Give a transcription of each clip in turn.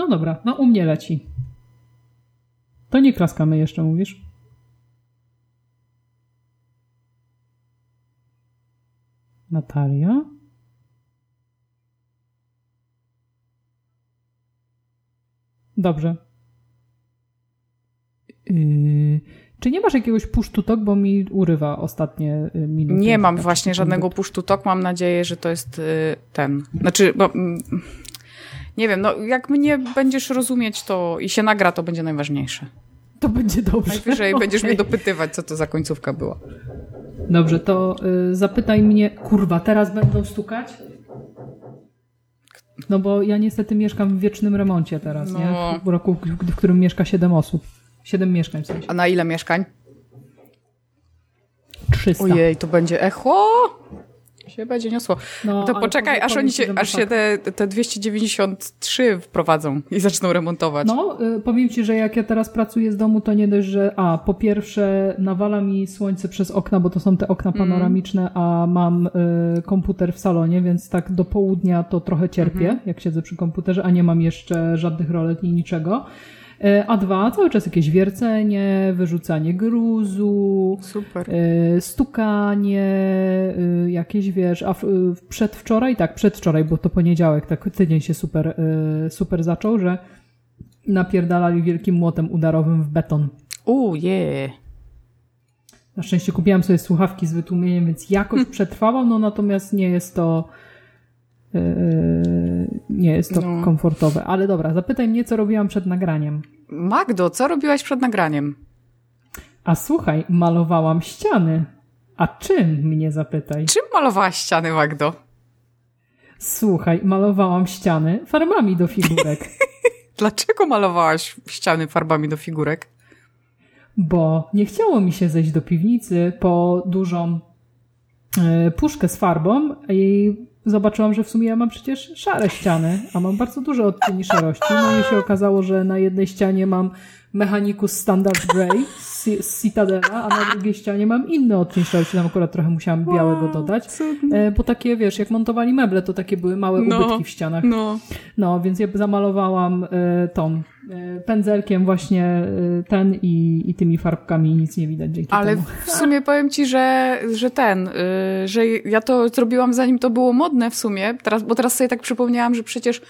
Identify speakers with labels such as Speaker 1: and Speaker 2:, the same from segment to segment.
Speaker 1: No dobra, no u mnie leci. To nie klaskamy jeszcze, mówisz? Natalia? Dobrze. Yy, czy nie masz jakiegoś push to talk, bo mi urywa ostatnie y, minuty?
Speaker 2: Nie mam właśnie żadnego push to talk. Mam nadzieję, że to jest y, ten. Znaczy, bo mm, nie wiem, no jak mnie będziesz rozumieć to i się nagra, to będzie najważniejsze.
Speaker 1: To będzie dobrze.
Speaker 2: Najwyżej okay. będziesz mnie dopytywać, co to za końcówka była.
Speaker 1: Dobrze, to y, zapytaj mnie, kurwa, teraz będą stukać? No bo ja niestety mieszkam w wiecznym remoncie teraz, no. nie? W roku, w którym mieszka 7 osób. 7 mieszkań w sensie.
Speaker 2: A na ile mieszkań?
Speaker 1: 300.
Speaker 2: Ojej, to będzie echo się będzie niosło. No, to poczekaj, aż oni się, aż się te, te 293 wprowadzą i zaczną remontować.
Speaker 1: No, y, powiem ci, że jak ja teraz pracuję z domu, to nie dość, że a, po pierwsze nawala mi słońce przez okna, bo to są te okna mhm. panoramiczne, mm. a mam y, komputer w salonie, więc tak do południa to trochę cierpię, mm -hmm. jak siedzę przy komputerze, a nie mam jeszcze żadnych rolet ni niczego. E, a dwa, cały czas jakieś wiercenie, wyrzucanie gruzu,
Speaker 2: Super.
Speaker 1: E, stukanie, e, jakieś wiesz, a przedwczoraj, tak, przedwczoraj, bo to poniedziałek, tak tydzień się super, super zaczął, że napierdalali wielkim młotem udarowym w beton.
Speaker 2: Uuu, yeah.
Speaker 1: Na szczęście kupiłam sobie słuchawki z wytłumieniem, więc jakoś przetrwałam, no natomiast nie jest to nie jest to no. komfortowe. Ale dobra, zapytaj mnie, co robiłam przed nagraniem.
Speaker 2: Magdo, co robiłaś przed nagraniem?
Speaker 1: A słuchaj, malowałam ściany. A czym mnie zapytaj?
Speaker 2: Czym malowałaś ściany, Magdo?
Speaker 1: Słuchaj, malowałam ściany farbami do figurek.
Speaker 2: Dlaczego malowałaś ściany farbami do figurek?
Speaker 1: Bo nie chciało mi się zejść do piwnicy po dużą yy, puszkę z farbą i zobaczyłam, że w sumie ja mam przecież szare ściany, a mam bardzo dużo odcieni szarości. No i się okazało, że na jednej ścianie mam Mechanicus Standard Grey z Citadela, a na drugiej ścianie mam inny odcień szarości. Tam akurat trochę musiałam białego dodać. E, bo takie, wiesz, jak montowali meble, to takie były małe no, ubytki w ścianach.
Speaker 2: No.
Speaker 1: no, więc ja zamalowałam e, tą e, pędzelkiem właśnie ten i, i tymi farbkami nic nie widać dzięki
Speaker 2: Ale
Speaker 1: temu.
Speaker 2: w sumie powiem ci, że, że ten, że ja to zrobiłam zanim to było modne w sumie, teraz, bo teraz sobie tak przypomniałam, że przecież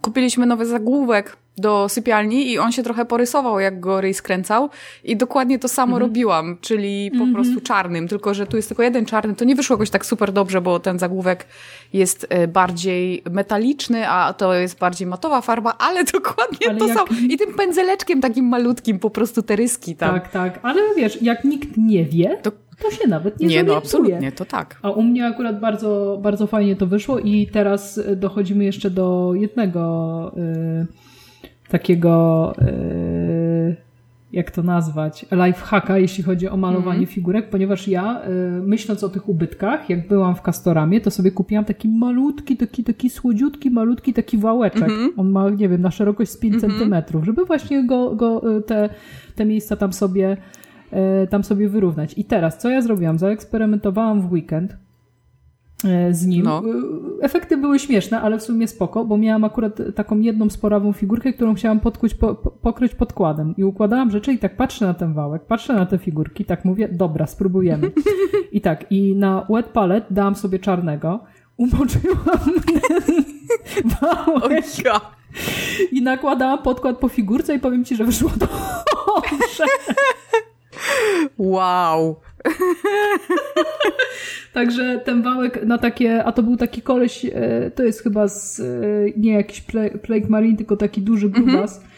Speaker 2: kupiliśmy nowy zagłówek do sypialni i on się trochę porysował, jak go Ray skręcał i dokładnie to samo mhm. robiłam, czyli po mhm. prostu czarnym, tylko że tu jest tylko jeden czarny. To nie wyszło jakoś tak super dobrze, bo ten zagłówek jest e, bardziej metaliczny, a to jest bardziej matowa farba, ale dokładnie ale to jak... samo. I tym pędzeleczkiem takim malutkim po prostu te ryski tam.
Speaker 1: Tak, tak, ale wiesz, jak nikt nie wie, to to się nawet nie Nie, no
Speaker 2: absolutnie, to tak.
Speaker 1: A u mnie akurat bardzo, bardzo fajnie to wyszło i teraz dochodzimy jeszcze do jednego y, takiego y, jak to nazwać, lifehacka, jeśli chodzi o malowanie mm. figurek, ponieważ ja, y, myśląc o tych ubytkach, jak byłam w Castoramie, to sobie kupiłam taki malutki, taki, taki słodziutki, malutki taki wałeczek. Mm -hmm. On ma, nie wiem, na szerokość z 5 mm -hmm. centymetrów, żeby właśnie go, go y, te, te miejsca tam sobie E, tam sobie wyrównać. I teraz, co ja zrobiłam? Zaeksperymentowałam w weekend e, z nim. No. E, efekty były śmieszne, ale w sumie spoko, bo miałam akurat taką jedną sporawą figurkę, którą chciałam podkuć, po, pokryć podkładem. I układałam rzeczy i tak patrzę na ten wałek, patrzę na te figurki, tak mówię, dobra, spróbujemy. I tak, i na wet palette dałam sobie czarnego, umoczyłam wałek. I nakładałam podkład po figurce i powiem ci, że wyszło dobrze.
Speaker 2: Wow.
Speaker 1: Także ten wałek na takie, a to był taki koleś, e, to jest chyba z, e, nie jakiś Plague Marine, tylko taki duży mhm. grubas. Mm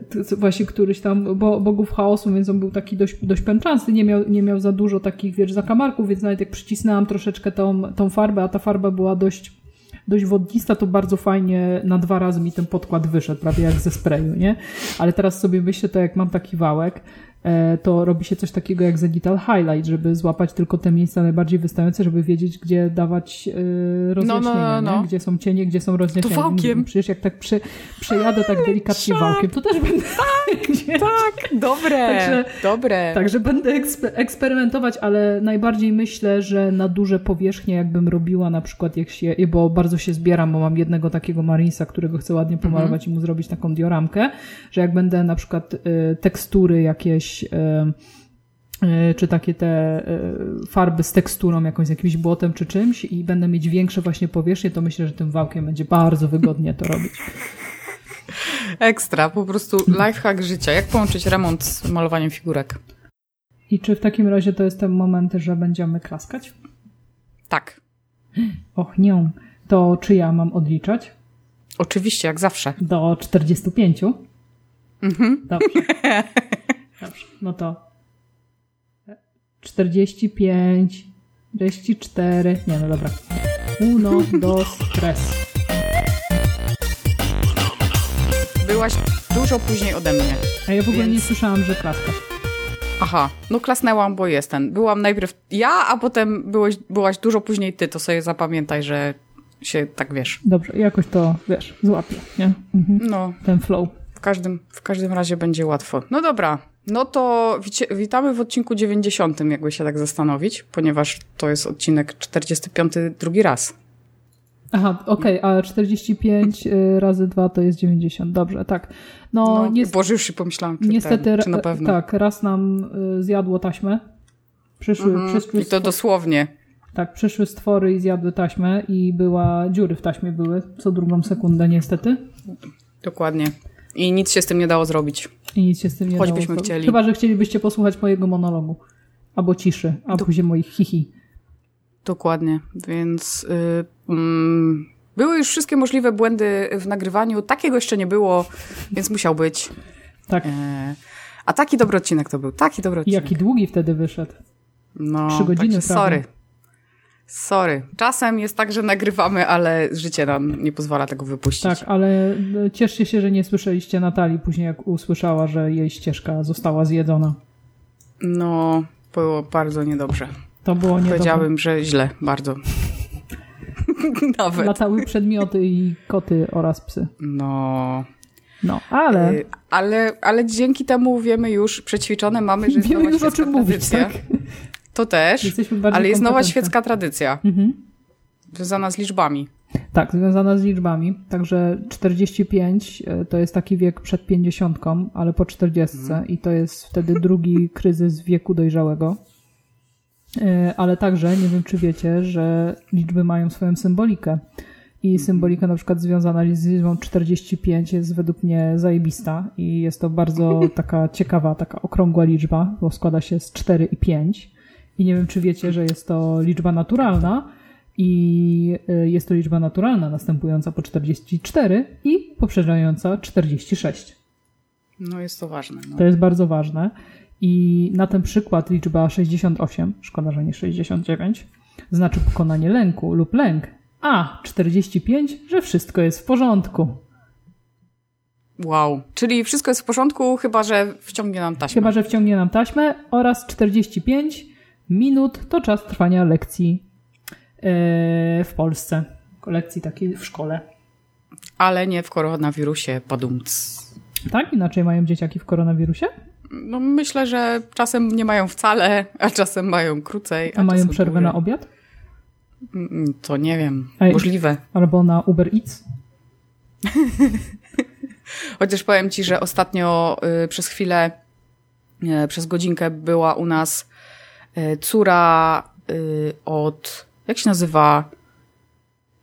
Speaker 1: -hmm. właśnie któryś tam bo, bogów chaosu, więc on był taki dość, dość pęczasty, nie miał, nie miał za dużo takich, wiesz, zakamarków, więc nawet jak przycisnęłam troszeczkę tą, tą farbę, a ta farba była dość dość wodnista, to bardzo fajnie na dwa razy mi ten podkład wyszedł, prawie jak ze sprayu, nie? Ale teraz sobie myślę, to jak mam taki wałek, to robi się coś takiego jak Zenital Highlight, żeby złapać tylko te miejsca najbardziej wystające, żeby wiedzieć, gdzie dawać e, rozjaśnienie,
Speaker 2: no, no, no.
Speaker 1: gdzie są cienie, gdzie są rozjaśnienia.
Speaker 2: To wałkiem.
Speaker 1: Przecież jak tak przy, przejadę tak delikatnie wałkiem, to też będę... gdzie-
Speaker 2: Tak, dobre,
Speaker 1: Także-
Speaker 2: dobre.
Speaker 1: Także będę ekspe- eksperymentować, ale najbardziej myślę, że na duże powierzchnie jakbym robiła na przykład jak się, bo bardzo się zbieram, bo mam jednego takiego Marinsa, którego chcę ładnie pomalować i mu zrobić taką dioramkę, że jak będę na przykład y, tekstury jakieś y, y, czy takie te y, farby z teksturą, jakąś z jakimś błotem czy czymś i będę mieć większe właśnie powierzchnie, to myślę, że tym wałkiem będzie bardzo wygodnie to robić.
Speaker 2: Ekstra, po prostu lifehack życia. Jak połączyć remont z malowaniem figurek?
Speaker 1: I czy w takim razie to jest ten moment, że będziemy klaskać?
Speaker 2: Tak,
Speaker 1: Och, nie. To czy ja mam odliczać?
Speaker 2: oczywiście, jak zawsze.
Speaker 1: Do 45?
Speaker 2: Mhm.
Speaker 1: Dobrze. Dobrze. No to 45, 44. Nie, no dobra. Uno, dos, tres.
Speaker 2: Byłaś dużo później ode mnie.
Speaker 1: A ja w ogóle nie
Speaker 2: Więc-
Speaker 1: słyszałam, że klaska.
Speaker 2: Aha, no klasnęłam, bo jestem. Byłam najpierw ja, a potem byłeś, byłaś dużo później ty, to sobie zapamiętaj, że się tak wiesz.
Speaker 1: Dobrze, jakoś to, wiesz, złapię, nie? Mhm.
Speaker 2: No,
Speaker 1: Ten flow.
Speaker 2: w każdym, w każdym razie będzie łatwo. No dobra, no to wicie, witamy w odcinku 90, jakby się tak zastanowić, ponieważ to jest odcinek 45 drugi raz.
Speaker 1: Aha, okej, a 45 y, razy 2 to jest 90. Dobrze, tak. No,
Speaker 2: No,
Speaker 1: nie,
Speaker 2: Boże, już się pomyślałam, czy,
Speaker 1: niestety,
Speaker 2: ten, czy na pewno.
Speaker 1: tak, raz nam y, zjadło taśmę. Przyszły,
Speaker 2: Mhm.
Speaker 1: przyszły
Speaker 2: I to dosłownie.
Speaker 1: Tak, przyszły stwory i zjadły taśmę i była, dziury w taśmie były co drugą sekundę niestety.
Speaker 2: Dokładnie. I nic się z tym nie dało zrobić.
Speaker 1: I nic się z tym nie
Speaker 2: Choćbyśmy
Speaker 1: dało zrobić.
Speaker 2: chcieli.
Speaker 1: Chyba, że chcielibyście posłuchać mojego monologu. Albo ciszy, a później moich hihi.
Speaker 2: Dokładnie, więc y, mm, były już wszystkie możliwe błędy w nagrywaniu. Takiego jeszcze nie było, więc musiał być.
Speaker 1: Tak.
Speaker 2: E, a taki dobry odcinek to był, taki dobry
Speaker 1: I
Speaker 2: odcinek.
Speaker 1: jaki długi wtedy wyszedł.
Speaker 2: no,
Speaker 1: trzy godziny
Speaker 2: także sorry. Sorry. Czasem jest tak, że nagrywamy, ale życie nam nie pozwala tego wypuścić.
Speaker 1: Tak, ale e, cieszcie się, że nie słyszeliście Natalii później, jak usłyszała, że jej ścieżka została zjedzona.
Speaker 2: No, było bardzo niedobrze.
Speaker 1: To było niedobre.
Speaker 2: Powiedziałabym, że źle, bardzo. Nawet.
Speaker 1: Latały przedmioty i koty oraz psy.
Speaker 2: No,
Speaker 1: No, ale
Speaker 2: Y, Ale, ale dzięki temu wiemy już, przećwiczone mamy, że
Speaker 1: wiemy już o czym mówić, tak?
Speaker 2: To też, ale jest nowa świecka tradycja,
Speaker 1: Mhm.
Speaker 2: związana z liczbami.
Speaker 1: Tak, związana z liczbami. Także 45 e, to jest taki wiek przed 50, ale po 40 i to jest wtedy drugi kryzys wieku dojrzałego. E, Ale także, nie wiem czy wiecie, że liczby mają swoją symbolikę. I symbolika na przykład związana z liczbą 45 jest według mnie zajebista i jest to bardzo taka ciekawa, taka okrągła liczba, bo składa się z 4 i 5. I nie wiem czy wiecie, że jest to liczba naturalna, i y, jest to liczba naturalna, następująca po 44 i poprzedzająca 46.
Speaker 2: No jest to ważne. No.
Speaker 1: To jest bardzo ważne. I na ten przykład liczba 68, szkoda, że nie 69, znaczy pokonanie lęku lub lęk, a 45, że wszystko jest w porządku.
Speaker 2: Wow. Czyli wszystko jest w porządku, chyba że wciągnie nam taśmę.
Speaker 1: Chyba, że wciągnie nam taśmę oraz 45 minut to czas trwania lekcji yy, w Polsce. Lekcji takiej w szkole.
Speaker 2: Ale nie w koronawirusie, padumc.
Speaker 1: Tak? Inaczej mają dzieciaki w koronawirusie?
Speaker 2: No myślę, że czasem nie mają wcale, a czasem mają krócej.
Speaker 1: A mają
Speaker 2: czasem
Speaker 1: przerwę
Speaker 2: dłużej.
Speaker 1: na obiad?
Speaker 2: Mm, To nie wiem.
Speaker 1: Ej.
Speaker 2: Możliwe.
Speaker 1: Albo na Uber Eats?
Speaker 2: Chociaż powiem ci, że ostatnio y, przez chwilę, y, przez godzinkę była u nas córa y, od, jak się nazywa,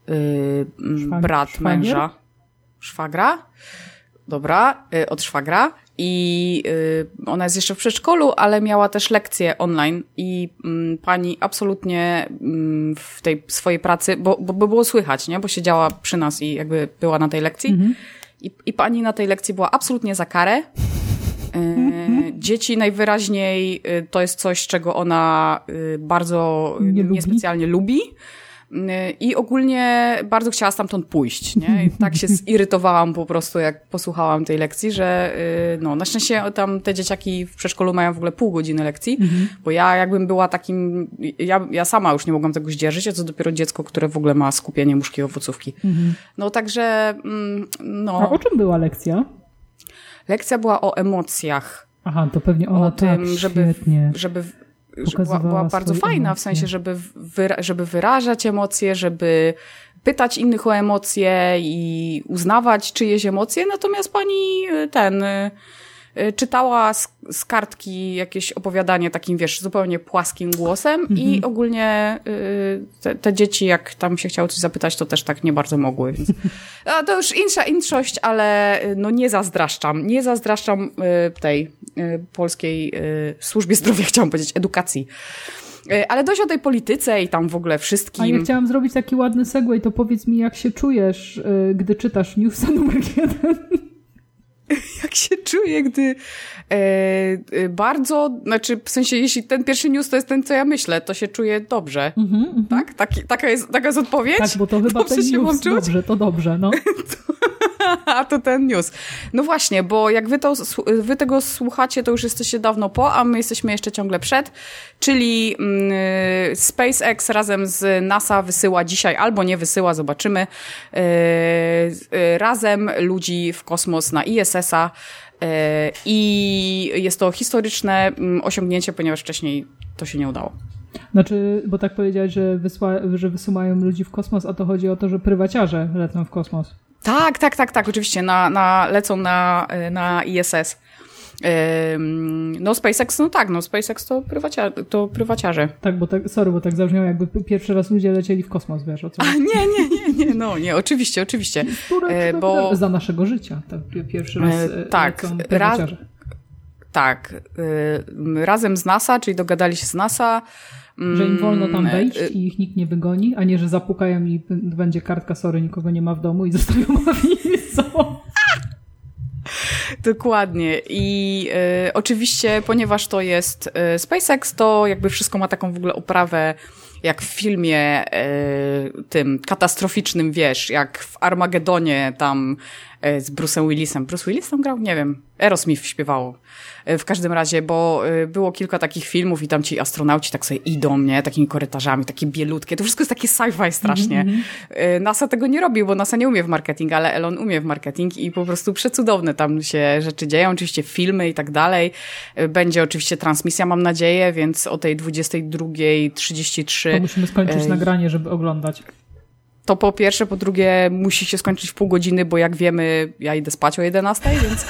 Speaker 2: y,
Speaker 1: Szwag-
Speaker 2: brat
Speaker 1: szwagier?
Speaker 2: męża? Szwagra? Dobra, y, od szwagra. I ona jest jeszcze w przedszkolu, ale miała też lekcje online i mm, pani absolutnie mm, w tej swojej pracy, bo, bo, bo było słychać, nie? Bo siedziała przy nas i jakby była na tej lekcji.
Speaker 1: Mhm.
Speaker 2: I, I pani na tej lekcji była absolutnie za karę. E, dzieci najwyraźniej y, to jest coś, czego ona y, bardzo y,
Speaker 1: Nie lubi.
Speaker 2: niespecjalnie lubi. I ogólnie bardzo chciała stamtąd pójść, nie? I tak się zirytowałam po prostu, jak posłuchałam tej lekcji, że y, no, na szczęście tam te dzieciaki w przedszkolu mają w ogóle pół godziny lekcji, mhm. bo ja jakbym była takim, ja, ja sama już nie mogłam tego zdzierżyć, a co dopiero dziecko, które w ogóle ma skupienie muszki owocówki. Mhm. No także, mm, no.
Speaker 1: A o czym była lekcja?
Speaker 2: Lekcja była o emocjach.
Speaker 1: Aha, to pewnie ona o tak, tym,
Speaker 2: żeby, żeby była, była bardzo fajna, w sensie, żeby, wyra żeby wyrażać emocje, żeby pytać innych o emocje i uznawać czyjeś emocje, natomiast pani y, ten y, czytała z, z, kartki jakieś opowiadanie takim, wiesz, zupełnie płaskim głosem mhm. i ogólnie te, te, dzieci, jak tam się chciało coś zapytać, to też tak nie bardzo mogły, więc a to już insza inszość, ale no nie zazdraszczam, nie zazdraszczam tej Y, polskiej y, służbie zdrowia, chciałam powiedzieć, edukacji. Y, ale dość o tej polityce i tam w ogóle wszystkim. A
Speaker 1: ja chciałam zrobić taki ładny segway, to powiedz mi, jak się czujesz, gdy czytasz newsa numer jeden?
Speaker 2: Jak się czuję, gdy e, bardzo, znaczy w sensie, jeśli ten pierwszy news to jest ten, co ja myślę, to się czuję dobrze. Mm -hmm, tak? Taki, taka, jest, taka jest odpowiedź?
Speaker 1: Tak, bo to chyba dobrze ten news, dobrze, to dobrze, no.
Speaker 2: a to ten news. No właśnie, bo jak wy, to, wy tego słuchacie, to już jesteście dawno po, a my jesteśmy jeszcze ciągle przed, czyli mm, SpaceX razem z NASA wysyła dzisiaj, albo nie wysyła, zobaczymy, yy, yy, razem ludzi w kosmos na ISS-a, yy, i jest to historyczne mm, osiągnięcie, ponieważ wcześniej to się nie udało.
Speaker 1: Znaczy, bo tak powiedziałeś, że, wysła, że wysyłają ludzi w kosmos, a to chodzi o to, że prywaciarze lecą w kosmos.
Speaker 2: Tak, tak, tak, tak, oczywiście, na, na, lecą na, na ISS. No SpaceX, no tak, no SpaceX to, prywacia, to prywaciarze.
Speaker 1: Tak, bo tak, sorry, bo tak zabrzmiało jakby pierwszy raz ludzie lecieli w kosmos, wiesz o co?
Speaker 2: A, nie, nie, nie, nie, no nie, oczywiście, oczywiście.
Speaker 1: E, bo... Za naszego życia, tak, pierwszy raz e, tak, raz,
Speaker 2: tak, e, razem z NASA, czyli dogadali się z NASA,
Speaker 1: że im wolno tam mm, wejść i ich nikt nie wygoni, a nie, że zapukają i będzie kartka, sorry, nikogo nie ma w domu i zostawią sobą.
Speaker 2: Dokładnie. I y, oczywiście, ponieważ to jest y, SpaceX, to jakby wszystko ma taką w ogóle oprawę jak w filmie y, tym katastroficznym, wiesz, jak w Armagedonie tam z Bruce'em Willisem. Bruce Willis tam grał? Nie wiem. Aerosmith śpiewało. E, w każdym razie, bo e, było kilka takich filmów i tam ci astronauci tak sobie idą, nie? Takimi korytarzami, takie bielutkie. To wszystko jest takie sci-fi strasznie. Mm -hmm. NASA tego nie robi, bo NASA nie umie w marketing, ale Elon umie w marketing i po prostu przecudowne tam się rzeczy dzieją. Oczywiście filmy i tak dalej. Będzie oczywiście transmisja, mam nadzieję, więc o tej 22.33...
Speaker 1: To musimy skończyć nagranie, żeby oglądać
Speaker 2: to po pierwsze, po drugie musi się skończyć w pół godziny, bo jak wiemy, ja idę spać o 11, więc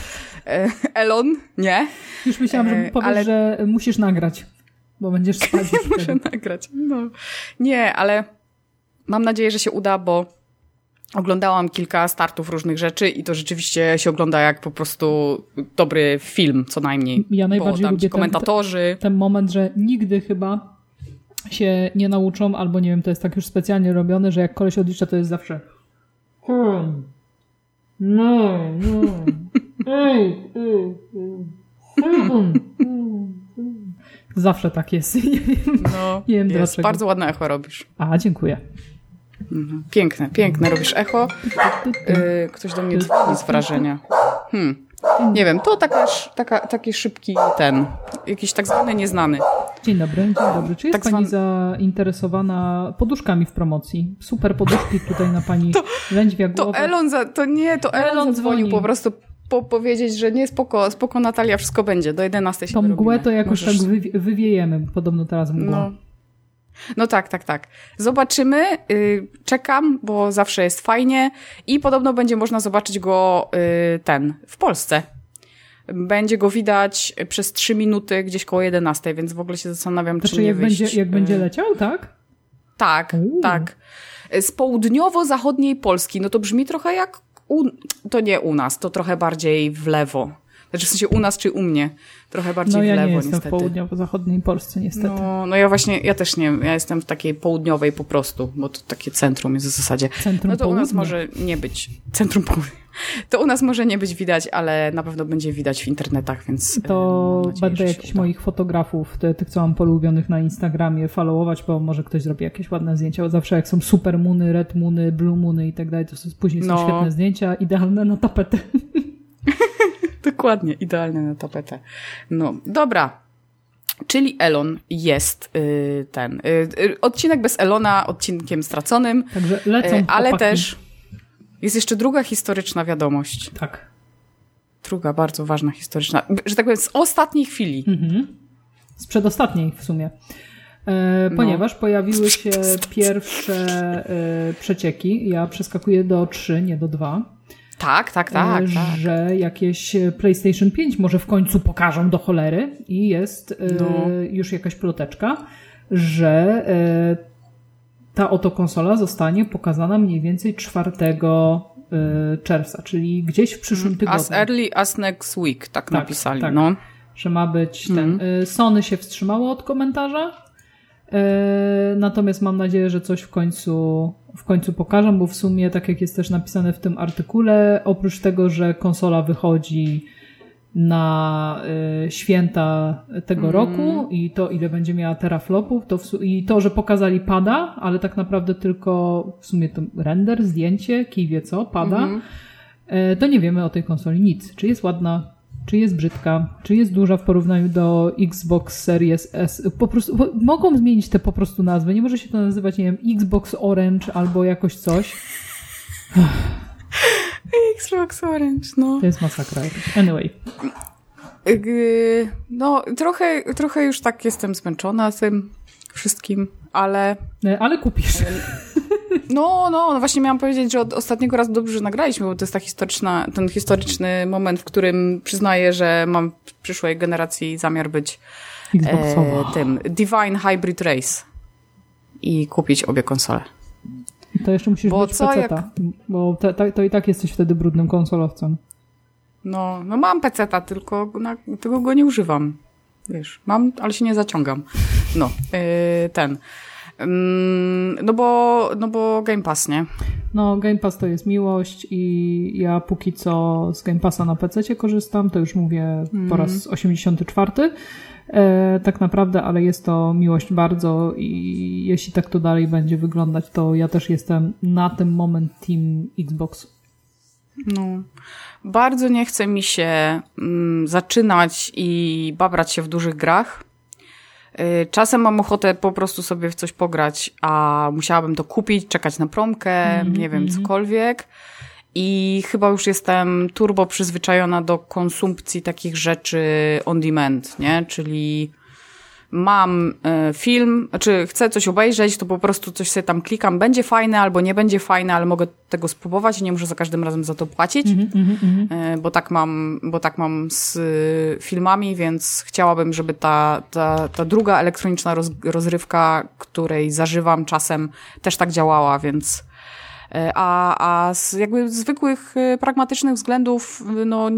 Speaker 2: E, Elon, nie.
Speaker 1: Już myślałam, że e, powiesz, ale... że musisz nagrać, bo będziesz spać.
Speaker 2: Muszę nagrać, no. Nie, ale mam nadzieję, że się uda, bo oglądałam kilka startów różnych rzeczy i to rzeczywiście się ogląda jak po prostu dobry film, co najmniej.
Speaker 1: Ja najbardziej
Speaker 2: bo
Speaker 1: lubię
Speaker 2: komentatorzy.
Speaker 1: Ten, ten moment, że nigdy chyba się nie nauczą, albo nie wiem, to jest tak już specjalnie robione, że jak koleś odlicza, to jest zawsze hmm. no, no. Zawsze tak jest.
Speaker 2: No, nie wiem jest. dlaczego. Bardzo ładne echo robisz.
Speaker 1: A, dziękuję.
Speaker 2: Mhm. Piękne, piękne robisz echo. Y, ktoś do mnie dzwoni z wrażenia. Hmm. Nie wiem, to taka, taka, taki szybki ten, jakiś tak zwany nieznany.
Speaker 1: Dzień dobry, dzień dobry. Czy jest tak Pani zwan... zainteresowana poduszkami w promocji? Super poduszki tutaj na Pani to, lędźwia
Speaker 2: głowę. To Elon, za, to nie, to Elon, Elon zadzwonił dzwoni. po prostu po powiedzieć, że nie, spoko, spoko Natalia, wszystko będzie, do 11 się
Speaker 1: Tą mgłę to jakoś Możesz... tak wywiejemy, podobno teraz mgła.
Speaker 2: No. No tak, tak, tak. Zobaczymy. Yy, czekam, bo zawsze jest fajnie i podobno będzie można zobaczyć go yy, ten w Polsce. Będzie go widać przez 3 minuty gdzieś koło 11, więc w ogóle się zastanawiam,
Speaker 1: znaczy,
Speaker 2: czy nie
Speaker 1: jak
Speaker 2: wyjść.
Speaker 1: Będzie, jak będzie leciał, tak?
Speaker 2: Tak, Uuu. tak. Z południowo-zachodniej Polski. No to brzmi trochę jak u, to nie u nas, to trochę bardziej w lewo. Znaczy w sensie u nas czy u mnie. Trochę bardziej
Speaker 1: no, ja
Speaker 2: w lewo,
Speaker 1: nie jestem
Speaker 2: niestety.
Speaker 1: w południowo-zachodniej Polsce, niestety.
Speaker 2: No, no ja właśnie, ja też nie ja jestem w takiej południowej po prostu, bo to takie centrum jest w zasadzie.
Speaker 1: Centrum
Speaker 2: No to
Speaker 1: południa.
Speaker 2: u nas może nie być. Centrum południa. To u nas może nie być widać, ale na pewno będzie widać w internetach, więc.
Speaker 1: E, to nadzieję, będę jakichś moich fotografów, tych, co mam polubionych na Instagramie, followować, bo może ktoś zrobi jakieś ładne zdjęcia. Bo zawsze jak są super muny, red muny, blue muny i tak dalej, to są, później no. są świetne zdjęcia, idealne na tapetę.
Speaker 2: Dokładnie, idealne na tapetę. No, dobra. Czyli Elon jest y, ten. Y, y, odcinek bez Elona odcinkiem straconym.
Speaker 1: Także lecą y,
Speaker 2: Ale też jest jeszcze druga historyczna wiadomość.
Speaker 1: Tak.
Speaker 2: Druga bardzo ważna historyczna, że tak powiem, z ostatniej chwili. Mhm.
Speaker 1: Z przedostatniej w sumie. E, no. ponieważ no. pojawiły się pierwsze e, przecieki. Ja przeskakuję do 3, nie do 2.
Speaker 2: Tak, tak, tak,
Speaker 1: e, tak. Że jakieś PlayStation 5 może w końcu pokażą do cholery i jest e, no. już jakaś ploteczka, że e, ta oto konsola zostanie pokazana mniej więcej 4 czerwca, czyli gdzieś w przyszłym tygodniu.
Speaker 2: As early as next week, tak, tak napisali. Tak, no.
Speaker 1: Że ma być ten. Mm. Sony się wstrzymało od komentarza, natomiast mam nadzieję, że coś w końcu w końcu pokażę, bo w sumie, tak jak jest też napisane w tym artykule, oprócz tego, że konsola wychodzi na y, święta tego mm. roku i to, ile będzie miała teraflopów, to i to, że pokazali pada, ale tak naprawdę tylko w sumie to render, zdjęcie, kij wie co, pada, mm. y, to nie wiemy o tej konsoli nic. Czy jest ładna, czy jest brzydka, czy jest duża w porównaniu do Xbox Series S. Po prostu, mogą zmienić te po prostu nazwy. Nie może się to nazywać, nie wiem, Xbox Orange albo jakoś coś.
Speaker 2: Xbox Orange, no.
Speaker 1: To jest masakra. Anyway.
Speaker 2: No, trochę, trochę już tak jestem zmęczona tym wszystkim, ale...
Speaker 1: Ale kupisz.
Speaker 2: No, no, no właśnie miałam powiedzieć, że od ostatniego razu dobrze nagraliśmy, bo to jest ta historyczna, ten historyczny moment, w którym przyznaję, że mam w przyszłej generacji zamiar być e, tym Divine Hybrid Race i kupić obie konsole.
Speaker 1: To jeszcze musisz bo mieć co, jak... bo te, te, to i tak jesteś wtedy brudnym konsolowcem.
Speaker 2: No, no mam peceta, tylko, na, tylko go nie używam. Wiesz, mam, ale się nie zaciągam. No, yy, ten. No bo, no bo Game Pass, nie?
Speaker 1: No, Game Pass to jest miłość i ja póki co z Game Passa na PC korzystam, to już mówię mm. po raz 84. Mhm. E, tak naprawdę, ale jest to miłość bardzo i jeśli tak to dalej będzie wyglądać, to ja też jestem na ten moment Team Xbox.
Speaker 2: No. Bardzo nie chce mi się mm, zaczynać i babrać się w dużych grach czasem mam ochotę po prostu sobie w coś pograć, a musiałabym to kupić, czekać na promkę, mm -hmm, nie wiem, -hmm. cokolwiek. I chyba już jestem turbo przyzwyczajona do konsumpcji takich rzeczy on demand, nie? Czyli mam e, film, czy chcę coś obejrzeć, to po prostu coś sobie tam klikam, będzie fajne albo nie będzie fajne, ale mogę tego spróbować i nie muszę za każdym razem za to płacić, mm -hmm, bo tak mam, bo tak mam z e, filmami, więc chciałabym, żeby ta, ta, ta druga elektroniczna roz, rozrywka, której zażywam czasem, też tak działała, więc a, a z jakby zwykłych, e, pragmatycznych względów no,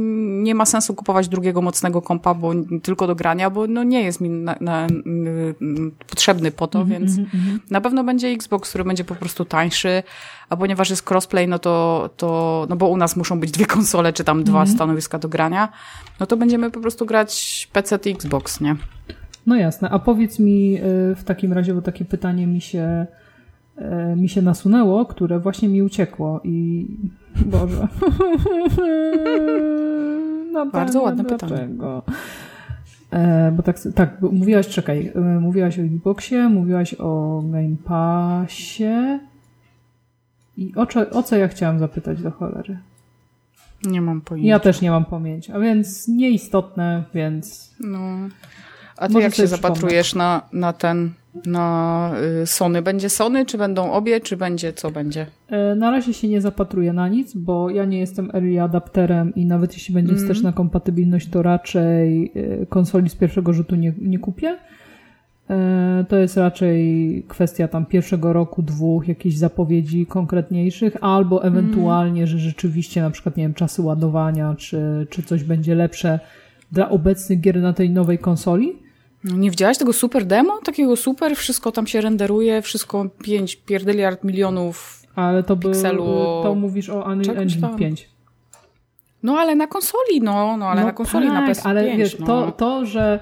Speaker 2: nie ma sensu kupować drugiego mocnego kompa, bo tylko do grania, bo no, nie jest mi na, na, potrzebny po to, mm -hmm, więc mm -hmm. na pewno będzie Xbox, który będzie po prostu tańszy, a ponieważ jest crossplay, no to, to no bo u nas muszą być dwie konsole, czy tam dwa mm -hmm. stanowiska do grania, no to będziemy po prostu grać PC i Xbox, nie?
Speaker 1: No jasne, a powiedz mi w takim razie, bo takie pytanie mi się mi się nasunęło, które właśnie mi uciekło i Boże.
Speaker 2: no Bardzo ładne pytanie.
Speaker 1: E, bo tak, tak bo mówiłaś, czekaj, e, mówiłaś o Xboxie, mówiłaś o Game Passie i o, o co ja chciałam zapytać do cholery?
Speaker 2: Nie mam pojęcia.
Speaker 1: Ja też nie mam pojęcia, a więc nieistotne, więc...
Speaker 2: No. A ty jak się zapatrujesz na, na ten na y, Sony. Będzie Sony, czy będą obie, czy będzie co będzie?
Speaker 1: E, na razie się nie zapatruję na nic, bo ja nie jestem early adapterem i nawet jeśli będzie mm. wsteczna kompatybilność, to raczej e, konsoli z pierwszego rzutu nie, nie kupię. E, to jest raczej kwestia tam pierwszego roku, dwóch, jakichś zapowiedzi konkretniejszych, albo ewentualnie, mm. że rzeczywiście na przykład, nie wiem, czasy ładowania, czy, czy coś będzie lepsze dla obecnych gier na tej nowej konsoli.
Speaker 2: No nie widziałaś tego super demo? Takiego super, wszystko tam się renderuje, wszystko 5 pierdyliard milionów
Speaker 1: Ale to
Speaker 2: pikselu.
Speaker 1: By, to mówisz o Unreal Engine 5.
Speaker 2: No ale na konsoli, no, no ale
Speaker 1: no
Speaker 2: na konsoli,
Speaker 1: tak,
Speaker 2: na PS5.
Speaker 1: ale wiesz,
Speaker 2: no.
Speaker 1: to, to, że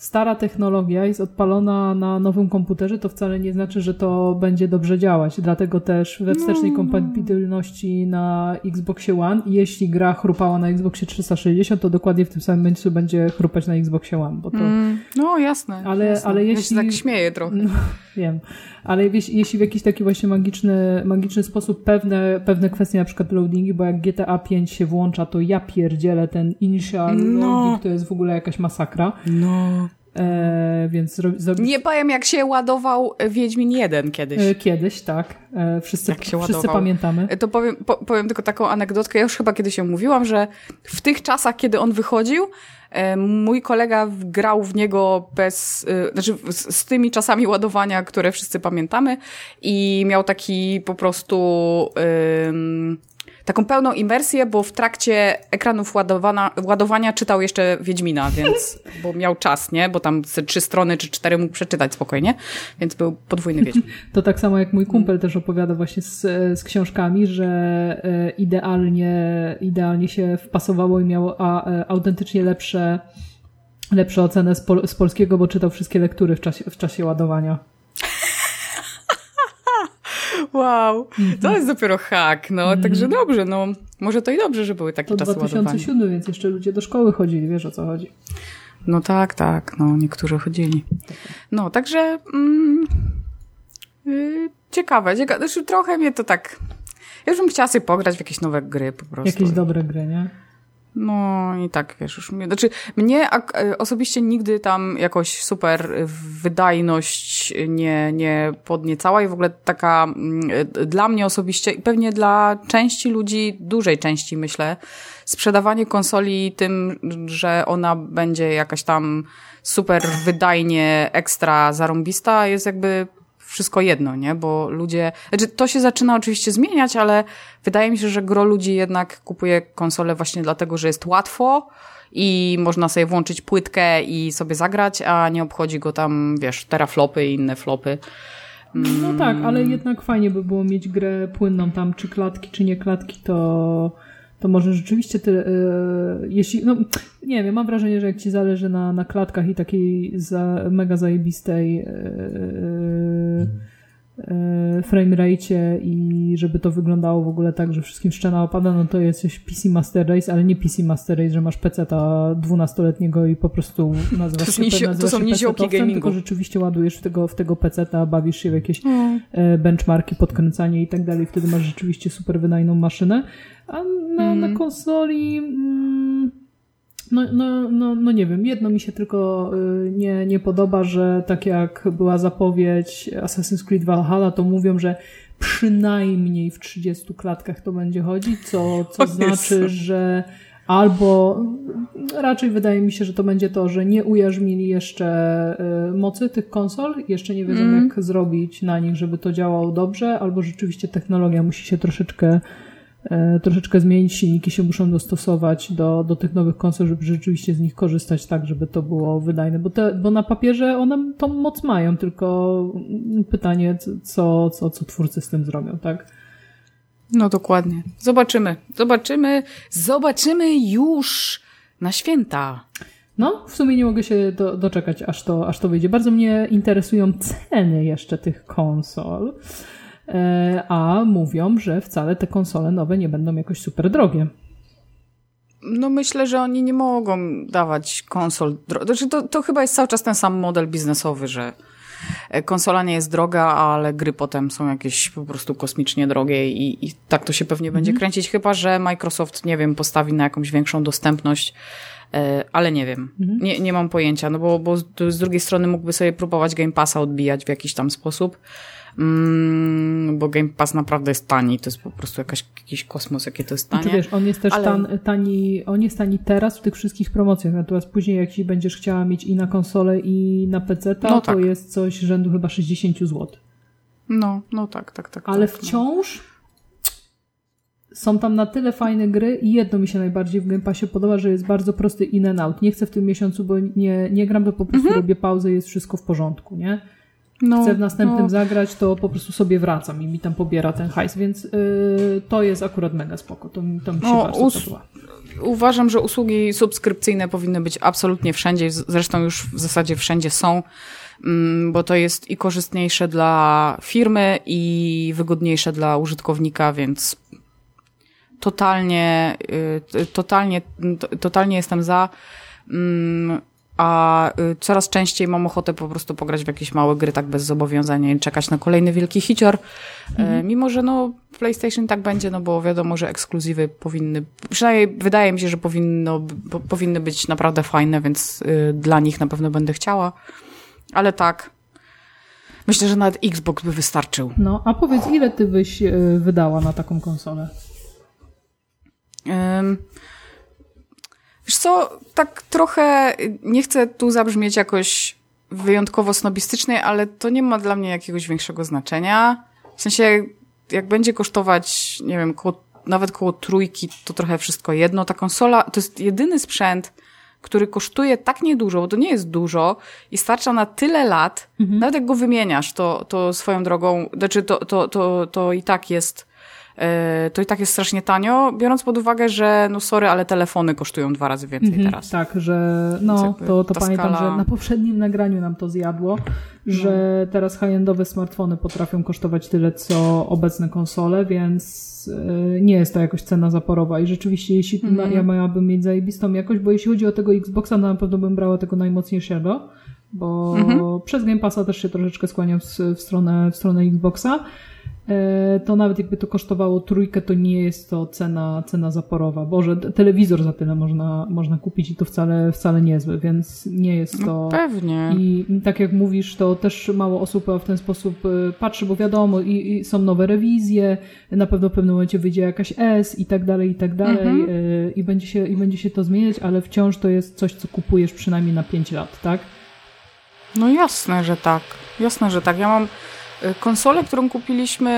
Speaker 1: stara technologia jest odpalona na nowym komputerze, to wcale nie znaczy, że to będzie dobrze działać. Dlatego też we wstecznej
Speaker 2: No.
Speaker 1: kompatybilności na Xboxie One, jeśli gra chrupała na Xboxie 360, to dokładnie w tym samym momencie będzie chrupać na Xboxie One, bo to
Speaker 2: Mm, no jasne.
Speaker 1: Ale-
Speaker 2: jasne.
Speaker 1: ale
Speaker 2: Ja
Speaker 1: jeśli-
Speaker 2: się tak śmieję trochę.
Speaker 1: No, wiem. Ale jeśli, jeśli w jakiś taki właśnie magiczny, magiczny sposób pewne, pewne kwestie, na przykład loadingi, bo jak GTA 5 się włącza, to ja pierdzielę ten initial
Speaker 2: No.
Speaker 1: loading, to jest w ogóle jakaś masakra.
Speaker 2: No.
Speaker 1: E, więc zro,
Speaker 2: Nie powiem, jak się ładował Wiedźmin 1 kiedyś.
Speaker 1: e, kiedyś, tak. E, wszyscy, wszyscy
Speaker 2: ładował.
Speaker 1: pamiętamy.
Speaker 2: To powiem, po, powiem tylko taką anegdotkę. Ja już chyba kiedyś ją mówiłam, że w tych czasach, kiedy on wychodził, e, mój kolega grał w niego bez, e, znaczy z, z tymi czasami ładowania, które wszyscy pamiętamy i miał taki po prostu ym, taką pełną imersję, bo w trakcie ekranów ładowana, ładowania czytał jeszcze Wiedźmina, więc, bo miał czas, nie? Bo tam trzy strony czy cztery mógł przeczytać spokojnie, więc był podwójny Wiedźmin.
Speaker 1: To tak samo jak mój kumpel też opowiada właśnie z, z książkami, że e, idealnie, idealnie się wpasowało i miało a, e, autentycznie lepsze, lepsze oceny z, pol, z polskiego, bo czytał wszystkie lektury w czasie, w czasie ładowania.
Speaker 2: Wow, to jest dopiero hack, no, także dobrze, no, może to i dobrze, że były takie
Speaker 1: To
Speaker 2: czasy ładowania.
Speaker 1: 2007, więc jeszcze ludzie do szkoły chodzili, wiesz o co chodzi.
Speaker 2: No tak, tak, no, niektórzy chodzili. No, także mm, yy, ciekawe, ciekawe, znaczy trochę mnie to tak, ja już bym chciała sobie pograć w jakieś nowe gry po prostu.
Speaker 1: Jakieś dobre gry, nie?
Speaker 2: No i tak, wiesz, już mnie, znaczy mnie e, osobiście nigdy tam jakoś super wydajność nie, nie podniecała i w ogóle taka mm, e, dla mnie osobiście i pewnie dla części ludzi, dużej części myślę, sprzedawanie konsoli tym, że ona będzie jakaś tam super wydajnie ekstra zarąbista jest jakby wszystko jedno, nie? Bo ludzie, znaczy to się zaczyna oczywiście zmieniać, ale wydaje mi się, że gro ludzi jednak kupuje konsolę właśnie dlatego, że jest łatwo i można sobie włączyć płytkę i sobie zagrać, a nie obchodzi go tam, wiesz, teraflopy i inne flopy.
Speaker 1: No tak, ale jednak fajnie by było mieć grę płynną tam, czy klatki, czy nie klatki, to, to może rzeczywiście ty, e, jeśli, no nie wiem, mam wrażenie, że jak ci zależy na, na klatkach i takiej za, mega zajebistej e, e, frame rate i żeby to wyglądało w ogóle tak, że wszystkim szczena opada, no to jest coś PC Master Race, ale nie PC Master Race, że masz PC-ta 12-letniego i po prostu nazywasz
Speaker 2: To
Speaker 1: się,
Speaker 2: nizio- to są niziołki gamingu.
Speaker 1: tylko rzeczywiście ładujesz w tego, w tego PC-ta, bawisz się w jakieś e, benchmarki, podkręcanie i tak dalej. Wtedy masz rzeczywiście super wydajną maszynę. A na, na konsoli mm, no, no, no, no nie wiem, jedno mi się tylko y, nie, nie podoba, że tak jak była zapowiedź Assassin's Creed Valhalla, to mówią, że przynajmniej w 30 klatkach to będzie chodzić, co, co znaczy, że albo raczej wydaje mi się, że to będzie to, że nie ujarzmili jeszcze y, mocy tych konsol, jeszcze nie wiedzą
Speaker 2: Mm.
Speaker 1: jak zrobić na nich, żeby to działało dobrze, albo rzeczywiście technologia musi się troszeczkę troszeczkę zmienić, silniki się muszą dostosować do, do tych nowych konsol, żeby rzeczywiście z nich korzystać tak, żeby to było wydajne, bo, te, bo na papierze one tą moc mają, tylko pytanie, co, co, co twórcy z tym zrobią, tak?
Speaker 2: No dokładnie. Zobaczymy. Zobaczymy. Zobaczymy już na święta.
Speaker 1: No, w sumie nie mogę się do, doczekać, aż to, aż to wyjdzie. Bardzo mnie interesują ceny jeszcze tych konsol, e, a mówią, że wcale te konsole nowe nie będą jakoś super drogie.
Speaker 2: No myślę, że oni nie mogą dawać konsol. Znaczy to, to chyba jest cały czas ten sam model biznesowy, że e, konsola nie jest droga, ale gry potem są jakieś po prostu kosmicznie drogie i, i tak to się pewnie będzie kręcić, chyba że Microsoft, nie wiem, postawi na jakąś większą dostępność, e, ale nie wiem. Nie, nie mam pojęcia, no bo, bo z drugiej strony mógłby sobie próbować Game Passa odbijać w jakiś tam sposób. Mm, bo Game Pass naprawdę jest tani, to jest po prostu jakaś, jakiś kosmos, jakie to jest tanie.
Speaker 1: Znaczy, wiesz, on jest też
Speaker 2: Ale-
Speaker 1: tan, tani, on jest tani teraz w tych wszystkich promocjach, natomiast później jak ci będziesz chciała mieć i na konsolę i na PC, to
Speaker 2: No tak.
Speaker 1: jest coś rzędu chyba 60 zł.
Speaker 2: No, no tak, tak, tak.
Speaker 1: Ale
Speaker 2: tak, no.
Speaker 1: wciąż są tam na tyle fajne gry i jedno mi się najbardziej w Game Passie podoba, że jest bardzo prosty in and out. Nie chcę w tym miesiącu, bo nie, nie gram, to po prostu robię pauzę i jest wszystko w porządku, nie?
Speaker 2: No,
Speaker 1: Chcę w następnym
Speaker 2: no,
Speaker 1: zagrać, to po prostu sobie wracam i mi tam pobiera ten hajs, więc yy, to jest akurat mega spoko. To, mi- to mi się
Speaker 2: No,
Speaker 1: bardzo
Speaker 2: us-
Speaker 1: podoba.
Speaker 2: uważam, że usługi subskrypcyjne powinny być absolutnie wszędzie, zresztą już w zasadzie wszędzie są, mm, bo to jest i korzystniejsze dla firmy, i wygodniejsze dla użytkownika, więc totalnie, y, totalnie, totalnie jestem za. A y, coraz częściej mam ochotę po prostu pograć w jakieś małe gry tak bez zobowiązania i czekać na kolejny wielki hicior. Mhm. Mimo, że no PlayStation tak będzie, no bo wiadomo, że ekskluzywy powinny, przynajmniej wydaje mi się, że powinno, po, powinny być naprawdę fajne, więc y, dla nich na pewno będę chciała. Ale tak, myślę, że nawet Xbox by wystarczył.
Speaker 1: No, a powiedz, ile ty byś y, wydała na taką konsolę? Um,
Speaker 2: Wiesz co, tak trochę nie chcę tu zabrzmieć jakoś wyjątkowo snobistycznej, ale to nie ma dla mnie jakiegoś większego znaczenia. W sensie, jak będzie kosztować, nie wiem, koło, nawet koło trójki, to trochę wszystko jedno. Ta konsola to jest jedyny sprzęt, który kosztuje tak niedużo, bo to nie jest dużo i starcza na tyle lat, mhm. nawet jak go wymieniasz, to, to swoją drogą, znaczy to, to, to, to i tak jest to i tak jest strasznie tanio, biorąc pod uwagę, że no sorry, ale telefony kosztują dwa razy więcej mhm, teraz.
Speaker 1: Tak, że no to, to pamiętam, skala... że na poprzednim nagraniu nam to zjadło, że no. teraz high-endowe smartfony potrafią kosztować tyle, co obecne konsole, więc e, nie jest to jakoś cena zaporowa i rzeczywiście jeśli mhm. ja miałabym mieć zajebistą jakość, bo jeśli chodzi o tego Xboxa, no na pewno bym brała tego najmocniejszego, bo mhm. przez Game Passa też się troszeczkę skłaniam w, stronę, w stronę Xboxa, E, to nawet jakby to kosztowało trójkę, to nie jest to cena, cena zaporowa. Boże, telewizor za tyle można, można kupić i to wcale, wcale niezły, więc nie jest to... No
Speaker 2: pewnie.
Speaker 1: I tak jak mówisz, to też mało osób w ten sposób e, patrzy, bo wiadomo, i, i są nowe rewizje, na pewno w pewnym momencie wyjdzie jakaś S i tak dalej, i tak dalej, mhm. E, i, będzie się, i będzie się to zmieniać, ale wciąż to jest coś, co kupujesz przynajmniej na 5 lat, tak?
Speaker 2: No jasne, że tak. Jasne, że tak. Ja mam Konsolę, którą kupiliśmy,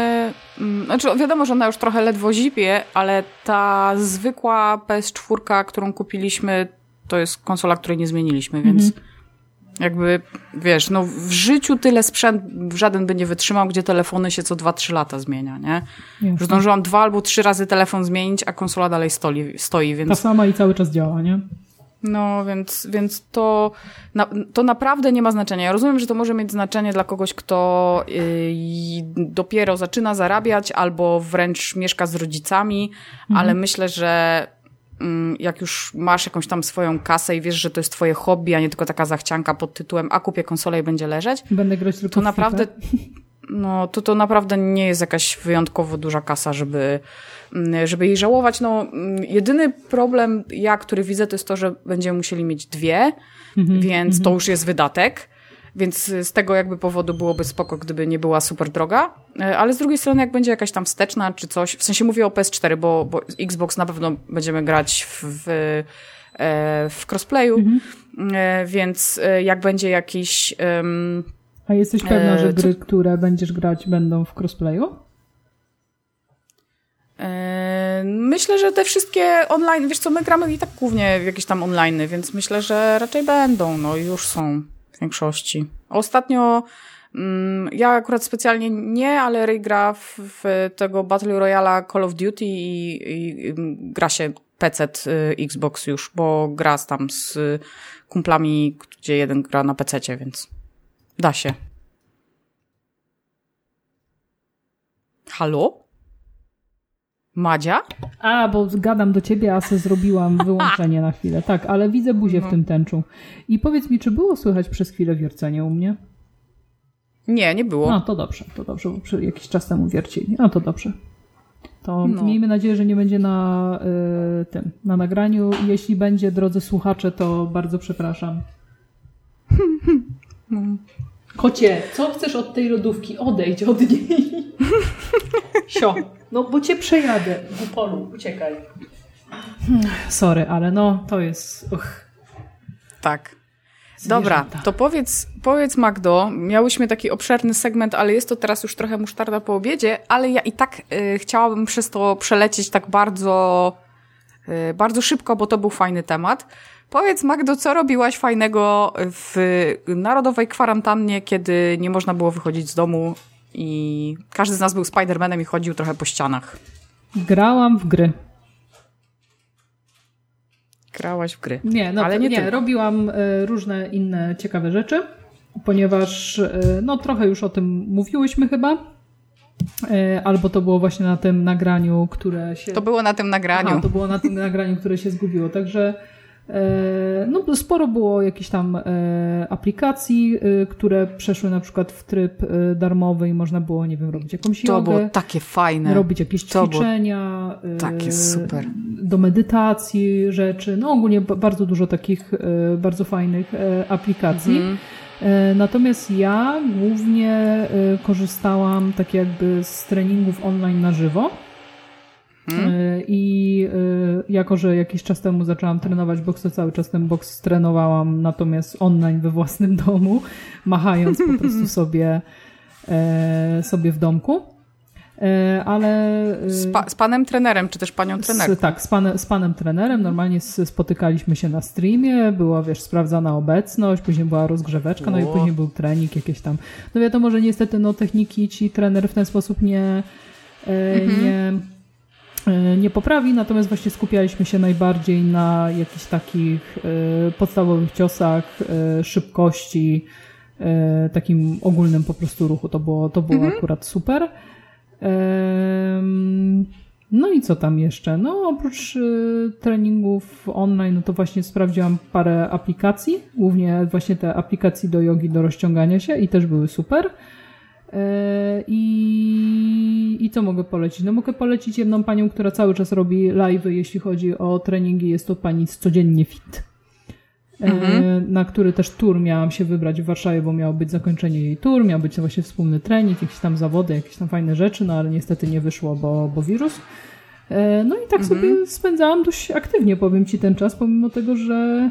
Speaker 2: mm, znaczy wiadomo, że ona już trochę ledwo zipie, ale ta zwykła PS4, którą kupiliśmy, to jest konsola, której nie zmieniliśmy, więc mhm. jakby, wiesz, no w życiu tyle sprzęt żaden by nie wytrzymał, gdzie telefony się co 2-3 lata zmienia, nie? Już zdążyłam dwa albo trzy razy telefon zmienić, a konsola dalej stoi, stoi więc...
Speaker 1: Ta sama i cały czas działa, nie?
Speaker 2: No, więc, więc to, na, to naprawdę nie ma znaczenia. Ja rozumiem, że to może mieć znaczenie dla kogoś, kto yy, dopiero zaczyna zarabiać albo wręcz mieszka z rodzicami, mhm. ale myślę, że yy, jak już masz jakąś tam swoją kasę i wiesz, że to jest twoje hobby, a nie tylko taka zachcianka pod tytułem a kupię konsolę i będzie leżeć,
Speaker 1: Będę grać tylko
Speaker 2: to naprawdę no to to naprawdę nie jest jakaś wyjątkowo duża kasa, żeby, mm, żeby jej żałować. No, mm, jedyny problem, ja, który widzę, to jest to, że będziemy musieli mieć dwie, mhm, więc to mhm. już jest wydatek. Więc z tego jakby powodu byłoby spoko, gdyby nie była super droga. E, ale z drugiej strony, jak będzie jakaś tam wsteczna czy coś, w sensie mówię o PS4, bo, bo Xbox na pewno będziemy grać w, w, e, w crossplayu, mhm. E, więc jak będzie jakiś. Um,
Speaker 1: a jesteś pewna, że gry, które będziesz grać, będą w crossplayu?
Speaker 2: E, myślę, że te wszystkie online, wiesz co, my gramy i tak głównie w jakieś tam online, więc myślę, że raczej będą, no już są w większości. Ostatnio mm, ja akurat specjalnie nie, ale Ray gra w, w tego Battle Royale Call of Duty i, i, i gra się PC, y, Xbox już, bo gra tam z kumplami, gdzie jeden gra na PC, więc Da się. Halo? Madzia?
Speaker 1: A, bo gadam do ciebie, a se zrobiłam wyłączenie na chwilę. Tak, ale widzę buzię no. w tym tęczu. I powiedz mi, czy było słychać przez chwilę wiercenie u mnie?
Speaker 2: Nie, nie było.
Speaker 1: No, to dobrze, to dobrze, bo jakiś czas temu wiercili. No, to dobrze. To no. miejmy nadzieję, że nie będzie na y, tym, na nagraniu. Jeśli będzie, drodzy słuchacze, to bardzo przepraszam. Kocie, co chcesz od tej lodówki? Odejdź od niej. Sio. No bo cię przejadę. Gupolu, uciekaj. Sorry, ale no, to jest... Uch.
Speaker 2: Tak. Dobra, to powiedz, powiedz Magdo, miałyśmy taki obszerny segment, ale jest to teraz już trochę musztarda po obiedzie, ale ja i tak y, chciałabym przez to przelecieć tak bardzo, y, bardzo szybko, bo to był fajny temat. Powiedz Magdo, co robiłaś fajnego w narodowej kwarantannie, kiedy nie można było wychodzić z domu i każdy z nas był Spidermanem i chodził trochę po ścianach?
Speaker 1: Grałam w gry.
Speaker 2: grałaś w gry.
Speaker 1: Nie, no,
Speaker 2: ale nie,
Speaker 1: nie robiłam y, różne inne ciekawe rzeczy, ponieważ y, no trochę już o tym mówiłyśmy chyba. Y, albo to było właśnie na tym nagraniu, które się.
Speaker 2: To było na tym nagraniu.
Speaker 1: Aha, to było na tym nagraniu, które się zgubiło. Także E, no, sporo było jakichś tam e, aplikacji, e, które przeszły na przykład w tryb darmowy i można było, nie wiem, robić jakąś
Speaker 2: to
Speaker 1: jogę.
Speaker 2: To było takie fajne.
Speaker 1: Robić jakieś to ćwiczenia.
Speaker 2: Takie super.
Speaker 1: Do medytacji rzeczy. No ogólnie bardzo dużo takich bardzo fajnych aplikacji. Mhm. Natomiast ja głównie korzystałam tak jakby z treningów online na żywo. Hmm? I e, jako, że jakiś czas temu zaczęłam trenować boks, to cały czas ten boks trenowałam, natomiast online we własnym domu, machając po prostu sobie, e, sobie w domku. Ale.
Speaker 2: Z, pa, z, panem trenerem, czy też panią trenerem?
Speaker 1: Tak, z, pan, z panem trenerem. Normalnie spotykaliśmy się na streamie, była, wiesz, sprawdzana obecność, później była rozgrzeweczka, no i później był trening jakieś tam. No wiadomo, że niestety no, techniki ci trener w ten sposób nie, mhm. nie E, nie poprawi, natomiast właśnie skupialiśmy się najbardziej na jakichś takich e, podstawowych ciosach, e, szybkości, takim ogólnym po prostu ruchu. To było, to było mhm. akurat super. No i co tam jeszcze? No oprócz treningów online, no to właśnie sprawdziłam parę aplikacji, głównie właśnie te aplikacje do jogi, do rozciągania się i też były super. E, I, I co mogę polecić? No mogę polecić jedną panią, która cały czas robi live, jeśli chodzi o treningi. Jest to pani z Codziennie Fit. E, mhm. Na który też tour miałam się wybrać w Warszawie, bo miało być zakończenie jej tour, miał być właśnie wspólny trening, jakieś tam zawody, jakieś tam fajne rzeczy, no ale niestety nie wyszło, bo, bo wirus. E, no i tak mhm. sobie spędzałam dość aktywnie, powiem Ci, ten czas, pomimo tego, że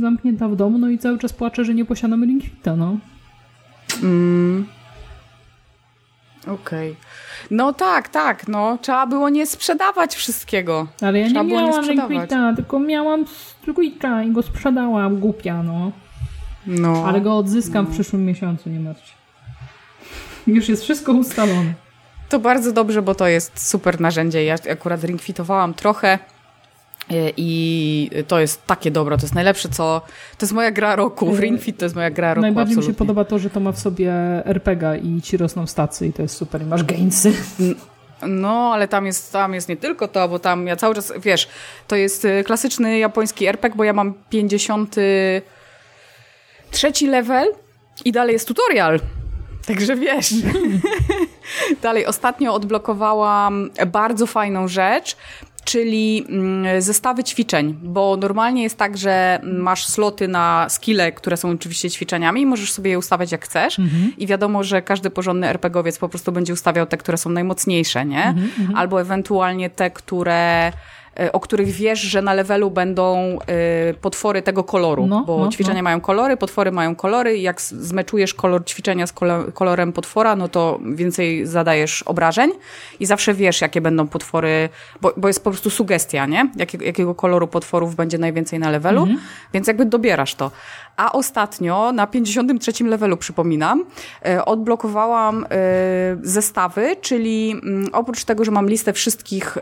Speaker 1: zamknięta w domu, no i cały czas płaczę, że nie posiadam Ringfita, no. Mm.
Speaker 2: Okej. Okay. No tak, tak, no. Trzeba było nie sprzedawać wszystkiego.
Speaker 1: Ale ja
Speaker 2: Trzeba
Speaker 1: nie miałam Liquida, tylko miałam Liquida i go sprzedałam, głupia, no. No. Ale go odzyskam no. w przyszłym miesiącu, nie martw Już jest wszystko ustalone.
Speaker 2: To bardzo dobrze, bo to jest super narzędzie. Ja akurat ringfitowałam trochę I to jest takie dobro, to jest najlepsze, co. To jest moja gra roku. E, Ring Fit to jest moja gra roku.
Speaker 1: Najbardziej
Speaker 2: absolutnie.
Speaker 1: mi się podoba to, że to ma w sobie RPGa i ci rosną stacje i to jest super. I masz gainsy.
Speaker 2: No, ale tam jest, tam jest nie tylko to, bo tam ja cały czas, wiesz, to jest e, klasyczny japoński RPG, bo ja mam 53 level i dalej jest tutorial. Także wiesz. dalej, ostatnio odblokowałam bardzo fajną rzecz czyli mm, zestawy ćwiczeń, bo normalnie jest tak, że masz sloty na skille, które są oczywiście ćwiczeniami i możesz sobie je ustawiać jak chcesz mhm. i wiadomo, że każdy porządny RPGowiec po prostu będzie ustawiał te, które są najmocniejsze, nie? Mhm, mhm. Albo ewentualnie te, które o których wiesz, że na levelu będą e, potwory tego koloru, no, bo no, ćwiczenia no. mają kolory, potwory mają kolory i jak zmeczujesz kolor ćwiczenia z kolorem potwora, no to więcej zadajesz obrażeń i zawsze wiesz, jakie będą potwory, bo, bo jest po prostu sugestia, nie? Jakiego, jakiego koloru potworów będzie najwięcej na levelu, mhm. więc jakby dobierasz to. A ostatnio na 53 levelu, przypominam, e, odblokowałam zestawy, czyli mm, oprócz tego, że mam listę wszystkich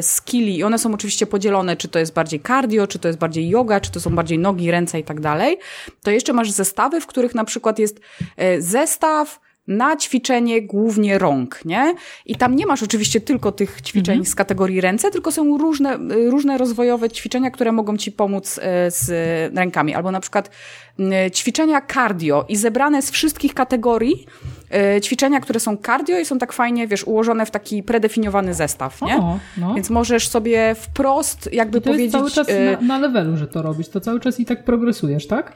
Speaker 2: skilli i one są oczywiście podzielone, czy to jest bardziej cardio, czy to jest bardziej yoga, czy to są bardziej nogi, ręce i tak dalej, to jeszcze masz zestawy, w których na przykład jest e, zestaw na ćwiczenie głównie rąk, nie? I tam nie masz oczywiście tylko tych ćwiczeń mhm. z kategorii ręce, tylko są różne, e, różne rozwojowe ćwiczenia, które mogą ci pomóc e, z rękami. Albo na przykład ćwiczenia cardio i zebrane z wszystkich kategorii ćwiczenia, które są cardio i są tak fajnie, wiesz, ułożone w taki predefiniowany zestaw, nie? O, no. Więc możesz sobie wprost jakby I to powiedzieć...
Speaker 1: jest cały czas na, na levelu, że to robisz, to cały czas i tak progresujesz, tak?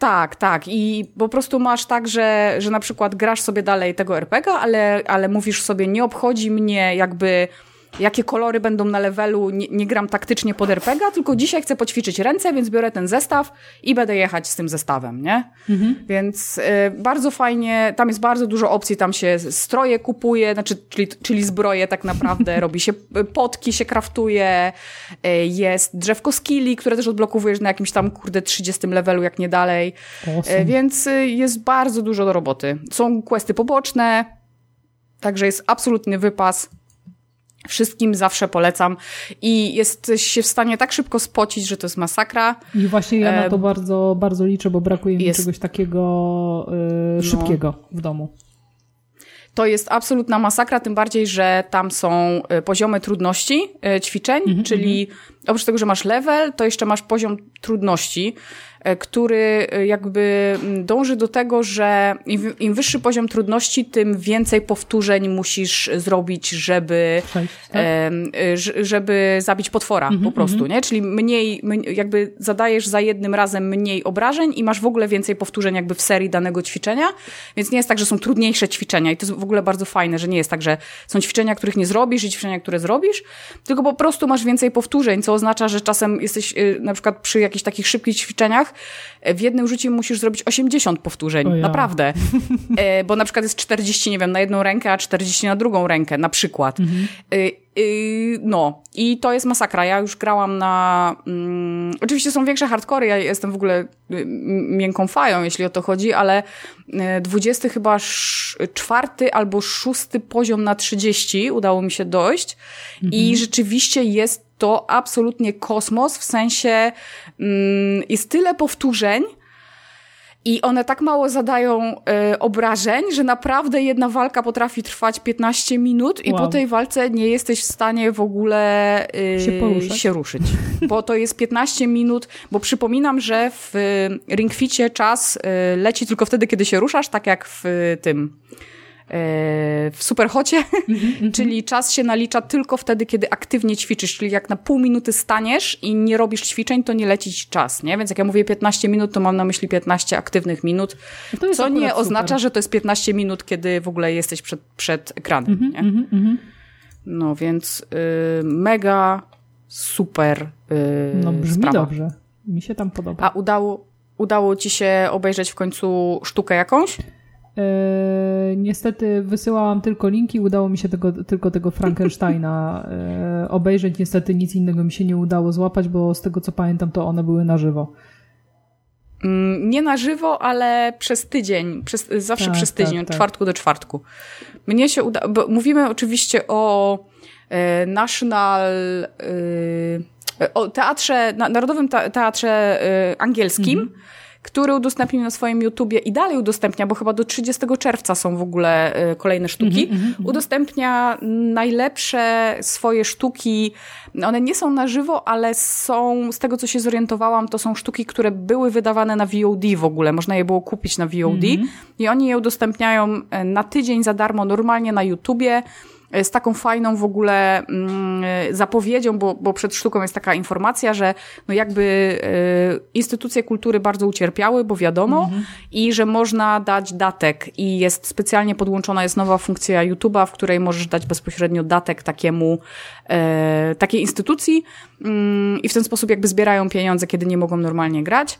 Speaker 2: Tak, tak. I po prostu masz tak, że, że na przykład grasz sobie dalej tego RPG, ale, ale mówisz sobie, nie obchodzi mnie jakby jakie kolory będą na levelu, nie, nie gram taktycznie pod RPG, tylko dzisiaj chcę poćwiczyć ręce, więc biorę ten zestaw i będę jechać z tym zestawem, nie? Mhm. Więc y, bardzo fajnie, tam jest bardzo dużo opcji, tam się stroje kupuje, znaczy, czyli, czyli zbroje tak naprawdę, robi się y, potki, się kraftuje, y, jest drzewko skilli, które też odblokowujesz na jakimś tam, kurde, 30 levelu, jak nie dalej. Awesome. Więc y, jest bardzo dużo do roboty. Są questy poboczne, także jest absolutny wypas Wszystkim zawsze polecam i jesteś się w stanie tak szybko spocić, że to jest masakra.
Speaker 1: I właśnie ja na to bardzo, bardzo liczę, bo brakuje mi jest... czegoś takiego yy, szybkiego no. w domu.
Speaker 2: To jest absolutna masakra, tym bardziej, że tam są poziomy trudności ćwiczeń, mm -hmm, czyli oprócz tego, że masz level, to jeszcze masz poziom trudności. E, który e, jakby mm, dąży do tego, że im wyższy poziom trudności, tym więcej powtórzeń musisz zrobić, żeby, tak? żeby zabić potwora mm -hmm, po prostu, mm -hmm. nie? Czyli mniej, jakby zadajesz za jednym razem mniej obrażeń i masz w ogóle więcej powtórzeń jakby w serii danego ćwiczenia, więc nie jest tak, że są trudniejsze ćwiczenia i to jest w ogóle bardzo fajne, że nie jest tak, że są ćwiczenia, których nie zrobisz i ćwiczenia, które zrobisz, tylko po prostu masz więcej powtórzeń, co oznacza, że czasem jesteś na przykład przy jakichś takich szybkich ćwiczeniach, w jednym rzucie musisz zrobić 80 powtórzeń. Ja. Naprawdę. E, bo na przykład jest 40, nie wiem, na jedną rękę, a 40 na drugą rękę, na przykład. Mhm. E, e, no, i to jest masakra. Ja już grałam na. Mm, oczywiście są większe hardcore, ja jestem w ogóle y, miękką fają, jeśli o to chodzi, ale 20 chyba czwarty albo szósty poziom na 30 udało mi się dojść. Mhm. I rzeczywiście jest to absolutnie kosmos, w sensie jest tyle powtórzeń, i one tak mało zadają y, obrażeń, że naprawdę jedna walka potrafi trwać 15 minut i wow. po tej walce nie jesteś w stanie w ogóle y, się, się, ruszyć. Bo to jest 15 minut, bo przypominam, że w ringficie czas y, leci tylko wtedy, kiedy się ruszasz, tak jak w tym w superhocie, mm -hmm. czyli czas się nalicza tylko wtedy, kiedy aktywnie ćwiczysz, czyli jak na pół minuty staniesz i nie robisz ćwiczeń, to nie leci ci czas, nie? Więc jak ja mówię 15 minut, to mam na myśli 15 aktywnych minut, no co nie oznacza, że to jest 15 minut, kiedy w ogóle jesteś przed, przed ekranem, mm -hmm, nie? Mm -hmm. No więc y, mega super y,
Speaker 1: No brzmi
Speaker 2: sprawa.
Speaker 1: dobrze. Mi się tam podoba.
Speaker 2: A udało, udało ci się obejrzeć w końcu sztukę jakąś?
Speaker 1: E, niestety wysyłałam tylko linki, udało mi się tego, tylko tego Frankensteina e, obejrzeć. Niestety nic innego mi się nie udało złapać, bo z tego co pamiętam, to one były na żywo.
Speaker 2: Mm, nie na żywo, ale przez tydzień, przez, zawsze tak, przez tydzień, tak, od tak. czwartku do czwartku. Mnie się uda, bo mówimy oczywiście o e, National, e, o teatrze, Narodowym Teatrze e, Angielskim, mhm który udostępnił na swoim YouTubie i dalej udostępnia, bo chyba do 30 czerwca są w ogóle y, kolejne sztuki, mm -hmm, udostępnia najlepsze swoje sztuki. One nie są na żywo, ale są, z tego co się zorientowałam, to są sztuki, które były wydawane na VOD w ogóle. Można je było kupić na VOD mm -hmm. i oni je udostępniają y, na tydzień za darmo normalnie na YouTubie z taką fajną w ogóle mm, zapowiedzią, bo, bo przed sztuką jest taka informacja, że no jakby y, instytucje kultury bardzo ucierpiały, bo wiadomo, mhm. i że można dać datek i jest specjalnie podłączona jest nowa funkcja YouTube'a, w której możesz dać bezpośrednio datek takiemu, e, takiej instytucji mm, i w ten sposób jakby zbierają pieniądze, kiedy nie mogą normalnie grać.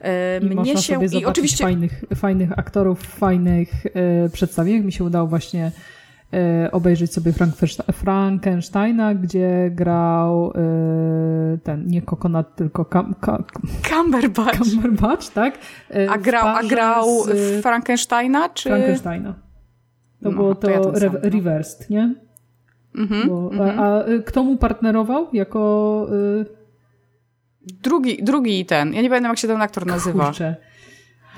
Speaker 1: E, I mnie się i oczywiście fajnych, fajnych aktorów, fajnych e, przedstawień. Mi się udało właśnie E, obejrzeć sobie Frankensteina, gdzie grał e, ten, nie Coconut, tylko Cam, Cam,
Speaker 2: Cumberbatch.
Speaker 1: Cumberbatch, tak?
Speaker 2: E, a grał, a grał z... Frankensteina, czy...
Speaker 1: Frankensteina. To no, było to, to ja re reversed, nie? Mhm, Bo, mhm. A, a, kto mu partnerował jako... Y...
Speaker 2: Drugi, drugi ten. Ja nie pamiętam, jak się ten aktor nazywa.
Speaker 1: Kurczę.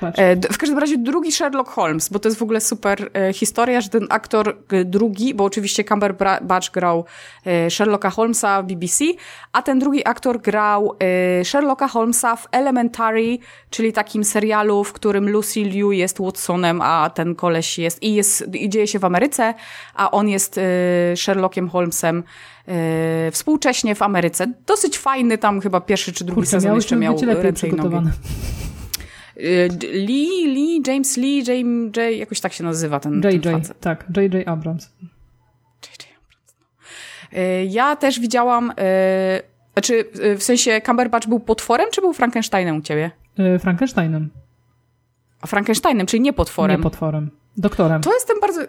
Speaker 2: E, w każdym razie drugi Sherlock Holmes, bo to jest w ogóle super e, historia, że ten aktor e, drugi, bo oczywiście Cumberbatch grał Sherlocka Holmesa w BBC, a ten drugi aktor grał Sherlocka Holmesa w Elementary, czyli takim serialu, w którym Lucy Liu jest Watsonem, a ten koleś jest i, jest, i dzieje się w Ameryce, a on jest Sherlockiem Holmesem współcześnie w Ameryce. Dosyć fajny tam chyba pierwszy czy drugi Kurczę, sezon jeszcze miał ręce i nogi. Y, Lee, Lee, James Lee, James J, jakoś tak się nazywa ten, JJ, ten facet.
Speaker 1: tak, J.J. Abrams.
Speaker 2: J.J. Abrams, no. Y, ja też widziałam, y, znaczy w sensie Cumberbatch był potworem, czy był Frankensteinem u ciebie?
Speaker 1: Frankensteinem.
Speaker 2: A Frankensteinem, czyli nie potworem.
Speaker 1: Nie potworem. Doktorem.
Speaker 2: To jestem bardzo,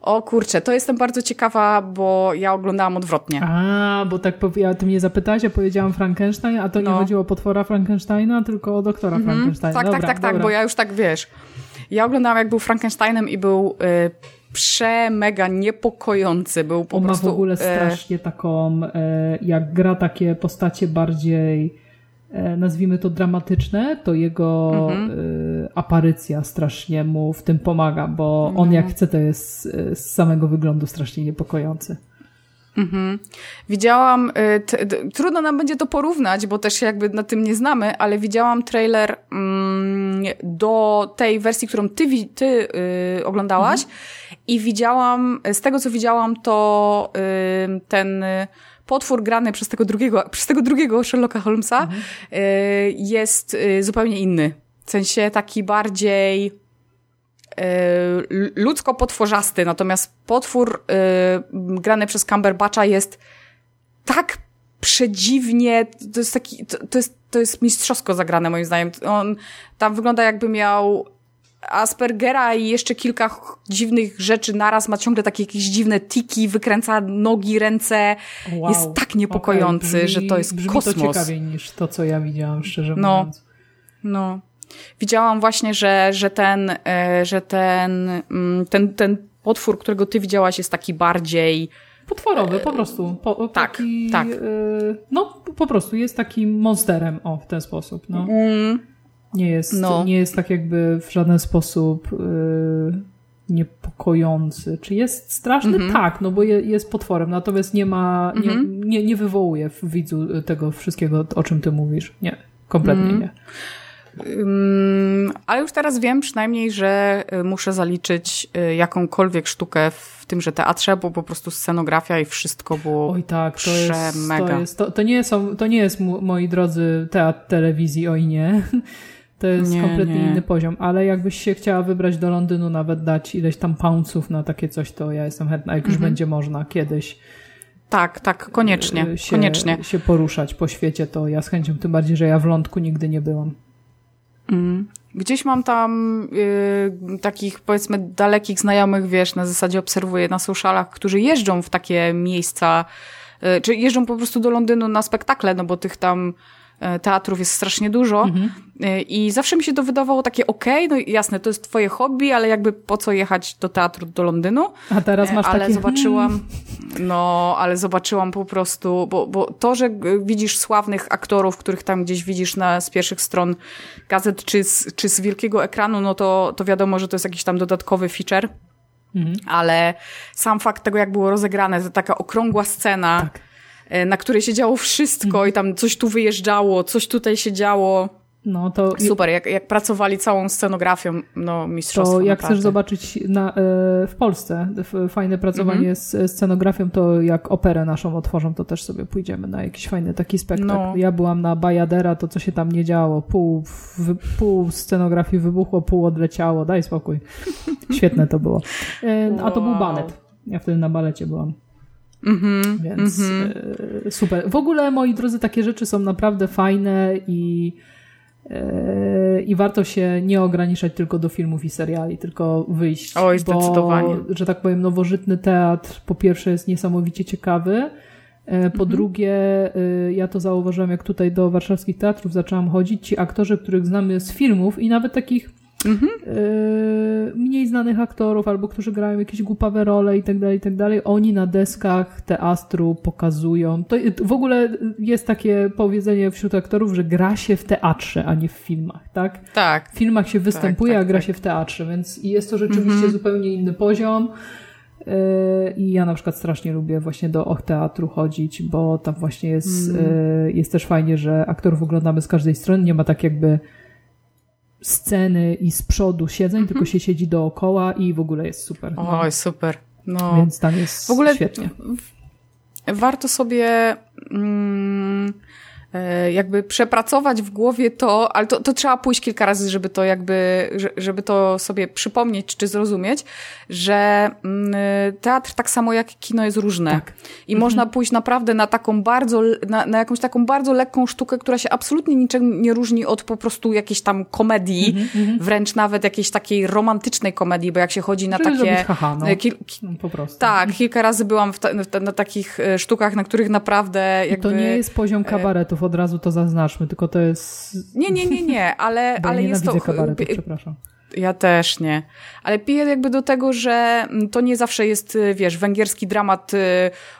Speaker 2: o kurczę, to jestem bardzo ciekawa, bo ja oglądałam odwrotnie.
Speaker 1: A, bo tak ja, ty mnie zapytałaś, ja powiedziałam Frankenstein, a to no. nie chodziło o potwora Frankensteina, tylko o doktora mhm. Frankensteina.
Speaker 2: Tak, tak, dobra, tak, tak, tak, bo ja już tak wiesz. Ja oglądałam, jak był Frankensteinem i był y, prze mega niepokojący. Był po
Speaker 1: On
Speaker 2: prostu.
Speaker 1: ma w ogóle strasznie taką, e, jak gra takie postacie bardziej nazwijmy to dramatyczne, to jego mhm. e, aparycja strasznie mu w tym pomaga, bo on mhm. jak chce to jest e, z samego wyglądu strasznie niepokojący.
Speaker 2: Mhm. Widziałam, y, trudno nam będzie to porównać, bo też jakby na tym nie znamy, ale widziałam trailer mm, do tej wersji, którą ty, ty y, oglądałaś mhm. i widziałam, z tego co widziałam, to y, ten potwór grany przez tego drugiego, przez tego drugiego Sherlocka Holmesa mhm. y, jest y, zupełnie inny. W sensie taki bardziej Y, ludzko-potworzasty, natomiast potwór grany przez Cumberbatcha jest tak przedziwnie, to jest taki, to, to, jest, to jest mistrzowsko zagrane moim zdaniem. On tam wygląda jakby miał Aspergera i jeszcze kilka dziwnych rzeczy naraz, ma ciągle takie jakieś dziwne tiki, wykręca nogi, ręce. Wow. Jest tak niepokojący, okay, brzmi, że to jest
Speaker 1: brzmi
Speaker 2: kosmos.
Speaker 1: to ciekawiej niż to, co ja widziałam, szczerze no, mówiąc.
Speaker 2: No. Widziałam właśnie, że, że ten, e, że ten, mm, ten, ten potwór, którego ty widziałaś jest taki bardziej...
Speaker 1: Potworowy, po prostu. Po,
Speaker 2: tak,
Speaker 1: taki,
Speaker 2: tak.
Speaker 1: No, po prostu jest takim monsterem, o, w ten sposób. No. Mm. Nie, jest, no. nie jest tak jakby w żaden sposób niepokojący. Czy jest straszny? Mm -hmm. Tak, no bo je, jest potworem, natomiast nie ma, nie, mm -hmm. nie, nie wywołuje w widzu tego wszystkiego, o czym ty mówisz. Nie, kompletnie mm. nie.
Speaker 2: Ale już teraz wiem przynajmniej, że y, muszę zaliczyć y, jakąkolwiek sztukę w tymże teatrze, bo po prostu scenografia i wszystko było
Speaker 1: Oj tak, to jest, to, jest to, to, nie są, to nie jest, moi drodzy, teatr telewizji, oj nie. To jest nie, kompletnie nie. inny poziom, ale jakbyś się chciała wybrać do Londynu, nawet dać ileś tam poundsów na takie coś, to ja jestem chętna, jak już mhm. będzie można kiedyś.
Speaker 2: Tak, tak, koniecznie, y, się, koniecznie.
Speaker 1: się poruszać po świecie, to ja z chęcią, tym bardziej, że ja w lądku nigdy nie byłam.
Speaker 2: Mm. Gdzieś mam tam y, takich, powiedzmy, dalekich znajomych, wiesz, na zasadzie obserwuję na socialach, którzy jeżdżą w takie miejsca, y, czy jeżdżą po prostu do Londynu na spektakle, no bo tych tam E, teatrów jest strasznie dużo mhm. E, i zawsze mi się to wydawało takie okej, okay, no jasne, to jest twoje hobby, ale jakby po co jechać do teatru do Londynu?
Speaker 1: A teraz masz
Speaker 2: e, ale
Speaker 1: takie...
Speaker 2: zobaczyłam, no, ale zobaczyłam po prostu, bo, bo to, że widzisz sławnych aktorów, których tam gdzieś widzisz na, z pierwszych stron gazet czy z, czy z wielkiego ekranu, no to, to wiadomo, że to jest jakiś tam dodatkowy feature. Mhm. Ale sam fakt tego, jak było rozegrane, to taka okrągła scena, tak E, na której się działo wszystko mhm. i tam coś tu wyjeżdżało, coś tutaj się działo. No to super, jak, jak pracowali całą scenografią, no mistrzostwo.
Speaker 1: To jak
Speaker 2: naprawdę.
Speaker 1: chcesz zobaczyć na, e, w Polsce fajne pracowanie mhm. z scenografią, to jak operę naszą otworzą, to też sobie pójdziemy na jakiś fajny taki spektakl. No. Ja byłam na Bajadera, to co się tam nie działo, pół, w, pół scenografii wybuchło, pół odleciało, daj spokój. Świetne to było. Wow. E, a to był balet. Ja wtedy na balecie byłam. Mm-hmm, Więc mm-hmm. super. W ogóle, moi drodzy, takie rzeczy są naprawdę fajne i, e, i warto się nie ograniczać tylko do filmów i seriali, tylko wyjść.
Speaker 2: Oj, zdecydowanie.
Speaker 1: Bo, że tak powiem, nowożytny teatr po pierwsze jest niesamowicie ciekawy. E, po mm-hmm. drugie, ja to zauważyłam, jak tutaj do warszawskich teatrów zaczęłam chodzić. Ci aktorzy, których znamy z filmów i nawet takich Mhm. E, mniej znanych aktorów, albo którzy grają jakieś głupawe role i tak dalej, i tak dalej, oni na deskach teatru pokazują. To w ogóle jest takie powiedzenie wśród aktorów, że gra się w teatrze, a nie w filmach, tak?
Speaker 2: Tak.
Speaker 1: W filmach się występuje, tak, tak, a gra tak. się w teatrze, więc jest to rzeczywiście mhm. zupełnie inny poziom. E, I ja na przykład strasznie lubię właśnie do Teatru chodzić, bo tam właśnie jest, mm. jest też fajnie, że aktorów oglądamy z każdej strony, nie ma tak jakby sceny i z przodu siedzeń, tylko się siedzi dookoła i w ogóle jest super.
Speaker 2: No. Oj, super. No.
Speaker 1: Więc tam jest w ogóle świetnie.
Speaker 2: Warto sobie mm, jakby przepracować w głowie to, ale to, to trzeba pójść kilka razy, żeby to jakby, żeby to sobie przypomnieć czy zrozumieć, że mm, teatr tak samo jak kino jest różne. Tak. I mhm. można pójść naprawdę na taką bardzo, na, na, jakąś taką bardzo lekką sztukę, która się absolutnie niczym nie różni od po prostu jakiejś tam komedii, mhm, mhm. wręcz nawet jakiejś takiej romantycznej komedii, bo jak się chodzi na Czyli takie...
Speaker 1: Haha, no. Kil, no, po prostu.
Speaker 2: Tak, kilka razy byłam w ta, na takich e, sztukach, na których naprawdę jakby...
Speaker 1: I to nie jest poziom kabaretu od razu to zaznaczmy, tylko to jest...
Speaker 2: Nie, nie, nie, nie, ale,
Speaker 1: Bo
Speaker 2: ale
Speaker 1: ja
Speaker 2: jest to...
Speaker 1: kabaretu, przepraszam.
Speaker 2: Ja też nie. Ale piję jakby do tego, że to nie zawsze jest, y, wiesz, węgierski dramat y,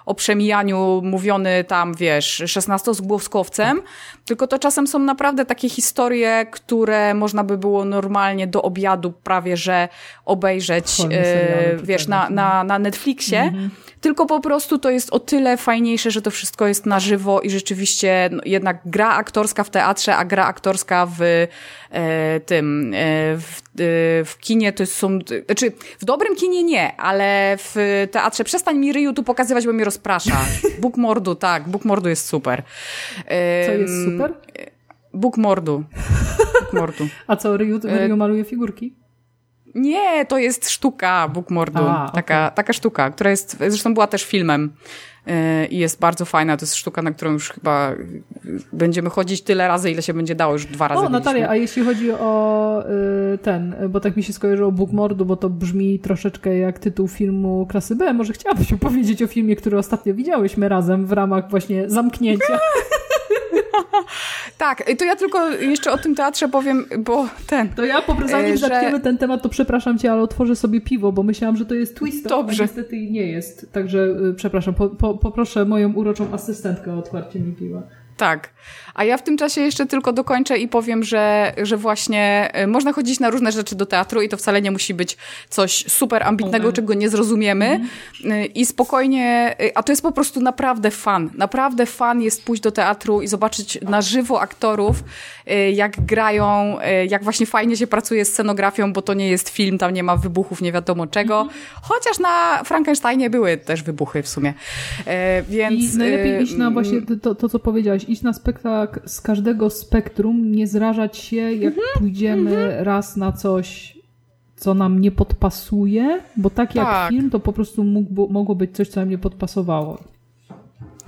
Speaker 2: o przemijaniu mówiony tam, wiesz, szesnastogłoskowcem, tylko to czasem są naprawdę takie historie, które można by było normalnie do obiadu prawie, że obejrzeć, serialy, wiesz, na, na, na Netflixie. Mhm. Tylko po prostu to jest o tyle fajniejsze, że to wszystko jest na żywo i rzeczywiście no, jednak gra aktorska w teatrze, a gra aktorska w e, tym, e, w, e, w kinie to są, znaczy w dobrym kinie nie, ale w teatrze przestań mi ryju tu pokazywać, bo mnie rozprasza. Bóg mordu, tak, Bóg mordu jest super.
Speaker 1: E, Co jest super?
Speaker 2: Bóg mordu. Bóg mordu.
Speaker 1: A co, ryju, ryju maluje figurki?
Speaker 2: Nie, to jest sztuka Bóg Mordu. A, taka, okay. taka sztuka, która jest, zresztą była też filmem yy, i jest bardzo fajna. To jest sztuka, na którą już chyba będziemy chodzić tyle razy, ile się będzie dało. Już dwa razy
Speaker 1: O, Natalia, a jeśli chodzi o ten, bo tak mi się skojarzyło Bóg Mordu, bo to brzmi troszeczkę jak tytuł filmu klasy B. Może chciałabyś opowiedzieć o filmie, który ostatnio widziałyśmy razem w ramach właśnie zamknięcia.
Speaker 2: tak, to ja tylko jeszcze o tym teatrze powiem, bo ten...
Speaker 1: To ja po prostu zanim że... ten temat, to przepraszam cię, ale otworzę sobie piwo, bo myślałam, że to jest twist, Dobrze. a niestety nie jest. Także y, przepraszam, po, po, poproszę moją uroczą asystentkę o otwarcie mi piwa.
Speaker 2: Tak. A ja w tym czasie jeszcze tylko dokończę i powiem, że, że właśnie y, można chodzić na różne rzeczy do teatru i to wcale nie musi być coś super ambitnego, okay. czego nie zrozumiemy. Mm. I spokojnie, a to jest po prostu naprawdę fan. Naprawdę fan jest pójść do teatru i zobaczyć na żywo aktorów, jak grają, jak właśnie fajnie się pracuje z scenografią, bo to nie jest film, tam nie ma wybuchów, nie wiadomo czego. Mm. Chociaż na Frankensteinie były też wybuchy w sumie. Więc...
Speaker 1: I najlepiej iść na właśnie to, to co powiedziałaś, iść na spektakl z każdego spektrum, nie zrażać się, jak mhm, pójdziemy mhm. raz na coś, co nam nie podpasuje, bo tak jak tak. film, to po prostu mógł, mogło być coś, co nam nie podpasowało.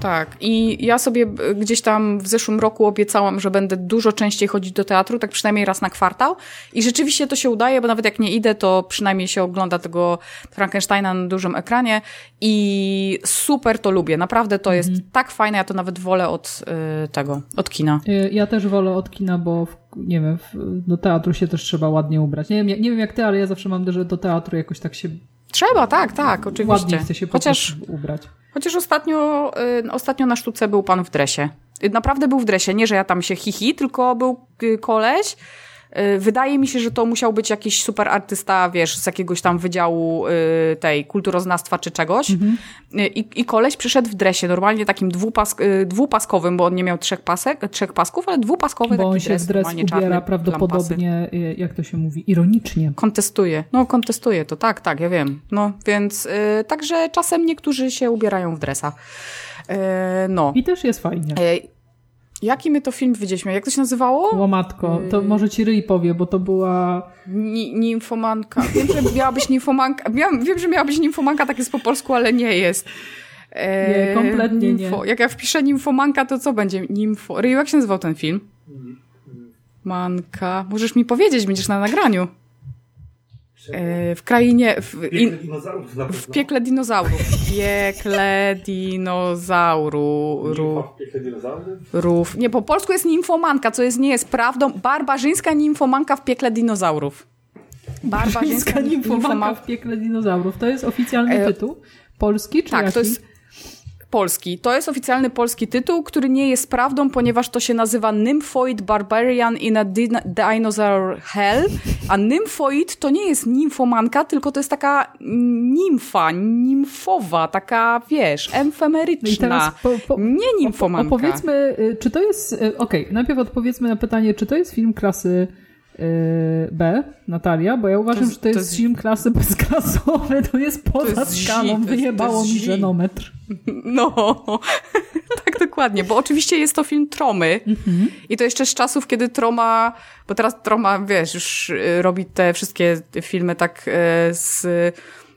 Speaker 2: Tak. I ja sobie gdzieś tam w zeszłym roku obiecałam, że będę dużo częściej chodzić do teatru, tak przynajmniej raz na kwartał. I rzeczywiście to się udaje, bo nawet jak nie idę, to przynajmniej się ogląda tego Frankensteina na dużym ekranie. I super to lubię. Naprawdę to jest mhm. tak fajne. Ja to nawet wolę od y, tego, od kina.
Speaker 1: Y, ja też wolę od kina, bo w, nie wiem, w, do teatru się też trzeba ładnie ubrać. Nie wiem, nie wiem jak ty, ale ja zawsze mam, że do teatru jakoś tak się.
Speaker 2: Trzeba, tak, tak, oczywiście.
Speaker 1: Ładnie chce się Chociaż ubrać.
Speaker 2: Chociaż ostatnio, y, ostatnio na sztuce był pan w dresie. Y, naprawdę był w dresie, nie że ja tam się hihi, tylko był y, koleś, wydaje mi się, że to musiał być jakiś super artysta, wiesz, z jakiegoś tam wydziału y, tej kulturoznawstwa czy czegoś. Mhm. Y, I, I koleś przyszedł w dresie, normalnie takim dwupas, dwupaskowym, bo on nie miał trzech, pasek, trzech pasków, ale dwupaskowy
Speaker 1: bo
Speaker 2: taki
Speaker 1: on się
Speaker 2: dres,
Speaker 1: dres ubiera czarny, prawdopodobnie, lampasy. jak to się mówi, ironicznie.
Speaker 2: Kontestuje. No, kontestuje to, tak, tak, ja wiem. No, więc yy, także czasem niektórzy się ubierają w dresa. No.
Speaker 1: I też jest fajnie.
Speaker 2: Jaki my to film widzieliśmy? Jak to się nazywało?
Speaker 1: Łomatko. To y- może ci ryj powie, bo to była...
Speaker 2: Ni nimfomanka. Wiem, że miała być nimfomanka. Wiem, wiem, że miała być nimfomanka, tak jest po polsku, ale nie jest.
Speaker 1: E, nie, kompletnie nimfo.
Speaker 2: nie. Jak ja wpiszę nimfomanka, to co będzie? Nimfo. Ryju, jak się nazywał ten film? Manka. Możesz mi powiedzieć, będziesz na nagraniu. E, w krainie. W,
Speaker 3: piekle dinozaurów na
Speaker 2: W piekle dinozaurów. Piekle dinozaurów.
Speaker 3: Piekle dinozaurów?
Speaker 2: Rów. Nie, po polsku jest nimfomanka, co jest, nie jest prawdą. Barbarzyńska nimfomanka w piekle dinozaurów.
Speaker 1: Barbarzyńska nimfomanka w piekle dinozaurów. To jest oficjalny e... tytuł? Polski czy
Speaker 2: Tak,
Speaker 1: jaki?
Speaker 2: to jest polski. To jest oficjalny polski tytuł, który nie jest prawdą, ponieważ to się nazywa Nymphoid Barbarian in a Dinosaur Hell, a Nymphoid to nie jest nimfomanka, tylko to jest taka nimfa, nimfowa, taka, wiesz, emfemeryczna. No po, po, nie nimfomanka.
Speaker 1: Opowiedzmy, y, czy to jest, y, okej, okay, najpierw odpowiedzmy na pytanie, czy to jest film klasy B, Natalia, bo ja uważam, to że to jest, to jest film klasy bezklasowy, to jest poza to jest skalą, wyjebało mi żenometr.
Speaker 2: No, tak dokładnie, bo oczywiście jest to film Tromy mhm. i to jeszcze z czasów, kiedy Troma, bo teraz Troma, wiesz, już y, robi te wszystkie filmy tak y, z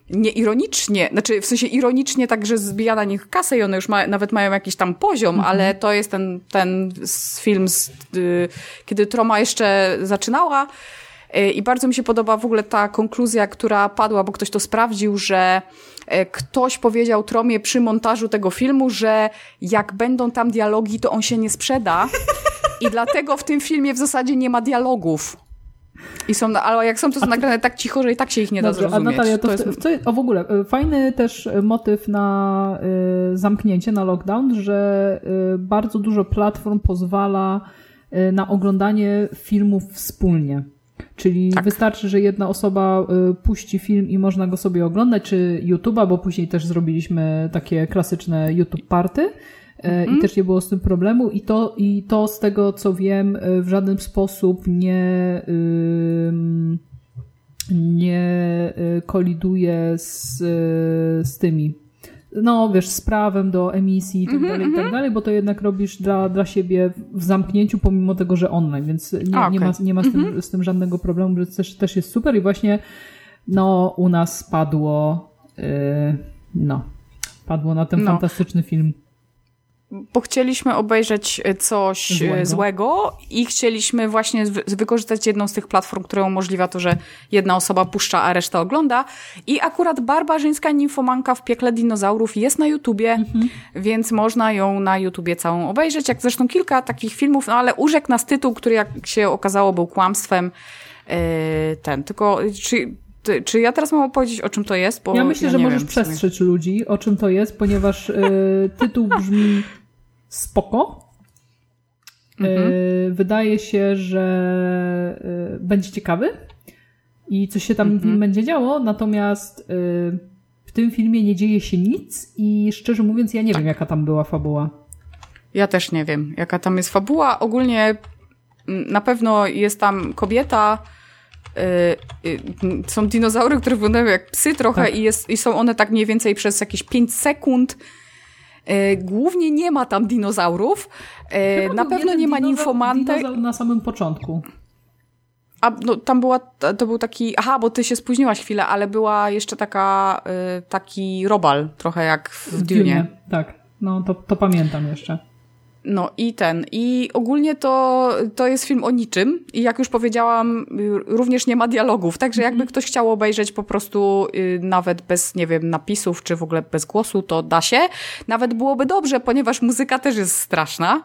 Speaker 2: nieironicznie, znaczy w sensie ironicznie tak, że zbija na nich kasę i one już ma, nawet mają jakiś tam poziom, mhm. ale to jest ten, ten film, z, y, kiedy Troma jeszcze zaczynała i bardzo mi się podoba w ogóle ta konkluzja, która padła, bo ktoś to sprawdził, że E, ktoś powiedział Tromie przy montażu tego filmu, że jak będą tam dialogi, to on się nie sprzeda. I dlatego w tym filmie w zasadzie nie ma dialogów. I są, ale jak są, to są nagrane tak cicho, że i tak się ich nie da
Speaker 1: Dobrze,
Speaker 2: zrozumieć.
Speaker 1: A Natalia, to,
Speaker 2: to jest...
Speaker 1: w, co, o w ogóle, y, fajny też motyw na y, zamknięcie, na lockdown, że y, bardzo dużo platform pozwala y, na oglądanie filmów wspólnie. Czyli
Speaker 2: Tak.
Speaker 1: wystarczy, że jedna osoba puści film i można go sobie oglądać, czy YouTube'a, bo później też zrobiliśmy takie klasyczne YouTube party.
Speaker 2: Mhm.
Speaker 1: I też nie było z tym problemu. I to, I to z tego, co wiem, y, w żaden sposób nie, nie y, koliduje z, z tymi. No, wiesz, z prawem do emisji i tak
Speaker 2: Mhm,
Speaker 1: dalej, i tak dalej, bo to jednak robisz dla, dla siebie w zamknięciu, pomimo tego, że online, więc nie,
Speaker 2: A,
Speaker 1: nie.
Speaker 2: Mhm.
Speaker 1: ma, nie ma z, tym, z tym żadnego problemu, że też, też jest super i właśnie no, u nas padło yy, no, padło na ten
Speaker 2: No.
Speaker 1: fantastyczny film.
Speaker 2: Bo chcieliśmy obejrzeć e, coś e,
Speaker 1: Złego.
Speaker 2: złego, i chcieliśmy właśnie wy- wykorzystać jedną z tych platform, która umożliwia to, że jedna osoba puszcza, a reszta ogląda. I akurat barbarzyńska nimfomanka w piekle dinozaurów jest na YouTubie, więc można ją na YouTubie całą obejrzeć, jak zresztą kilka takich filmów, no ale urzekł nas tytuł, który jak się okazało był kłamstwem. e, Ten, tylko czy, ty- czy ja teraz mam opowiedzieć o czym to jest? Bo
Speaker 1: Ja myślę, że
Speaker 2: nie
Speaker 1: możesz
Speaker 2: wiem
Speaker 1: przestrzec ludzi, o czym to jest, ponieważ y, tytuł brzmi spoko.
Speaker 2: Mhm.
Speaker 1: Y, wydaje się, że y, będzie ciekawy i coś się tam
Speaker 2: Mhm.
Speaker 1: będzie działo, natomiast w tym filmie nie dzieje się nic i szczerze mówiąc ja nie
Speaker 2: Tak.
Speaker 1: wiem jaka tam była fabuła.
Speaker 2: Ja też nie wiem, jaka tam jest fabuła. Ogólnie mm, na pewno jest tam kobieta. Y, y, są dinozaury, które wyglądają jak psy trochę
Speaker 1: Tak.
Speaker 2: i, jest, i są one tak mniej więcej przez jakieś 5 sekund. Y, Głównie nie ma tam dinozaurów.
Speaker 1: Chyba
Speaker 2: Na pewno nie ma nimfomantek.
Speaker 1: na samym początku.
Speaker 2: A no, tam była, to był taki, aha, bo ty się spóźniłaś chwilę, ale była jeszcze taka, taki robal, trochę jak w Dune.
Speaker 1: Tak, no to, to pamiętam jeszcze.
Speaker 2: No i ten. I ogólnie to, to jest film o niczym. I jak już powiedziałam, y, również nie ma dialogów. Także jakby ktoś chciał obejrzeć po prostu y, nawet bez, nie wiem, napisów, czy w ogóle bez głosu, to da się. Nawet byłoby dobrze, ponieważ muzyka też jest straszna.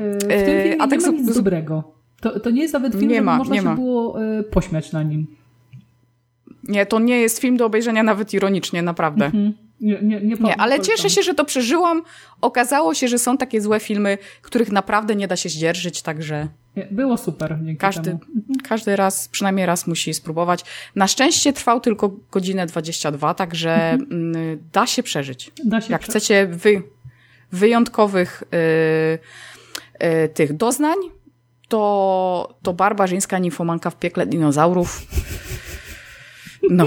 Speaker 1: Y, W tym
Speaker 2: Yy,
Speaker 1: filmie
Speaker 2: a
Speaker 1: nie
Speaker 2: tak
Speaker 1: ma
Speaker 2: zu-
Speaker 1: nic dobrego. To, to nie jest nawet film,
Speaker 2: Nie ma,
Speaker 1: można
Speaker 2: nie
Speaker 1: się
Speaker 2: ma.
Speaker 1: było y, pośmiać na nim.
Speaker 2: Nie, to nie jest film do obejrzenia nawet ironicznie, naprawdę.
Speaker 1: Mhm. Nie, nie, nie,
Speaker 2: Nie, ale cieszę się, że to przeżyłam. Okazało się, że są takie złe filmy, których naprawdę nie da się zdzierżyć, także...
Speaker 1: Było super
Speaker 2: Każdy,
Speaker 1: temu.
Speaker 2: każdy raz, przynajmniej raz musi spróbować. Na szczęście trwał tylko godzinę 22, także mm, da się przeżyć.
Speaker 1: Da się
Speaker 2: Jak chcecie wy, wyjątkowych y, y, tych doznań, to, to barbarzyńska nimfomanka w piekle dinozaurów. No,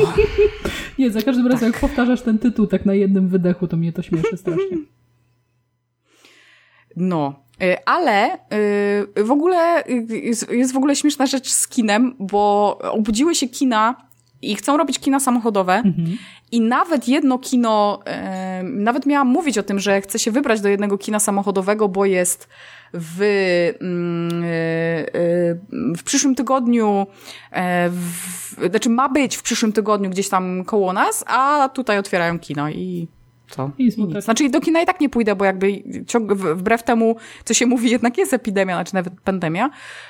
Speaker 1: Nie, za każdym razem
Speaker 2: Tak.
Speaker 1: jak powtarzasz ten tytuł tak na jednym wydechu, to mnie to śmieszy strasznie.
Speaker 2: no. Y, Ale y, w ogóle y, jest, w ogóle śmieszna rzecz z kinem, bo obudziły się kina i chcą robić kina samochodowe.
Speaker 1: Mhm.
Speaker 2: I nawet jedno kino, nawet miałam mówić o tym, że chcę się wybrać do jednego kina samochodowego, bo jest w, mm, e, e, w przyszłym tygodniu, e, w, znaczy ma być w przyszłym tygodniu gdzieś tam koło nas, a tutaj otwierają kino i co?
Speaker 1: I smutek.
Speaker 2: Znaczy do kina i tak nie pójdę, bo jakby ciąg, wbrew temu, co się mówi, jednak jest epidemia, znaczy nawet pandemia,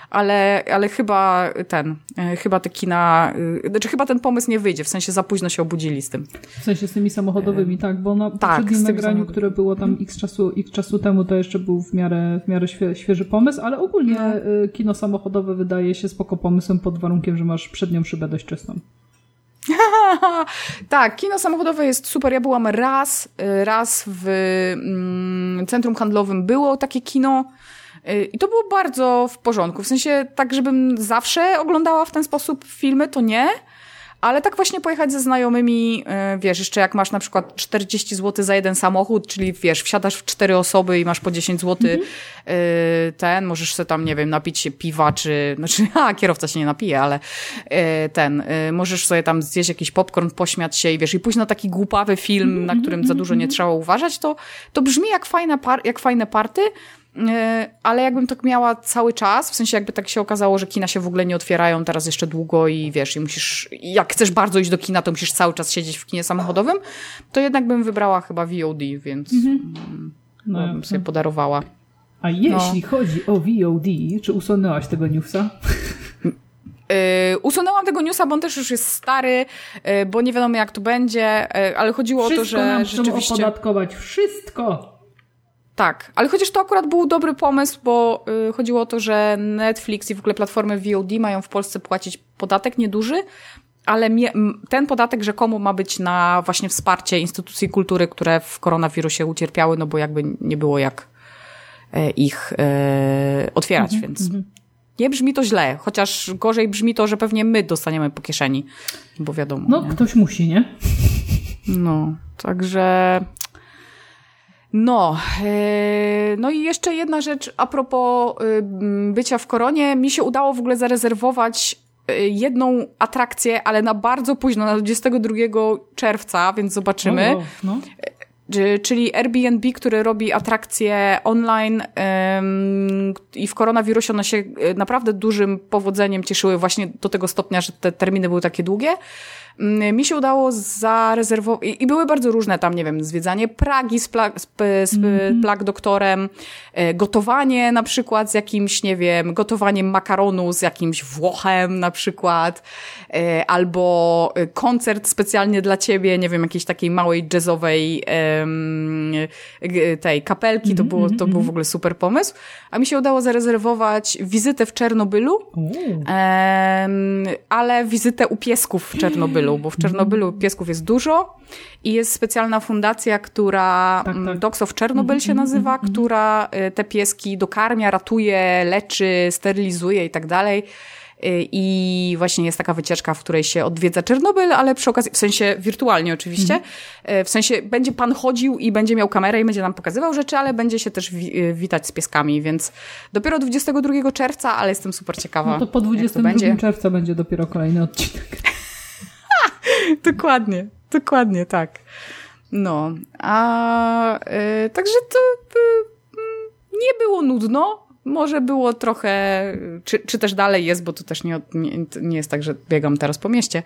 Speaker 2: ale, ale chyba ten, e, chyba te kina, y, znaczy chyba ten pomysł nie wyjdzie, w sensie za późno się obudzili z tym.
Speaker 1: W sensie z tymi samochodowymi, tak, bo na
Speaker 2: tak,
Speaker 1: poprzednim nagraniu, które było tam x czasu, x czasu temu, to jeszcze był w miarę, w miarę świe, świeży pomysł, ale ogólnie
Speaker 2: No.
Speaker 1: kino samochodowe wydaje się spoko pomysłem pod warunkiem, że masz przednią szybę dość czystą.
Speaker 2: tak, kino samochodowe jest super. Ja byłam raz, y, raz w mm, centrum handlowym było takie kino. y, I to było bardzo w porządku. W sensie tak, żebym zawsze oglądała w ten sposób filmy, to nie. Ale tak właśnie pojechać ze znajomymi, y, wiesz, jeszcze jak masz na przykład 40 zł za jeden samochód, czyli wiesz, wsiadasz w cztery osoby i masz po 10 zł y, ten, możesz sobie tam, nie wiem, napić się piwa, czy, znaczy, a, kierowca się nie napije, ale y, ten, możesz sobie tam zjeść jakiś popcorn, pośmiać się i wiesz, i pójść na taki głupawy film, na którym za dużo nie trzeba uważać, to, to brzmi jak, fajna par, jak fajne party, E, ale jakbym tak miała cały czas, w sensie jakby tak się okazało, że kina się w ogóle nie otwierają teraz jeszcze długo i wiesz, i musisz, jak chcesz bardzo iść do kina, to musisz cały czas siedzieć w kinie samochodowym, to jednak bym wybrała chyba VOD, więc
Speaker 1: No,
Speaker 2: bym
Speaker 1: jasne.
Speaker 2: sobie podarowała.
Speaker 1: A jeśli chodzi o VOD, czy usunęłaś tego newsa?
Speaker 2: Yy, usunęłam tego newsa, bo on też już jest stary, yy, bo nie wiadomo jak to będzie, yy, ale chodziło
Speaker 1: Wszystko
Speaker 2: o to, że
Speaker 1: nam
Speaker 2: rzeczywiście...
Speaker 1: chcą opodatkować. Wszystko!
Speaker 2: Tak, ale chociaż to akurat był dobry pomysł, bo y, chodziło o to, że Netflix i w ogóle platformy VOD mają w Polsce płacić podatek nieduży, ale mie- ten podatek rzekomo ma być na właśnie wsparcie instytucji kultury, które w koronawirusie ucierpiały, no bo jakby nie było jak e, ich e, otwierać, więc nie brzmi to źle, chociaż gorzej brzmi to, że pewnie my dostaniemy po kieszeni, bo wiadomo.
Speaker 1: No,
Speaker 2: nie?
Speaker 1: ktoś musi, nie?
Speaker 2: No, także. No, e, no i jeszcze jedna rzecz a propos y, bycia w koronie. Mi się udało w ogóle zarezerwować y, jedną atrakcję, ale na bardzo późno, na 22 czerwca, więc zobaczymy.
Speaker 1: No.
Speaker 2: Czy- czyli Airbnb, który robi atrakcje online em, i w koronawirusie one się e, naprawdę dużym powodzeniem cieszyły właśnie do tego stopnia, że te terminy były takie długie. Mm, Mi się udało zarezerwować i były bardzo różne tam, nie wiem, zwiedzanie Pragi z, pla z, z mm plag doktorem, e, gotowanie na przykład z jakimś, nie wiem, gotowaniem makaronu z jakimś Włochem na przykład, e, albo e, koncert specjalnie dla ciebie, nie wiem, jakiejś takiej małej jazzowej tej kapelki, to, było, to był w ogóle super pomysł. A mi się udało zarezerwować wizytę w Czernobylu, ale wizytę u piesków w Czernobylu, bo w Czernobylu piesków jest dużo i jest specjalna fundacja, która
Speaker 1: Tak,
Speaker 2: mm,
Speaker 1: tak.
Speaker 2: Dogs of Chernobyl się nazywa, która y, te pieski dokarmia, ratuje, leczy, sterylizuje i tak dalej. Y, I właśnie jest taka wycieczka, w której się odwiedza Czernobyl, ale przy okazji, w sensie wirtualnie oczywiście, Y, w sensie będzie pan chodził i będzie miał kamerę i będzie nam pokazywał rzeczy, ale będzie się też wi- witać z pieskami, więc dopiero 22 czerwca, ale jestem super ciekawa.
Speaker 1: No to po
Speaker 2: jak
Speaker 1: 22
Speaker 2: będzie.
Speaker 1: czerwca będzie dopiero kolejny odcinek.
Speaker 2: Dokładnie, dokładnie tak. No, a y, także to y, mm, nie było nudno. Może było trochę, czy, czy też dalej jest, bo to też nie, nie, nie jest tak, że biegam teraz po mieście.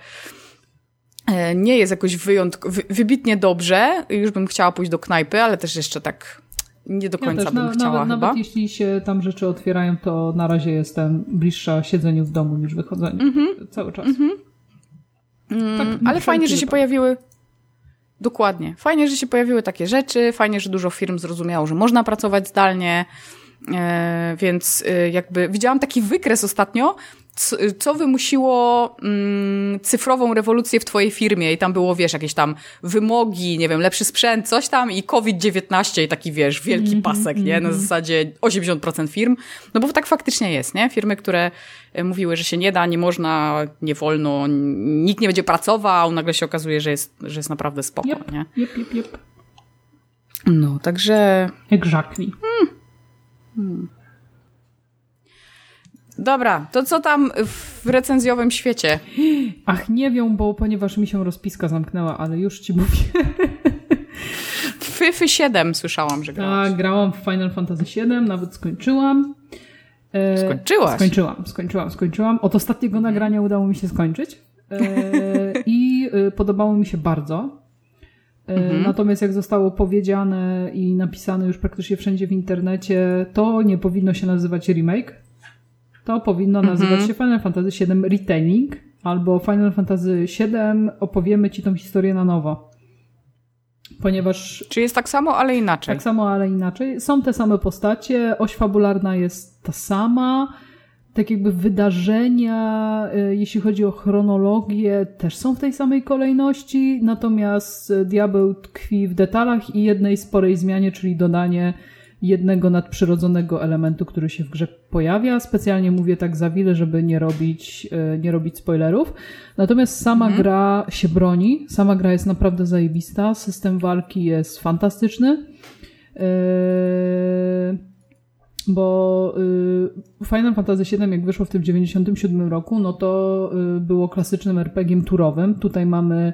Speaker 2: E, Nie jest jakoś wyjątk, wy, wybitnie dobrze. Już bym chciała pójść do knajpy, ale też jeszcze tak nie do
Speaker 1: Ja
Speaker 2: końca
Speaker 1: też,
Speaker 2: bym
Speaker 1: na,
Speaker 2: chciała
Speaker 1: nawet,
Speaker 2: chyba.
Speaker 1: nawet jeśli się tam rzeczy otwierają, to na razie jestem bliższa siedzeniu w domu niż wychodzeniu. Cały czas.
Speaker 2: Mm,
Speaker 1: Tak,
Speaker 2: ale fajnie, że się
Speaker 1: wypadek.
Speaker 2: pojawiły. Dokładnie. Fajnie, że się pojawiły takie rzeczy. Fajnie, że dużo firm zrozumiało, że można pracować zdalnie. E, więc e, jakby widziałam taki wykres ostatnio, co, wymusiło mm, cyfrową rewolucję w twojej firmie i tam było, wiesz, jakieś tam wymogi, nie wiem, lepszy sprzęt, coś tam i COVID-19 i taki, wiesz, wielki pasek, nie? Na zasadzie 80% firm. No bo tak faktycznie jest, nie? Firmy, które e, mówiły, że się nie da, nie można, nie wolno, nikt nie będzie pracował, nagle się okazuje, że jest, że jest naprawdę spoko,
Speaker 1: Jep,
Speaker 2: nie?
Speaker 1: jep, jep, jep.
Speaker 2: No, także
Speaker 1: Jak żakwi.
Speaker 2: Dobra, to co tam w recenzjowym świecie?
Speaker 1: Ach, nie wiem, bo ponieważ mi się rozpiska zamknęła, ale już ci mówię.
Speaker 2: Fyfy 7 słyszałam, że grałaś.
Speaker 1: Tak, grałam w Final Fantasy VII, nawet skończyłam. E,
Speaker 2: Skończyłaś?
Speaker 1: Skończyłam, skończyłam, skończyłam. Od ostatniego nagrania udało mi się skończyć. E, I e, podobało mi się bardzo. E, Natomiast jak zostało powiedziane i napisane już praktycznie wszędzie w internecie, to nie powinno się nazywać remake. To powinno nazywać się Final Fantasy VII Retelling albo Final Fantasy VII opowiemy ci tą historię na nowo. Ponieważ
Speaker 2: Czy jest tak samo, ale inaczej?
Speaker 1: tak samo, ale inaczej. Są te same postacie, oś fabularna jest ta sama. Tak jakby wydarzenia, y, jeśli chodzi o chronologię, też są w tej samej kolejności, natomiast y, diabeł tkwi w detalach i jednej sporej zmianie, czyli dodanie jednego nadprzyrodzonego elementu, który się w grze pojawia. Specjalnie mówię tak za wiele, żeby nie robić, y, nie robić spoilerów. Natomiast sama gra się broni, sama gra jest naprawdę zajebista, system walki jest fantastyczny. Yy, bo yy, Final Fantasy VII, jak wyszło w tym 97 roku, no to było klasycznym RPG-iem turowym. Tutaj mamy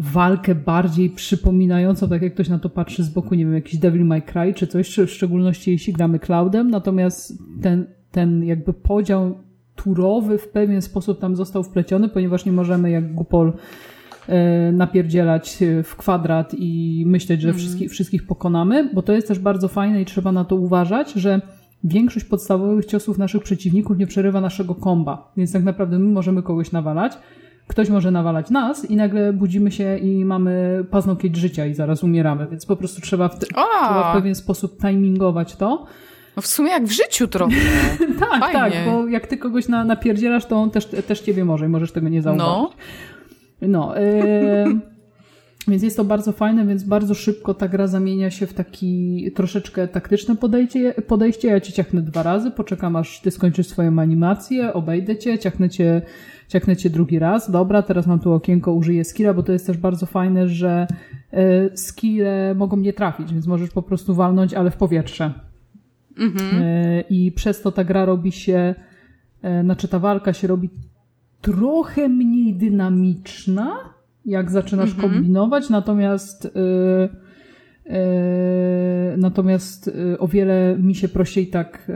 Speaker 1: walkę bardziej przypominającą, tak jak ktoś na to patrzy z boku, nie wiem, jakiś Devil May Cry czy coś, czy w szczególności jeśli gramy Cloudem, natomiast ten, ten jakby podział turowy w pewien sposób tam został wpleciony, ponieważ nie możemy jak Gupol e, napierdzielać e, w kwadrat i myśleć, że wszystkich, wszystkich pokonamy, bo to jest też bardzo fajne i trzeba na to uważać, że większość podstawowych ciosów naszych przeciwników nie przerywa naszego komba. Więc tak naprawdę my możemy kogoś nawalać, ktoś może nawalać nas i nagle budzimy się i mamy paznokieć życia i zaraz umieramy. Więc po prostu trzeba w, te, trzeba w pewien sposób timingować to.
Speaker 2: No w sumie jak w życiu trochę.
Speaker 1: tak, Fajnie. tak, bo jak ty kogoś na, napierdzielasz, to on też, też ciebie może i możesz tego nie zauważyć. No. No. Yy, więc jest to bardzo fajne, więc bardzo szybko ta gra zamienia się w taki troszeczkę taktyczne podejście. podejście. Ja cię ciachnę dwa razy, poczekam aż ty skończysz swoją animację, obejdę cię, ciachnę cię, ciachnę cię drugi raz. Dobra, teraz mam tu okienko, użyję skilla, bo to jest też bardzo fajne, że y, skille mogą nie trafić, więc możesz po prostu walnąć, ale w powietrze. Mhm. Y, I przez to ta gra robi się, y, znaczy ta walka się robi trochę mniej dynamiczna, jak zaczynasz mhm. kombinować, natomiast yy, natomiast yy, o wiele mi się prościej tak,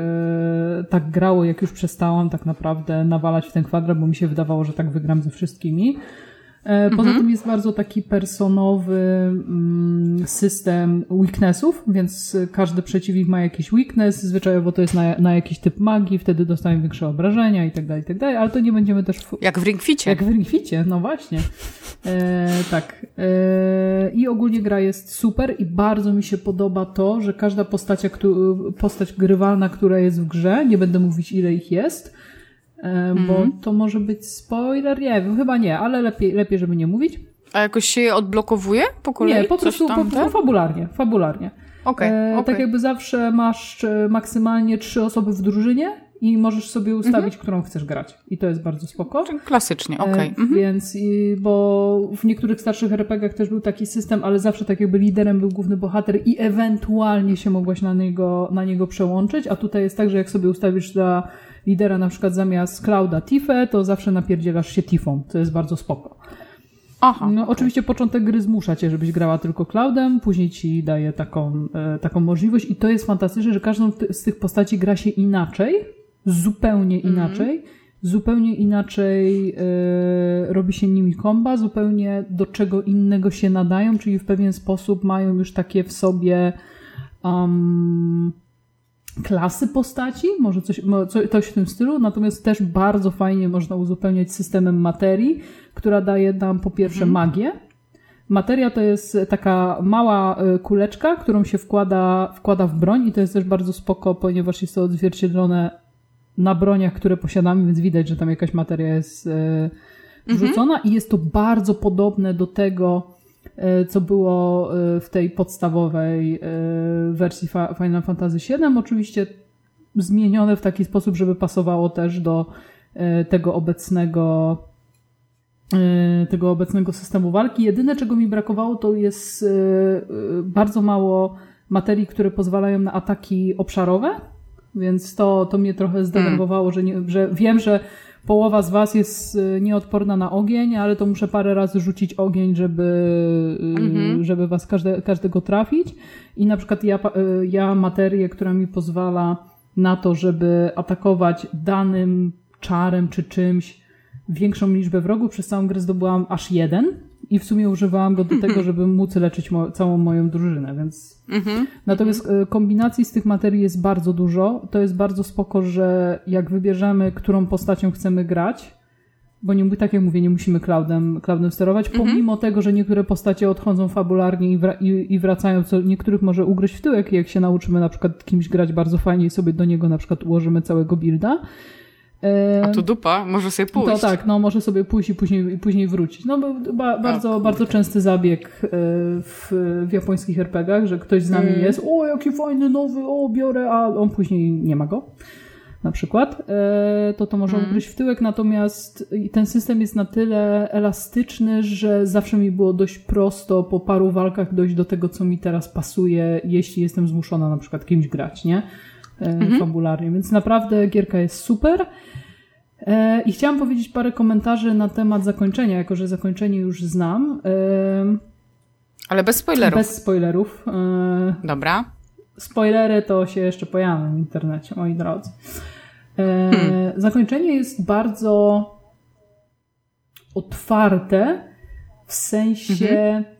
Speaker 1: y, tak grało, jak już przestałam tak naprawdę nawalać w ten kwadrat, bo mi się wydawało, że tak wygram ze wszystkimi. E, poza mhm. tym jest bardzo taki personowy mm, system weaknessów, więc każdy przeciwnik ma jakiś weakness, zwyczajowo to jest na, na jakiś typ magii, wtedy dostają większe obrażenia i tak dalej, i tak dalej, ale to nie będziemy też... W...
Speaker 2: Jak w ringficie.
Speaker 1: Jak w ringficie, no właśnie. E, tak. E, I ogólnie gra jest super i bardzo mi się podoba to, że każda postać, postać grywalna, która jest w grze, nie będę mówić ile ich jest, bo mm. to może być spoiler, nie wiem, chyba nie, ale lepiej, lepiej żeby nie mówić.
Speaker 2: A jakoś się je odblokowuje po kolei?
Speaker 1: Nie, po prostu, po prostu fabularnie, fabularnie.
Speaker 2: Okay, e, okay.
Speaker 1: Tak jakby zawsze masz e, maksymalnie trzy osoby w drużynie i możesz sobie ustawić, mhm. którą chcesz grać. I to jest bardzo spoko.
Speaker 2: Czyli klasycznie, okej. Okay.
Speaker 1: Mhm. Więc, bo w niektórych starszych RPGach też był taki system, ale zawsze tak jakby liderem był główny bohater i ewentualnie się mogłaś na niego, na niego przełączyć, a tutaj jest tak, że jak sobie ustawisz dla lidera na przykład zamiast Clouda Tifę, to zawsze napierdzielasz się Tifą, to jest bardzo spoko. Aha. No, oczywiście początek gry zmusza cię, żebyś grała tylko Cloudem, później ci daje taką, e, taką możliwość i to jest fantastyczne, że każdą z tych postaci gra się inaczej, zupełnie mhm. inaczej, zupełnie inaczej robi się nimi komba, zupełnie do czego innego się nadają, czyli w pewien sposób mają już takie w sobie um, klasy postaci, może coś, coś w tym stylu, natomiast też bardzo fajnie można uzupełniać systemem materii, która daje nam po pierwsze mhm. magię. Materia to jest taka mała e, kuleczka, którą się wkłada, wkłada w broń i to jest też bardzo spoko, ponieważ jest to odzwierciedlone na broniach, które posiadamy, więc widać, że tam jakaś materia jest e, wrzucona mhm. i jest to bardzo podobne do tego, E, co było e, w tej podstawowej wersji Final Fantasy VII. Oczywiście zmienione w taki sposób, żeby pasowało też do tego obecnego tego obecnego systemu walki. Jedyne, czego mi brakowało, to jest bardzo mało materii, które pozwalają na ataki obszarowe, więc to, to mnie trochę zdenerwowało, że, nie, że wiem, że połowa z was jest y, nieodporna na ogień, ale to muszę parę razy rzucić ogień, żeby, y, mhm. żeby was każde, każdego trafić. I na przykład ja, y, ja materię, która mi pozwala na to, żeby atakować danym czarem czy czymś większą liczbę wrogów, przez całą grę zdobyłam aż jeden i w sumie używałam go do tego, żeby móc leczyć mo całą moją drużynę, więc... Mhm. Natomiast e, kombinacji z tych materii jest bardzo dużo. To jest bardzo spoko, że jak wybierzemy, którą postacią chcemy grać, bo nie, tak jak mówię, nie musimy cloudem, cloudem sterować, mhm. pomimo tego, że niektóre postacie odchodzą fabularnie i, wra i, i, wracają, co niektórych może ugryźć w tyłek, jak się nauczymy na przykład kimś grać bardzo fajnie i sobie do niego na przykład ułożymy całego builda.
Speaker 2: A tu dupa, może sobie pójść.
Speaker 1: To tak, no może sobie pójść i później, później wrócić. No ba, bardzo, bardzo częsty zabieg e, w, w japońskich RPGach, że ktoś z nami mm. jest, o jaki fajny, nowy, o biorę, a on później nie ma go. Na przykład, e, to to może mm. ugryźć w tyłek, natomiast ten system jest na tyle elastyczny, że zawsze mi było dość prosto po paru walkach dojść do tego, co mi teraz pasuje, jeśli jestem zmuszona na przykład kimś grać, nie? Mm-hmm. fabularnie. Więc naprawdę gierka jest super. E, I chciałam powiedzieć parę komentarzy na temat zakończenia, jako że zakończenie już znam. E,
Speaker 2: Ale bez spoilerów.
Speaker 1: Bez spoilerów.
Speaker 2: Dobra.
Speaker 1: Spoilery to się jeszcze pojawią w internecie, moi drodzy. Hmm. Zakończenie jest bardzo otwarte w sensie. Mhm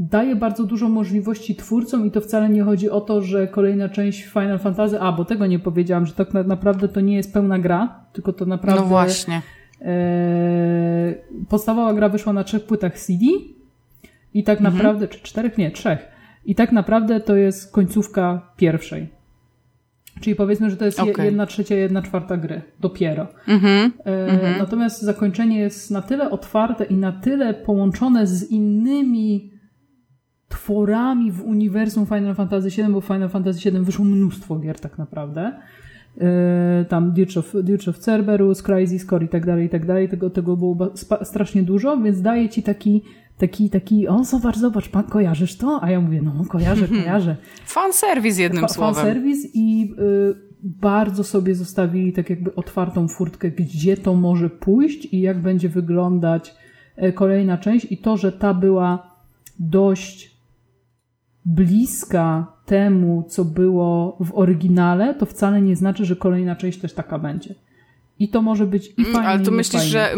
Speaker 1: daje bardzo dużo możliwości twórcom i to wcale nie chodzi o to, że kolejna część Final Fantasy, a bo tego nie powiedziałam, że tak naprawdę to nie jest pełna gra, tylko to naprawdę...
Speaker 2: No właśnie.
Speaker 1: E, podstawowa gra wyszła na trzech płytach CD i tak mhm. naprawdę, czy czterech? Nie, trzech. I tak naprawdę to jest końcówka pierwszej. Czyli powiedzmy, że to jest okay. jedna trzecia, jedna czwarta gry. Dopiero. Mm-hmm. E, natomiast zakończenie jest na tyle otwarte i na tyle połączone z innymi tworami w uniwersum Final Fantasy VII, bo w Final Fantasy VII wyszło mnóstwo gier tak naprawdę. E, tam Dirge of, Dirge of Cerberus, Crysis Core i tak dalej, i tak dalej. Tego, tego było strasznie dużo, więc daje ci taki taki, taki, o zobacz, zobacz, pan kojarzysz to? A ja mówię, no kojarzę, kojarzę.
Speaker 2: Fan serwis jednym Fa słowem.
Speaker 1: Fan serwis i y, bardzo sobie zostawili tak jakby otwartą furtkę, gdzie to może pójść i jak będzie wyglądać y, kolejna część i to, że ta była dość bliska temu, co było w oryginale, to wcale nie znaczy, że kolejna część też taka będzie. I to może być i mm, fajne,
Speaker 2: Ale
Speaker 1: to
Speaker 2: myślisz, że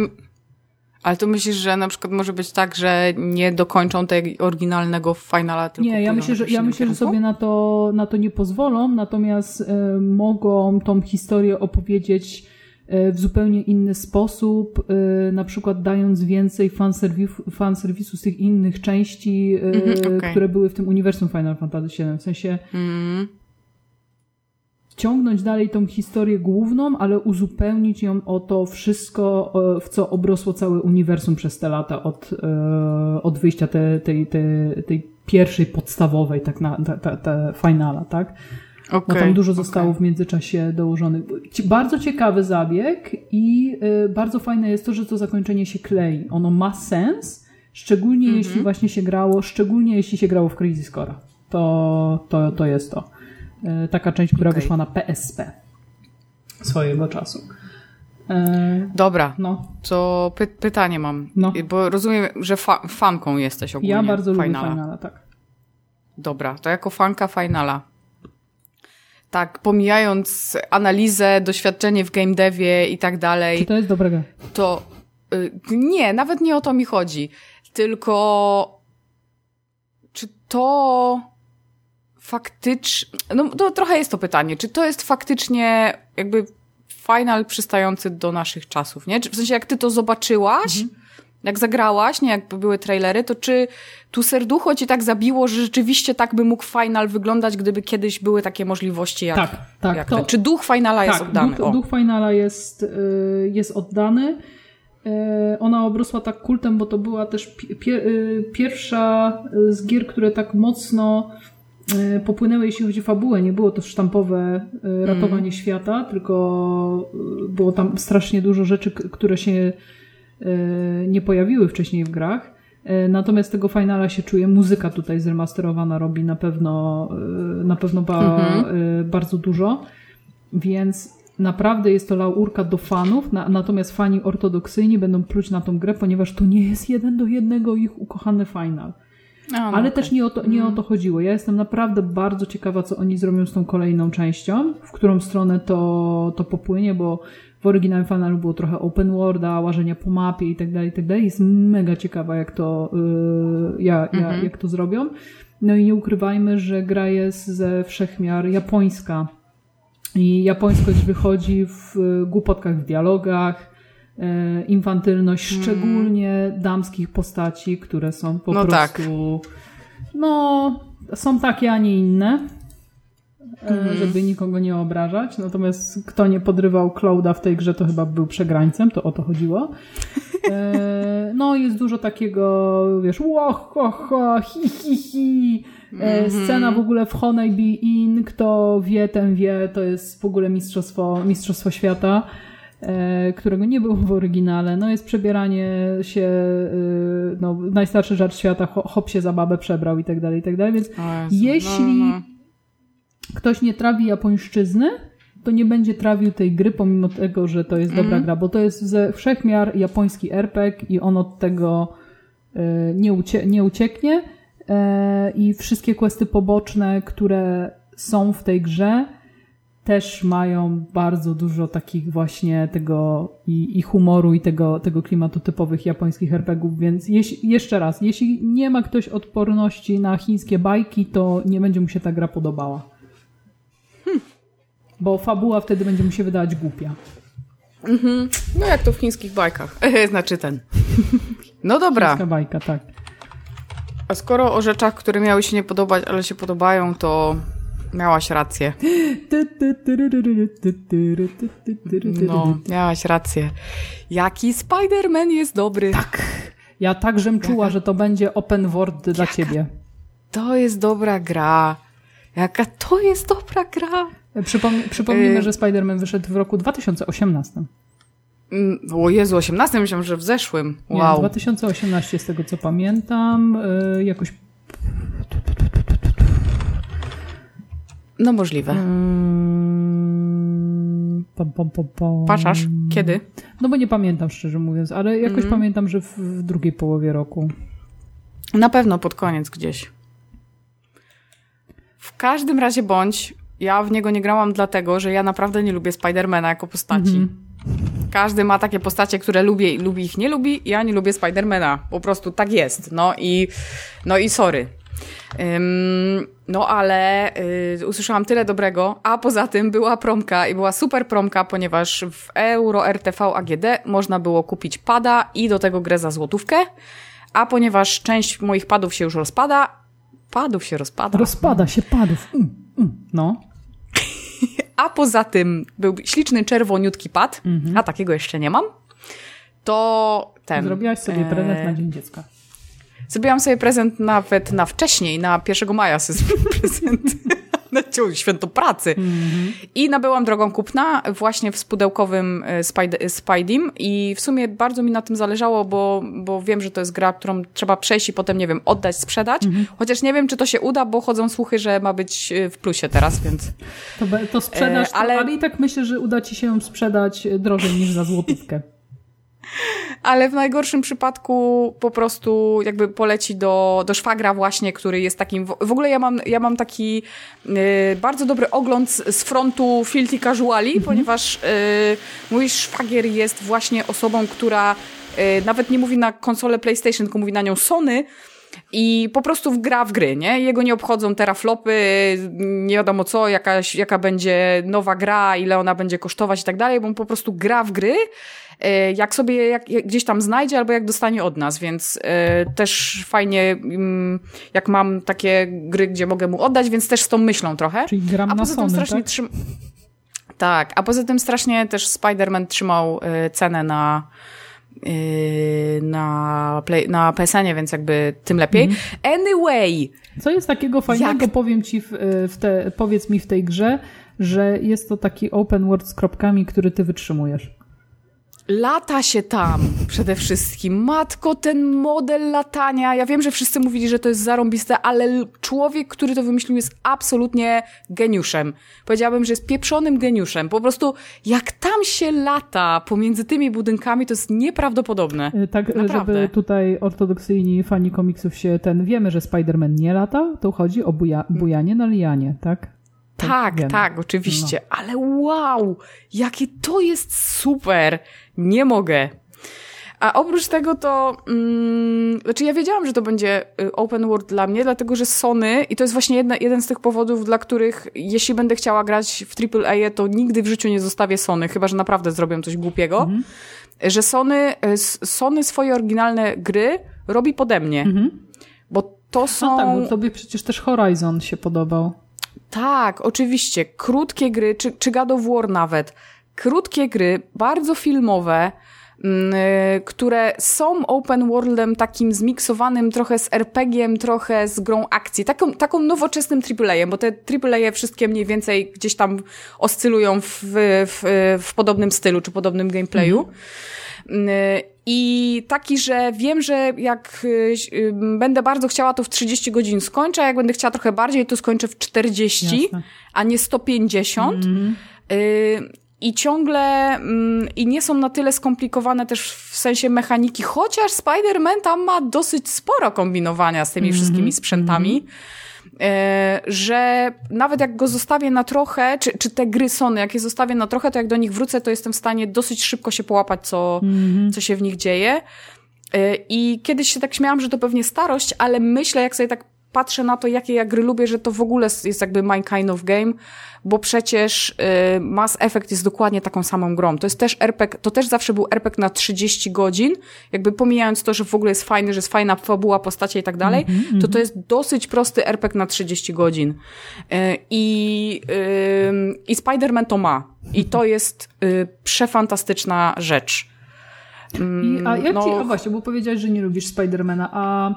Speaker 2: ale to myślisz, że na przykład może być tak, że nie dokończą tego oryginalnego finala, tylko
Speaker 1: Nie, ja myślę, że, ja myślę, że sobie na to, na to nie pozwolą, natomiast y, mogą tą historię opowiedzieć w zupełnie inny sposób, y, na przykład dając więcej fanserwisu, fanserwisu z tych innych części, mm -hmm, okay. które były w tym uniwersum Final Fantasy VII. W sensie mm ciągnąć dalej tą historię główną, ale uzupełnić ją o to wszystko, w co obrosło całe uniwersum przez te lata od, e, od wyjścia tej, tej, tej, tej pierwszej podstawowej, tak na, ta, ta, ta finala, tak? Okay, no tam dużo zostało okay. w międzyczasie dołożonych. Bardzo ciekawy zabieg i e, bardzo fajne jest to, że to zakończenie się klei. Ono ma sens, szczególnie mm -hmm. jeśli właśnie się grało, szczególnie jeśli się grało w Crisis Core. To, to, to jest to. E, taka część, która okay. wyszła na PSP swojego czasu.
Speaker 2: E, Dobra, no. to py pytanie mam, no. bo rozumiem, że fa fanką jesteś ogólnie.
Speaker 1: Ja bardzo Finala. lubię Finala, tak.
Speaker 2: Dobra, to jako fanka Finala. Tak, pomijając analizę, doświadczenie w game devie i tak dalej.
Speaker 1: Czy to jest dobre
Speaker 2: To y, nie, nawet nie o to mi chodzi. Tylko czy to faktycznie, no to trochę jest to pytanie, czy to jest faktycznie jakby final przystający do naszych czasów, nie? W sensie jak ty to zobaczyłaś, mhm. Jak zagrałaś, nie, jak były trailery, to czy tu serducho ci tak zabiło, że rzeczywiście tak by mógł final wyglądać, gdyby kiedyś były takie możliwości jak, tak, tak, jak to, ten? Czy duch finala tak, jest oddany?
Speaker 1: Duch, duch finala jest, y, jest oddany. Y, ona obrosła tak kultem, bo to była też y, pierwsza z gier, które tak mocno popłynęły, jeśli chodzi o fabułę. Nie było to sztampowe ratowanie mm. świata, tylko było tam strasznie dużo rzeczy, które się nie pojawiły wcześniej w grach. Natomiast tego finala się czuje. Muzyka tutaj zremasterowana robi na pewno, na pewno ba, -hmm. bardzo dużo. Więc naprawdę jest to laurka do fanów, na, natomiast fani ortodoksyjni będą pluć na tą grę, ponieważ to nie jest jeden do jednego ich ukochany final. No, Ale okay. też nie o, to, nie o to mhm. chodziło. Ja jestem naprawdę bardzo ciekawa, co oni zrobią z tą kolejną częścią, w którą stronę to, to popłynie, bo w oryginalnym finalu było trochę open worlda, łażenia po mapie i tak dalej, i tak dalej. Jest mega ciekawa, jak to, yy, ja, ja, mhm. jak to zrobią. No i nie ukrywajmy, że gra jest ze wszechmiar japońska. I japońskość wychodzi w głupotkach w dialogach, E, infantylność, mm. szczególnie damskich postaci, które są po no prostu tak. no są takie, a nie inne. Mm. Żeby nikogo nie obrażać. Natomiast kto nie podrywał Clouda w tej grze, to chyba był przegrańcem, to o to chodziło. E, no, jest dużo takiego, wiesz, łoho, hi, hi, hi. Mm -hmm. Scena w ogóle w Honeybee Inn, kto wie, ten wie, to jest w ogóle mistrzostwo, mistrzostwo świata. E, którego nie było w oryginale. No jest przebieranie się, e, no, najstarszy żart świata, hop się za babę przebrał i tak dalej, i tak dalej. Więc Jezu, jeśli no, no. Ktoś nie trawi japońszczyzny, to nie będzie trawił tej gry, pomimo tego, że to jest mm. dobra gra, bo to jest ze wszechmiar japoński RPG i on od tego e, nie, ucie nie ucieknie i wszystkie questy poboczne, które są w tej grze, też mają bardzo dużo takich właśnie tego i, i humoru i tego, tego klimatu typowych japońskich RPGów, więc jeśli, jeszcze raz, jeśli nie ma ktoś odporności na chińskie bajki, to nie będzie mu się ta gra podobała. Bo fabuła wtedy będzie mu się wydawać głupia.
Speaker 2: No jak to w chińskich bajkach. znaczy ten. No dobra.
Speaker 1: Chińska bajka, tak.
Speaker 2: A skoro o rzeczach, które miały się nie podobać, ale się podobają, to miałaś rację. No, miałaś rację. Jaki Spider-Man jest dobry.
Speaker 1: Tak. Ja tak żem czuła, że to będzie open world dla ciebie.
Speaker 2: To jest dobra gra. Jaka to jest dobra gra.
Speaker 1: Przypom przypomnijmy,
Speaker 2: Y-
Speaker 1: że Spider-Man wyszedł w roku 2018.
Speaker 2: Mm, O Jezu, 18 myślałam, że w zeszłym.
Speaker 1: Nie,
Speaker 2: Wow.
Speaker 1: 2018 z tego co pamiętam. y, jakoś
Speaker 2: No możliwe.
Speaker 1: Mm, pom, pom, pom, pom.
Speaker 2: Kiedy?
Speaker 1: No bo nie pamiętam szczerze mówiąc, ale jakoś
Speaker 2: Mhm.
Speaker 1: pamiętam, że w, w drugiej połowie roku.
Speaker 2: Na pewno pod koniec gdzieś. W każdym razie bądź, ja w niego nie grałam dlatego, że ja naprawdę nie lubię Spidermana jako postaci. Każdy ma takie postacie, które lubię i lubi ich nie lubi. Ja nie lubię Spidermana. Po prostu tak jest. No i, no i sorry. Ym, no ale y, usłyszałam tyle dobrego, a poza tym była promka i była super promka, ponieważ w Euro RTV AGD można było kupić pada i do tego grę za złotówkę, a ponieważ część moich padów się już rozpada, padów się rozpada,
Speaker 1: Rozpada się padów. Mm, mm. No.
Speaker 2: a poza tym był śliczny czerwoniutki pad, a takiego jeszcze nie mam, to ten...
Speaker 1: Zrobiłaś sobie
Speaker 2: e,
Speaker 1: prezent na Dzień Dziecka.
Speaker 2: Zrobiłam sobie prezent nawet na wcześniej, na 1 maja sobie zrobiłam prezent. Święto pracy. I nabyłam drogą kupna właśnie w spudełkowym e, Spide- Spidey'm i w sumie bardzo mi na tym zależało, bo, bo wiem, że to jest gra, którą trzeba przejść i potem, nie wiem, oddać, sprzedać. Chociaż nie wiem, czy to się uda, bo chodzą słuchy, że ma być e, w plusie teraz, więc...
Speaker 1: To, to sprzedasz,
Speaker 2: E, ale-
Speaker 1: ale... ale i tak myślę, że uda ci się ją sprzedać drożej niż za złotówkę.
Speaker 2: Ale w najgorszym przypadku po prostu jakby poleci do, do szwagra właśnie, który jest takim... W ogóle ja mam, ja mam taki y, bardzo dobry ogląd z, z frontu Filthy Casuali, ponieważ y, mój szwagier jest właśnie osobą, która y, nawet nie mówi na konsolę PlayStation, tylko mówi na nią Sony, i po prostu gra w gry, nie? Jego nie obchodzą teraflopy, nie wiadomo co, jakaś, jaka będzie nowa gra, ile ona będzie kosztować i tak dalej, bo on po prostu gra w gry, jak sobie jak, jak gdzieś tam znajdzie albo jak dostanie od nas, więc e, też fajnie, mm, jak mam takie gry, gdzie mogę mu oddać, więc też z tą myślą trochę.
Speaker 1: Czyli gram
Speaker 2: A
Speaker 1: na
Speaker 2: poza tym
Speaker 1: Sony,
Speaker 2: strasznie
Speaker 1: tak?
Speaker 2: trzym... Tak, a poza tym strasznie też Spider-Man trzymał e, cenę na na, play, na PSN-ie, więc jakby tym lepiej.
Speaker 1: Mhm.
Speaker 2: Anyway,
Speaker 1: Co jest takiego fajnego,
Speaker 2: Jak-
Speaker 1: powiem ci, w, w te, powiedz mi w tej grze, że jest to taki open world z kropkami, który ty wytrzymujesz.
Speaker 2: Lata się tam przede wszystkim. Matko, ten model latania. Ja wiem, że wszyscy mówili, że to jest zarąbiste, ale człowiek, który to wymyślił jest absolutnie geniuszem. Powiedziałabym, że jest pieprzonym geniuszem. Po prostu jak tam się lata pomiędzy tymi budynkami, to jest nieprawdopodobne.
Speaker 1: Y, Tak,
Speaker 2: Naprawdę.
Speaker 1: żeby tutaj ortodoksyjni fani komiksów się ten, wiemy, że Spider-Man nie lata, to chodzi o buja, bujanie na lianie, tak?
Speaker 2: Tak,
Speaker 1: wiemy.
Speaker 2: tak, oczywiście. Ale wow, jakie to jest super. Nie mogę. A oprócz tego to, mm, znaczy ja wiedziałam, że to będzie y, open world dla mnie, dlatego że Sony, i to jest właśnie jedna, jeden z tych powodów, dla których jeśli będę chciała grać w AAA, to nigdy w życiu nie zostawię Sony, chyba że naprawdę zrobią coś głupiego, że Sony, y, Sony swoje oryginalne gry robi pode mnie. Bo to są...
Speaker 1: No tak, bo tobie przecież też Horizon się podobał.
Speaker 2: Tak, oczywiście. Krótkie gry, czy, czy God of War nawet. Krótkie gry, bardzo filmowe, które są open worldem takim zmiksowanym trochę z RPG-iem, trochę z grą akcji. Taką, taką nowoczesnym AAA-em, bo te AAA wszystkie mniej więcej gdzieś tam oscylują w, w, w podobnym stylu, czy podobnym gameplayu. Y, I taki, że wiem, że jak y, y, będę bardzo chciała, to w 30 godzin skończę, a jak będę chciała trochę bardziej, to skończę w 40,
Speaker 1: Jasne.
Speaker 2: a nie 150. Y, I ciągle, mm, i nie są na tyle skomplikowane też w sensie mechaniki, chociaż Spider-Man tam ma dosyć sporo kombinowania z tymi wszystkimi sprzętami. e, że nawet jak go zostawię na trochę, czy, czy te gry Sony, jak je zostawię na trochę, to jak do nich wrócę, to jestem w stanie dosyć szybko się połapać, co, co się w nich dzieje. E, I kiedyś się tak śmiałam, że to pewnie starość, ale myślę, jak sobie tak patrzę na to, jakie ja gry lubię, że to w ogóle jest jakby my kind of game, bo przecież y, Mass Effect jest dokładnie taką samą grą. To jest też RPG, to też zawsze był RPG na 30 godzin, jakby pomijając to, że w ogóle jest fajny, że jest fajna fabuła, postacie i tak dalej, mm -hmm, to to jest dosyć prosty RPG na 30 godzin. Y, I, y, i Spider-Man to ma. I to jest przefantastyczna rzecz.
Speaker 1: I, a jak no, ci, a właśnie, bo powiedziałeś, że nie lubisz Spidermana, a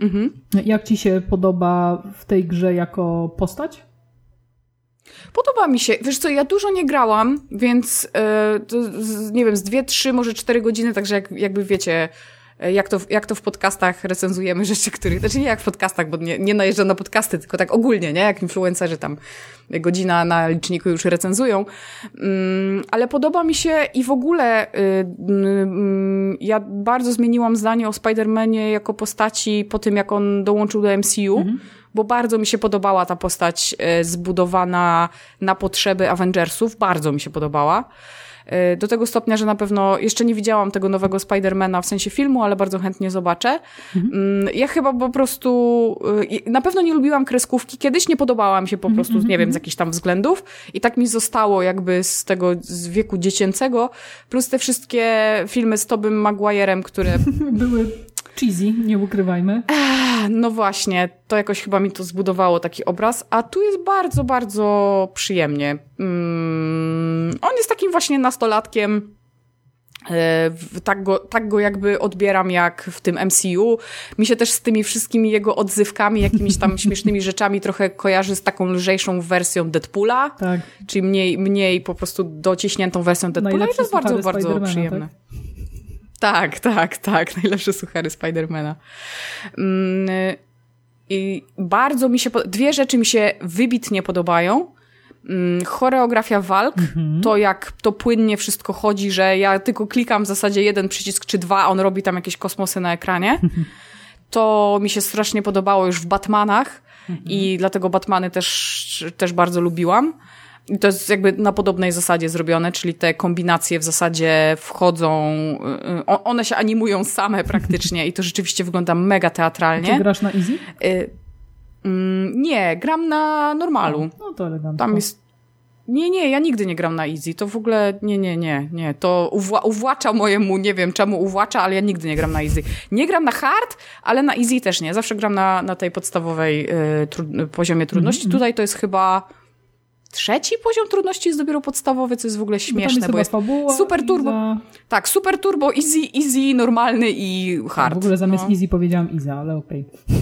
Speaker 1: Mhm. Jak ci się podoba w tej grze jako postać?
Speaker 2: Podoba mi się. Wiesz co, ja dużo nie grałam, więc yy, nie wiem, z dwie, trzy, może cztery godziny, także jak, jakby wiecie, jak to, jak to w podcastach recenzujemy rzeczy, których, znaczy nie jak w podcastach, bo nie, nie najeżdżam na podcasty, tylko tak ogólnie, nie? Jak influencerzy tam godzina na liczniku już recenzują. Um, ale podoba mi się i w ogóle y, y, ja bardzo zmieniłam zdanie o Spider-Manie jako postaci po tym, jak on dołączył do MCU. Mhm bo bardzo mi się podobała ta postać y, zbudowana na potrzeby Avengersów, bardzo mi się podobała. Y, do tego stopnia, że na pewno jeszcze nie widziałam tego nowego Spidermana w sensie filmu, ale bardzo chętnie zobaczę. Mhm. Ja chyba po prostu y, na pewno nie lubiłam kreskówki. Kiedyś nie podobała mi się po mhm, prostu, mhm, nie wiem, z mhm. jakichś tam względów i tak mi zostało jakby z tego z wieku dziecięcego, plus te wszystkie filmy z Tobym Maguirem, które
Speaker 1: były cheesy, nie ukrywajmy.
Speaker 2: No właśnie, to jakoś chyba mi to zbudowało taki obraz, a tu jest bardzo, bardzo przyjemnie. Mm, on jest takim właśnie nastolatkiem, e, tak go, tak go jakby odbieram jak w tym MCU. Mi się też z tymi wszystkimi jego odzywkami, jakimiś tam śmiesznymi rzeczami trochę kojarzy z taką lżejszą wersją Deadpoola, tak. czyli mniej, mniej po prostu dociśniętą wersją Deadpoola Najlepsze i to jest bardzo, bardzo przyjemne. Tak? Tak, tak, tak. Najlepsze suchary Spidermana. Mm, I bardzo mi się... Dwie rzeczy mi się wybitnie podobają. Mm, choreografia walk, mhm. to jak to płynnie wszystko chodzi, że ja tylko klikam w zasadzie jeden przycisk czy dwa, a on robi tam jakieś kosmosy na ekranie. To mi się strasznie podobało już w Batmanach mhm. i dlatego Batmany też, też bardzo lubiłam. I to jest jakby na podobnej zasadzie zrobione, czyli te kombinacje w zasadzie wchodzą, y, one się animują same praktycznie i to rzeczywiście wygląda mega teatralnie.
Speaker 1: Ty grasz na easy? Y,
Speaker 2: mm, nie, gram na normalu.
Speaker 1: No to elegancko.
Speaker 2: Tam jest nie, nie, ja nigdy nie gram na easy. To w ogóle nie, nie, nie, nie. To uwła uwłacza mojemu, nie wiem czemu uwłacza, ale ja nigdy nie gram na easy. Nie gram na hard, ale na easy też nie. Zawsze gram na, na tej podstawowej y, poziomie trudności. Mm -hmm. Tutaj to jest chyba trzeci poziom trudności jest dopiero podstawowy, co jest w ogóle śmieszne, bo, bo jest fabuła, super turbo. Iza. Tak, super turbo, easy, easy, normalny i hard.
Speaker 1: w ogóle zamiast no. easy powiedziałam Iza, ale okej.
Speaker 2: Okay.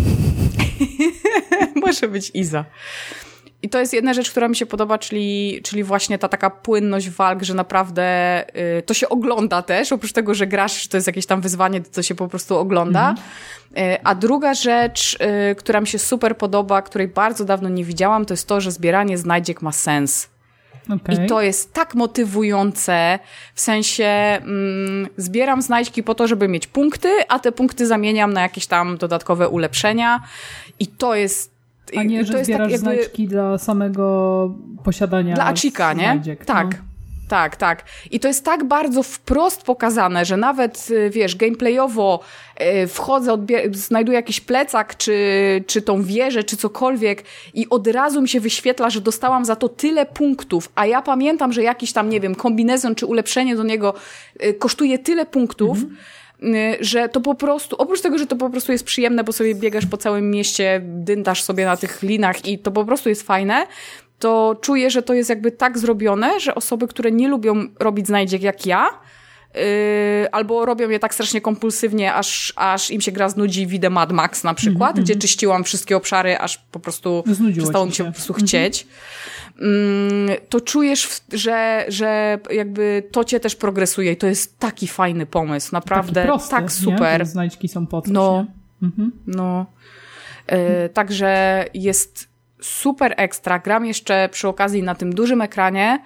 Speaker 2: Może być Iza. I to jest jedna rzecz, która mi się podoba, czyli, czyli właśnie ta taka płynność walk, że naprawdę y, to się ogląda też, oprócz tego, że grasz, to jest jakieś tam wyzwanie, to się po prostu ogląda. Mhm. Y, a druga rzecz, y, która mi się super podoba, której bardzo dawno nie widziałam, to jest to, że zbieranie znajdziek ma sens. Okay. I to jest tak motywujące, w sensie mm, zbieram znajdźki po to, żeby mieć punkty, a te punkty zamieniam na jakieś tam dodatkowe ulepszenia. I to jest
Speaker 1: a nie, że to jest zbierasz tak jakby... znaczki dla samego posiadania
Speaker 2: Dla Achika, nie? tak. No. Tak, tak. I to jest tak bardzo wprost pokazane, że nawet, y, wiesz, gameplayowo y, wchodzę, znajduję jakiś plecak, czy, czy tą wieżę, czy cokolwiek i od razu mi się wyświetla, że dostałam za to tyle punktów, a ja pamiętam, że jakiś tam, nie wiem, kombinezon, czy ulepszenie do niego y, kosztuje tyle punktów, mhm że to po prostu, oprócz tego, że to po prostu jest przyjemne, bo sobie biegasz po całym mieście, dyndasz sobie na tych linach i to po prostu jest fajne, to czuję, że to jest jakby tak zrobione, że osoby, które nie lubią robić znajdziek jak ja, Yy, albo robią je tak strasznie kompulsywnie, aż, aż im się gra znudzi, widzę Mad Max na przykład, mm -hmm. gdzie czyściłam wszystkie obszary, aż po prostu Znudziło przestało mi się po prostu chcieć. Mm -hmm. Mm, to czujesz, że, że jakby to cię też progresuje i to jest taki fajny pomysł, naprawdę prosty, tak super.
Speaker 1: Nie? znajdźki są po coś,
Speaker 2: No, mhm. no. E, także jest super ekstra. Gram jeszcze przy okazji na tym dużym ekranie, mm,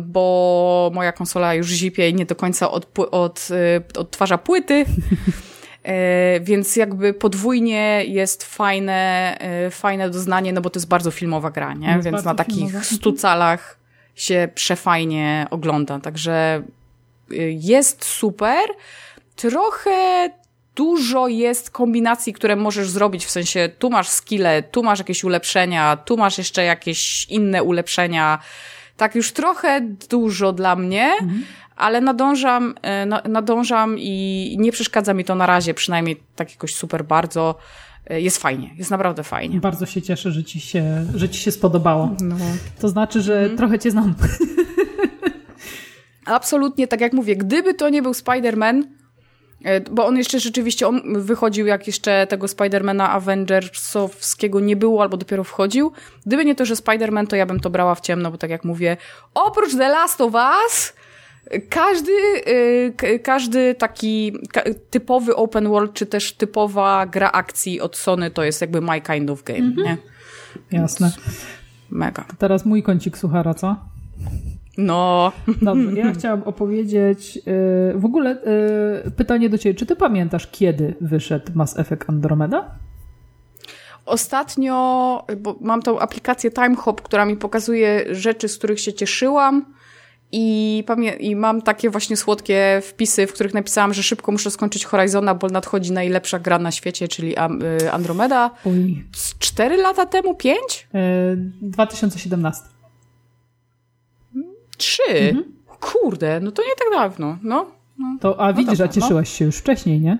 Speaker 2: bo moja konsola już zipie i nie do końca od, od, e, odtwarza płyty. E, więc jakby podwójnie jest fajne, e, fajne doznanie, no bo to jest bardzo filmowa gra, nie?
Speaker 1: Jest
Speaker 2: Więc na takich
Speaker 1: filmowa.
Speaker 2: 100 calach się przefajnie ogląda. Także y, jest super. Trochę dużo jest kombinacji, które możesz zrobić, w sensie tu masz skille, tu masz jakieś ulepszenia, tu masz jeszcze jakieś inne ulepszenia. Tak już trochę dużo dla mnie, ale nadążam, e, na- nadążam i nie przeszkadza mi to na razie, przynajmniej tak jakoś super bardzo. E, Jest fajnie, jest naprawdę fajnie.
Speaker 1: Bardzo się cieszę, że ci się, że ci się spodobało.
Speaker 2: No.
Speaker 1: To znaczy, że
Speaker 2: Mhm.
Speaker 1: trochę cię znam.
Speaker 2: Absolutnie, tak jak mówię, gdyby to nie był Spider-Man, bo on jeszcze rzeczywiście, on wychodził jak jeszcze tego Spidermana Avengersowskiego nie było, albo dopiero wchodził. Gdyby nie to, że Spider-Man, to ja bym to brała w ciemno, bo tak jak mówię, oprócz The Last of Us, każdy, k- każdy taki typowy open world, czy też typowa gra akcji od Sony, to jest jakby my kind of game, nie?
Speaker 1: Jasne.
Speaker 2: Mega.
Speaker 1: Teraz mój kącik suchara, co?
Speaker 2: No,
Speaker 1: Dobrze, ja chciałam opowiedzieć yy, w ogóle yy, pytanie do ciebie. Czy ty pamiętasz, kiedy wyszedł Mass Effect Andromeda?
Speaker 2: Ostatnio, bo mam tą aplikację TimeHop, która mi pokazuje rzeczy, z których się cieszyłam i, i mam takie właśnie słodkie wpisy, w których napisałam, że szybko muszę skończyć Horizona, bo nadchodzi najlepsza gra na świecie, czyli y, Andromeda.
Speaker 1: Oj,
Speaker 2: Z cztery lata temu? Pięć?
Speaker 1: yy, 2017.
Speaker 2: Trzy? Kurde, no to nie tak dawno. No, no,
Speaker 1: To, a widzisz,
Speaker 2: dobra,
Speaker 1: a cieszyłaś się już wcześniej, nie?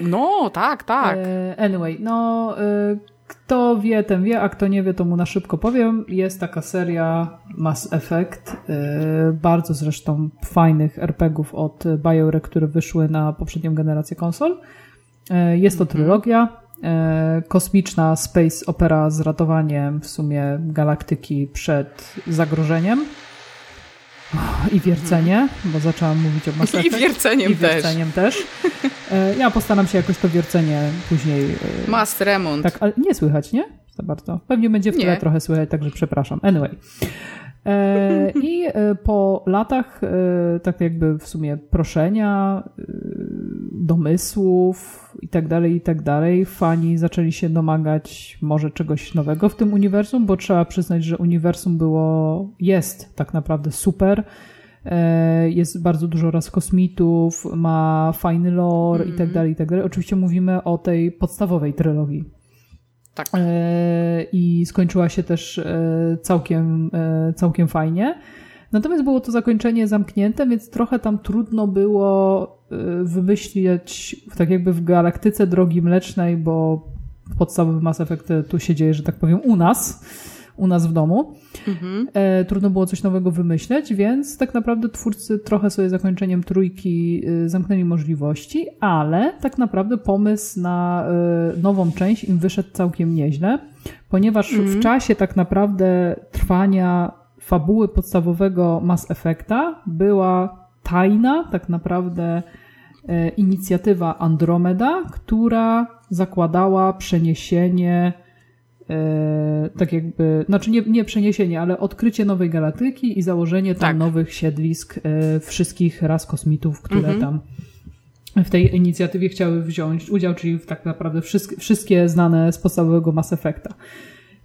Speaker 2: no tak, tak.
Speaker 1: E, Anyway, no e, kto wie, ten wie, a kto nie wie, to mu na szybko powiem. Jest taka seria Mass Effect, e, bardzo zresztą fajnych RPGów od BioWare, które wyszły na poprzednią generację konsol. Jest to trylogia, e, kosmiczna space opera z ratowaniem w sumie galaktyki przed zagrożeniem. I wiercenie, bo zaczęłam mówić o Mass
Speaker 2: I wierceniem
Speaker 1: I
Speaker 2: też.
Speaker 1: wierceniem też. E, Ja postaram się jakoś to wiercenie później. e,
Speaker 2: Mast remont.
Speaker 1: Tak, ale nie słychać, nie? Za bardzo. Pewnie będzie w tle trochę słychać, także przepraszam. Anyway. E, I e, po latach, e, tak jakby w sumie proszenia, domysłów i tak dalej, i tak dalej, fani zaczęli się domagać może czegoś nowego w tym uniwersum, bo trzeba przyznać, że uniwersum było, jest tak naprawdę super. Jest bardzo dużo raz kosmitów, ma fajny lore i tak dalej, i tak dalej. Oczywiście mówimy o tej podstawowej trylogii.
Speaker 2: Tak.
Speaker 1: E, I skończyła się też e, całkiem, e, całkiem fajnie. Natomiast było to zakończenie zamknięte, więc trochę tam trudno było wymyślić, tak jakby w galaktyce drogi mlecznej, bo podstawowy Mass Effect tu się dzieje, że tak powiem, u nas, u nas w domu.
Speaker 2: Mhm.
Speaker 1: E, trudno było coś nowego wymyśleć, więc tak naprawdę twórcy trochę sobie zakończeniem trójki e, zamknęli możliwości, ale tak naprawdę pomysł na e, nową część im wyszedł całkiem nieźle, ponieważ w czasie tak naprawdę trwania fabuły podstawowego Mass Effecta była tajna tak naprawdę inicjatywa Andromeda, która zakładała przeniesienie e, tak jakby, znaczy nie, nie przeniesienie, ale odkrycie nowej galaktyki i założenie tam
Speaker 2: Tak.
Speaker 1: nowych siedlisk e, wszystkich ras kosmitów, które
Speaker 2: Mhm.
Speaker 1: tam w tej inicjatywie chciały wziąć udział, czyli w tak naprawdę wszystkie, wszystkie znane z podstawowego Mass Effecta.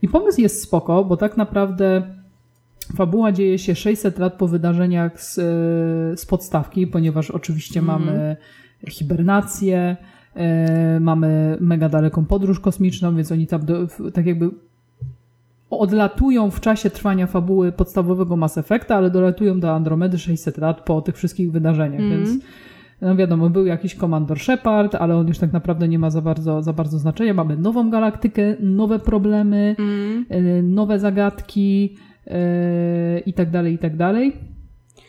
Speaker 1: I pomysł jest spoko, bo tak naprawdę fabuła dzieje się 600 lat po wydarzeniach z, e, z podstawki, ponieważ oczywiście mamy hibernację, mamy mega daleką podróż kosmiczną, więc oni tam do, w- tak jakby odlatują w czasie trwania fabuły podstawowego Mass Effecta, ale dolatują do Andromedy 600 lat po tych wszystkich wydarzeniach, więc no wiadomo, był jakiś Komandor Shepard, ale on już tak naprawdę nie ma za bardzo, za bardzo znaczenia. Mamy nową galaktykę, nowe problemy, e, nowe zagadki e, i tak dalej, i tak dalej.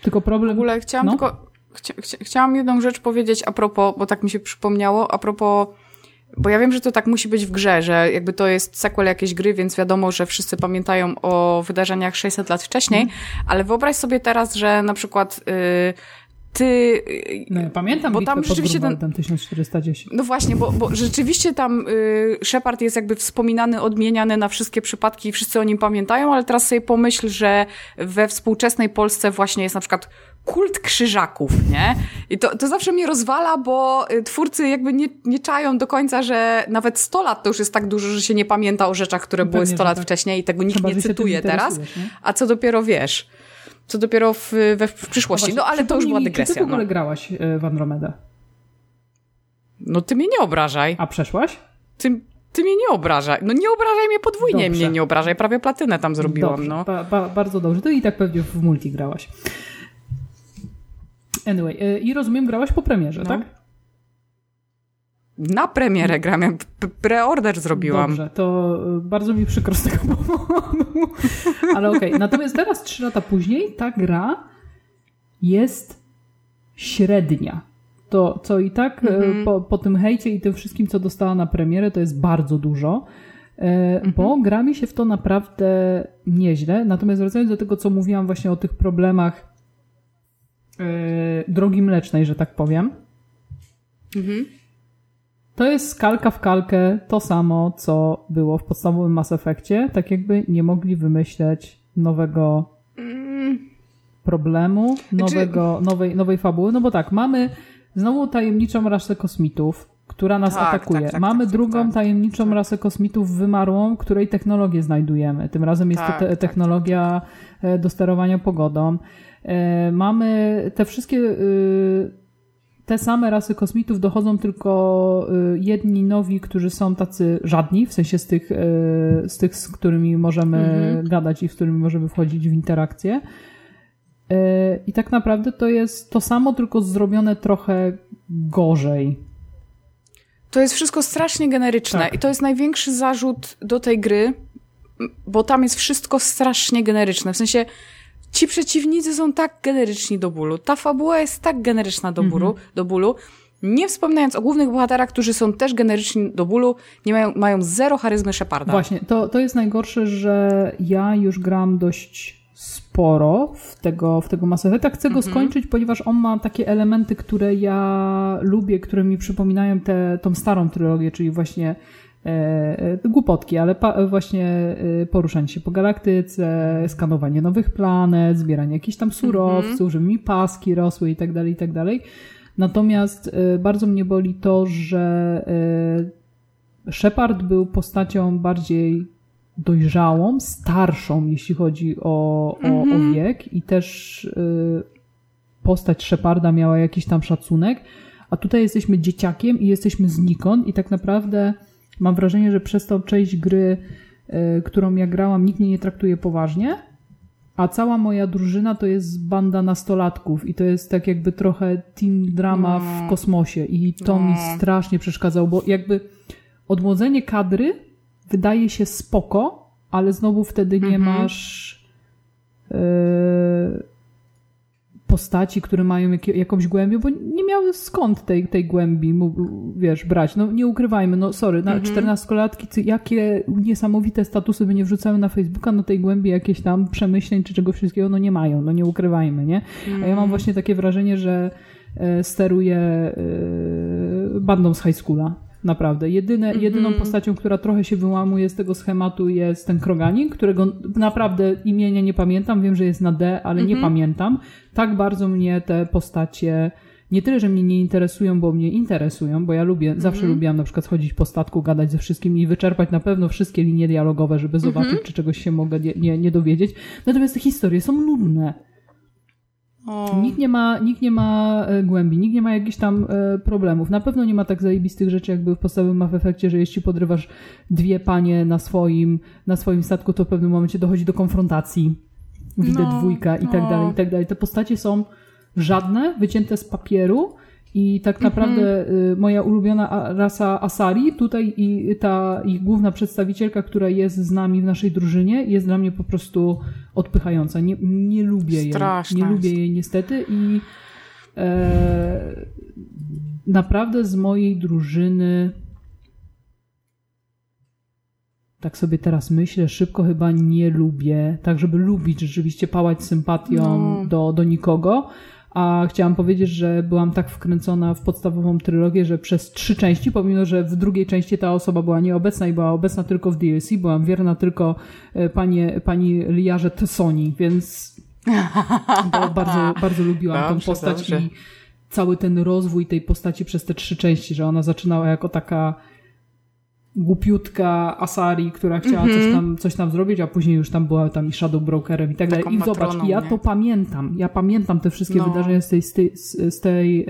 Speaker 1: Tylko
Speaker 2: W
Speaker 1: problem...
Speaker 2: ogóle chciałam
Speaker 1: No.
Speaker 2: tylko, chcia, chcia, chciałam jedną rzecz powiedzieć a propos, bo tak mi się przypomniało, a propos, bo ja wiem, że to tak musi być w grze, że jakby to jest sequel jakiejś gry, więc wiadomo, że wszyscy pamiętają o wydarzeniach 600 lat wcześniej, ale wyobraź sobie teraz, że na przykład y, ty...
Speaker 1: No, ja pamiętam
Speaker 2: bo tam
Speaker 1: pod
Speaker 2: rzeczywiście ten,
Speaker 1: Grunwaldem 1410.
Speaker 2: No właśnie, bo, bo rzeczywiście tam y, Shepard jest jakby wspominany, odmieniany na wszystkie przypadki i wszyscy o nim pamiętają, ale teraz sobie pomyśl, że we współczesnej Polsce właśnie jest na przykład kult krzyżaków, nie? I to, to zawsze mnie rozwala, bo y, twórcy jakby nie, nie czają do końca, że nawet 100 lat to już jest tak dużo, że się nie pamięta o rzeczach, które
Speaker 1: Pewnie,
Speaker 2: były
Speaker 1: że
Speaker 2: 100 lat
Speaker 1: tak.
Speaker 2: wcześniej i tego nikt
Speaker 1: Chyba,
Speaker 2: nie cytuje teraz.
Speaker 1: nie?
Speaker 2: A co dopiero wiesz? Co dopiero w, we, w przyszłości. No ale to już była dygresja.
Speaker 1: Czy ty w ogóle
Speaker 2: no.
Speaker 1: grałaś e, w Andromedę?
Speaker 2: no ty mnie nie obrażaj.
Speaker 1: A przeszłaś?
Speaker 2: Ty, ty mnie nie obrażaj. No nie obrażaj mnie podwójnie,
Speaker 1: Dobrze.
Speaker 2: mnie nie obrażaj. Prawie platynę tam zrobiłam,
Speaker 1: dobrze,
Speaker 2: no.
Speaker 1: ba, ba, bardzo dobrze. To i tak pewnie w multi grałaś. Anyway, e, i rozumiem, grałaś po premierze,
Speaker 2: No.
Speaker 1: tak?
Speaker 2: Na premierę gram, ja preorder zrobiłam.
Speaker 1: Dobrze, to e, bardzo mi przykro z tego powodu. Ale okej, natomiast teraz, trzy lata później, ta gra jest średnia. To, co i tak
Speaker 2: Mhm.
Speaker 1: po, po tym hejcie i tym wszystkim, co dostała na premierę, to jest bardzo dużo.
Speaker 2: Mhm.
Speaker 1: Bo gra mi się w to naprawdę nieźle. Natomiast wracając do tego, co mówiłam właśnie o tych problemach drogi mlecznej, że tak powiem.
Speaker 2: Mhm.
Speaker 1: To jest kalka w kalkę to samo, co było w podstawowym Mass Effectie. Tak jakby nie mogli wymyśleć nowego
Speaker 2: Mm,
Speaker 1: problemu, nowego, nowej, nowej fabuły. No bo tak, mamy znowu tajemniczą rasę kosmitów, która nas
Speaker 2: Tak,
Speaker 1: atakuje.
Speaker 2: tak, tak,
Speaker 1: mamy
Speaker 2: tak,
Speaker 1: drugą
Speaker 2: tak,
Speaker 1: tajemniczą rasę kosmitów wymarłą, której technologię znajdujemy. Tym razem jest
Speaker 2: Tak,
Speaker 1: to te,
Speaker 2: tak,
Speaker 1: technologia e, do sterowania pogodą. E, Mamy te wszystkie y, te same rasy kosmitów dochodzą tylko y, jedni nowi, którzy są tacy żadni, w sensie z tych, y, z, tych z którymi możemy
Speaker 2: Mhm.
Speaker 1: gadać i z którymi możemy wchodzić w interakcję. Y, I tak naprawdę to jest to samo, tylko zrobione trochę gorzej.
Speaker 2: To jest wszystko strasznie generyczne
Speaker 1: Tak.
Speaker 2: i to jest największy zarzut do tej gry, bo tam jest wszystko strasznie generyczne. W sensie ci przeciwnicy są tak generyczni do bólu, ta fabuła jest tak generyczna do bólu, do bólu. Nie wspominając o głównych bohaterach, którzy są też generyczni do bólu, nie mają, mają zero charyzmy Sheparda.
Speaker 1: Właśnie, to, to jest najgorsze, że ja już gram dość sporo w tego, w tego Mass Effecta. Chcę go skończyć, ponieważ on ma takie elementy, które ja lubię, które mi przypominają tę tą starą trylogię, czyli właśnie głupotki, ale właśnie e, poruszanie się po galaktyce, skanowanie nowych planet, zbieranie jakichś tam surowców, żeby mi paski rosły i tak dalej, i tak dalej. Natomiast e, bardzo mnie boli to, że e, Shepard był postacią bardziej dojrzałą, starszą, jeśli chodzi o, o, o wiek i też postać Sheparda miała jakiś tam szacunek, a tutaj jesteśmy dzieciakiem i jesteśmy znikąd i tak naprawdę mam wrażenie, że przez tą część gry, y, którą ja grałam, nikt mnie nie traktuje poważnie, a cała moja drużyna to jest banda nastolatków i to jest tak jakby trochę teen drama w kosmosie i to mi strasznie przeszkadzało, bo jakby odmłodzenie kadry wydaje się spoko, ale znowu wtedy nie masz e, postaci, które mają jakie, jakąś głębię, bo nie miały skąd tej, tej głębi, wiesz, brać. No nie ukrywajmy, no sorry, na 14-latki, ty- jakie niesamowite statusy by nie wrzucały na Facebooka, no tej głębi jakieś tam przemyśleń czy czegoś wszystkiego, no nie mają, no nie ukrywajmy, nie? A ja mam właśnie takie wrażenie, że e, steruję e, bandą z high schoola. Naprawdę. Jedyne, Jedyną postacią, która trochę się wyłamuje z tego schematu jest ten Kroganin, którego naprawdę imienia nie pamiętam. Wiem, że jest na D, ale nie pamiętam. Tak bardzo mnie te postacie nie tyle, że mnie nie interesują, bo mnie interesują, bo ja lubię, zawsze lubiłam na przykład chodzić po statku, gadać ze wszystkimi i wyczerpać na pewno wszystkie linie dialogowe, żeby zobaczyć, czy czegoś się mogę nie, nie, nie dowiedzieć. Natomiast te historie są nudne.
Speaker 2: O.
Speaker 1: Nikt nie ma, nikt nie ma e, głębi, nikt nie ma jakichś tam e, problemów. Na pewno nie ma tak zajebistych rzeczy, jakby w podstawowym Mass Effectie, że jeśli podrywasz dwie panie na swoim, na swoim statku, to w pewnym momencie dochodzi do konfrontacji. Widzę
Speaker 2: No,
Speaker 1: dwójka i tak
Speaker 2: no.
Speaker 1: dalej, i tak dalej. Te postacie są żadne, wycięte z papieru i tak naprawdę y, moja ulubiona rasa Asari, tutaj i ta ich główna przedstawicielka, która jest z nami w naszej drużynie, jest dla mnie po prostu odpychająca. Nie, nie lubię jej.
Speaker 2: Straszna
Speaker 1: Nie lubię jej niestety i e, naprawdę z mojej drużyny tak sobie teraz myślę, szybko chyba nie lubię, tak żeby lubić, rzeczywiście pałać sympatią
Speaker 2: No.
Speaker 1: do, do nikogo, a chciałam powiedzieć, że byłam tak wkręcona w podstawową trylogię, że przez trzy części, pomimo, że w drugiej części ta osoba była nieobecna i była obecna tylko w DLC, byłam wierna tylko e, panie, pani Liarze Tessoni, więc bardzo, bardzo lubiłam
Speaker 2: Dobrze,
Speaker 1: tą postać
Speaker 2: dobrze.
Speaker 1: i cały ten rozwój tej postaci przez te trzy części, że ona zaczynała jako taka głupiutka Asari, która chciała
Speaker 2: Mhm.
Speaker 1: coś, tam, coś tam zrobić, a później już tam była tam i Shadow Brokerem i tak dalej. I zobacz,
Speaker 2: matroną,
Speaker 1: ja
Speaker 2: nie?
Speaker 1: to pamiętam. Ja pamiętam te wszystkie
Speaker 2: No.
Speaker 1: wydarzenia z tej, z tej, z tej, e,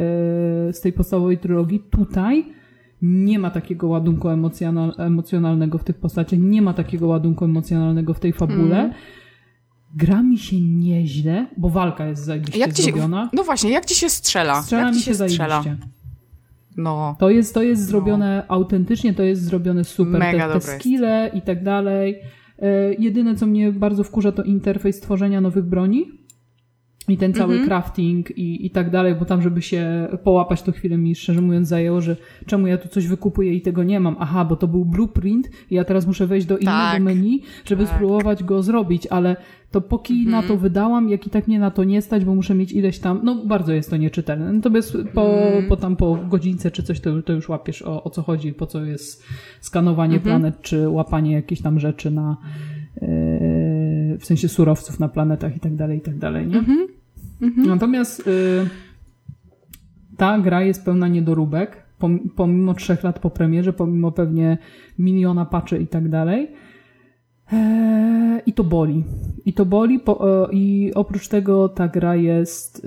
Speaker 1: z tej podstawowej trylogii. Tutaj nie ma takiego ładunku emocjonal, emocjonalnego w tych postaciach, nie ma takiego ładunku emocjonalnego w tej fabule.
Speaker 2: Mhm.
Speaker 1: Gra mi się nieźle, bo walka jest zajebiście
Speaker 2: Jak ci się, no właśnie, jak ci się strzela?
Speaker 1: Strzela
Speaker 2: jak
Speaker 1: mi się
Speaker 2: się strzela? No.
Speaker 1: To jest, to jest zrobione autentycznie, to jest zrobione super.
Speaker 2: Mega
Speaker 1: te, te skille i tak dalej. E, jedyne, co mnie bardzo wkurza, to interfejs tworzenia nowych broni. I ten cały
Speaker 2: Mhm.
Speaker 1: crafting i, i tak dalej, bo tam, żeby się połapać, to chwilę mi szczerze mówiąc zajęło, że czemu ja tu coś wykupuję i tego nie mam. Aha, bo to był blueprint i ja teraz muszę wejść do innego
Speaker 2: Tak.
Speaker 1: menu, żeby
Speaker 2: Tak.
Speaker 1: spróbować go zrobić, ale to póki na to wydałam, jak i tak mnie na to nie stać, bo muszę mieć ileś tam, no bardzo jest to nieczytelne. Natomiast po, po tam po godzince czy coś, to, to już łapiesz o, o co chodzi, po co jest skanowanie planet, czy łapanie jakichś tam rzeczy na, yy, w sensie surowców na planetach i tak dalej, i tak dalej, nie? Natomiast yy, ta gra jest pełna niedoróbek, pom- pomimo trzech lat po premierze, pomimo pewnie miliona patchy i tak dalej. Eee, I to boli. I to boli. E, I oprócz tego ta gra jest.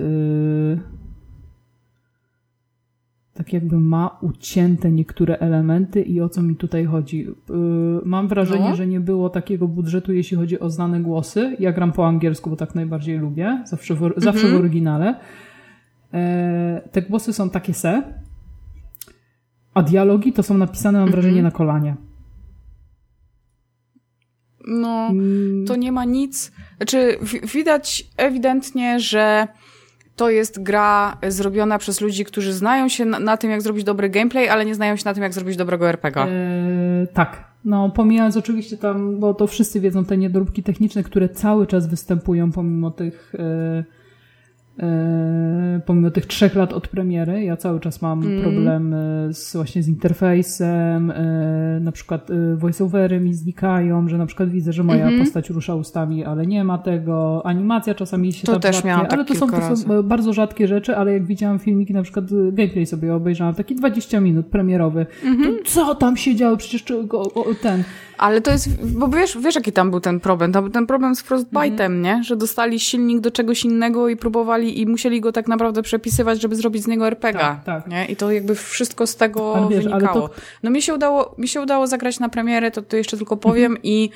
Speaker 1: Tak jakby ma ucięte niektóre elementy i o co mi tutaj chodzi. Yy, mam wrażenie,
Speaker 2: No.
Speaker 1: że nie było takiego budżetu, jeśli chodzi o znane głosy. Ja gram po angielsku, bo tak najbardziej lubię. Zawsze w, zawsze w oryginale. Eee, te głosy są takie se. A dialogi to są napisane, mam wrażenie, na kolanie.
Speaker 2: No,
Speaker 1: Mm,
Speaker 2: to nie ma nic. Znaczy, widać ewidentnie, że to jest gra zrobiona przez ludzi, którzy znają się na, na tym, jak zrobić dobry gameplay, ale nie znają się na tym, jak zrobić dobrego RPG.
Speaker 1: E, tak. No, pomijając oczywiście tam, bo to wszyscy wiedzą te niedoróbki techniczne, które cały czas występują pomimo tych e, e, pomimo tych trzech lat od premiery. Ja cały czas mam
Speaker 2: Mm.
Speaker 1: problemy z, właśnie z interfejsem, e, na przykład e, voiceovery mi znikają, że na przykład widzę, że moja
Speaker 2: Mhm.
Speaker 1: postać rusza ustami, ale nie ma tego. Animacja czasami się
Speaker 2: To
Speaker 1: tam
Speaker 2: też
Speaker 1: rzadkie,
Speaker 2: miałam tak
Speaker 1: ale to są, to są e, bardzo rzadkie rzeczy, ale jak widziałam filmiki, na przykład e, gameplay sobie obejrzałam, taki 20 minut premierowy.
Speaker 2: Mhm.
Speaker 1: To co tam się działo? Przecież ten.
Speaker 2: Ale to jest, bo wiesz, wiesz, jaki tam był ten problem? Tam był ten problem z Frostbite'em,
Speaker 1: Mhm.
Speaker 2: nie? Że dostali silnik do czegoś innego i próbowali i musieli go tak naprawdę przepisywać, żeby zrobić z niego RPG.
Speaker 1: Tak, tak.
Speaker 2: Nie? I to jakby wszystko z tego
Speaker 1: Ale wiesz,
Speaker 2: wynikało.
Speaker 1: to-
Speaker 2: No mi się udało, mi się udało zagrać na premierę, to, to jeszcze tylko powiem
Speaker 1: Mhm.
Speaker 2: i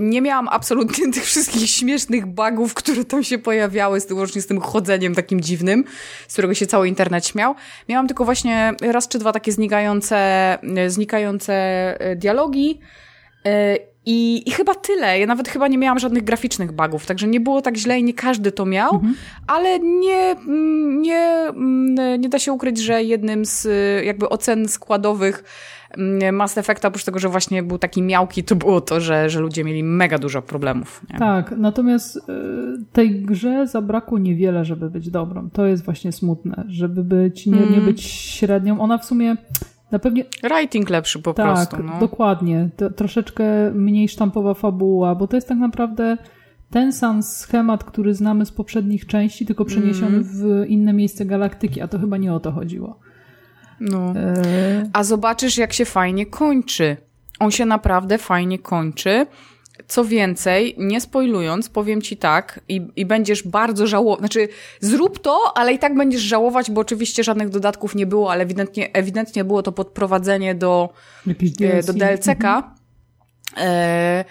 Speaker 2: nie miałam absolutnie tych wszystkich śmiesznych bugów, które tam się pojawiały, z tym, łącznie z tym chodzeniem takim dziwnym, z którego się cały internet śmiał. Miałam tylko właśnie raz czy dwa takie znikające, y, znikające y, dialogi, E, I, I chyba tyle. Ja nawet chyba nie miałam żadnych graficznych bugów, także nie było tak źle i nie każdy to miał, ale nie, mm, nie, mm, nie da się ukryć, że jednym z jakby ocen składowych Mass Effecta, oprócz tego, że właśnie był taki miałki, to było to, że, że ludzie mieli mega dużo problemów. Nie?
Speaker 1: Tak, natomiast y, tej grze zabrakło niewiele, żeby być dobrą. To jest właśnie smutne, żeby być, nie,
Speaker 2: Mm.
Speaker 1: nie być średnią. Ona w sumie na pewnie
Speaker 2: Writing lepszy po
Speaker 1: tak,
Speaker 2: prostu. No.
Speaker 1: dokładnie. To, troszeczkę mniej sztampowa fabuła, bo to jest tak naprawdę ten sam schemat, który znamy z poprzednich części, tylko przeniesiony
Speaker 2: Mm.
Speaker 1: w inne miejsce galaktyki, a to chyba nie o to chodziło.
Speaker 2: No.
Speaker 1: E,
Speaker 2: A zobaczysz, jak się fajnie kończy. On się naprawdę fajnie kończy. Co więcej, nie spoilując, powiem ci tak, i, i będziesz bardzo żałować. Znaczy, zrób to, ale i tak będziesz żałować, bo oczywiście żadnych dodatków nie było, ale ewidentnie, ewidentnie było to podprowadzenie do, e,
Speaker 1: DLC.
Speaker 2: do DLC-ka. E,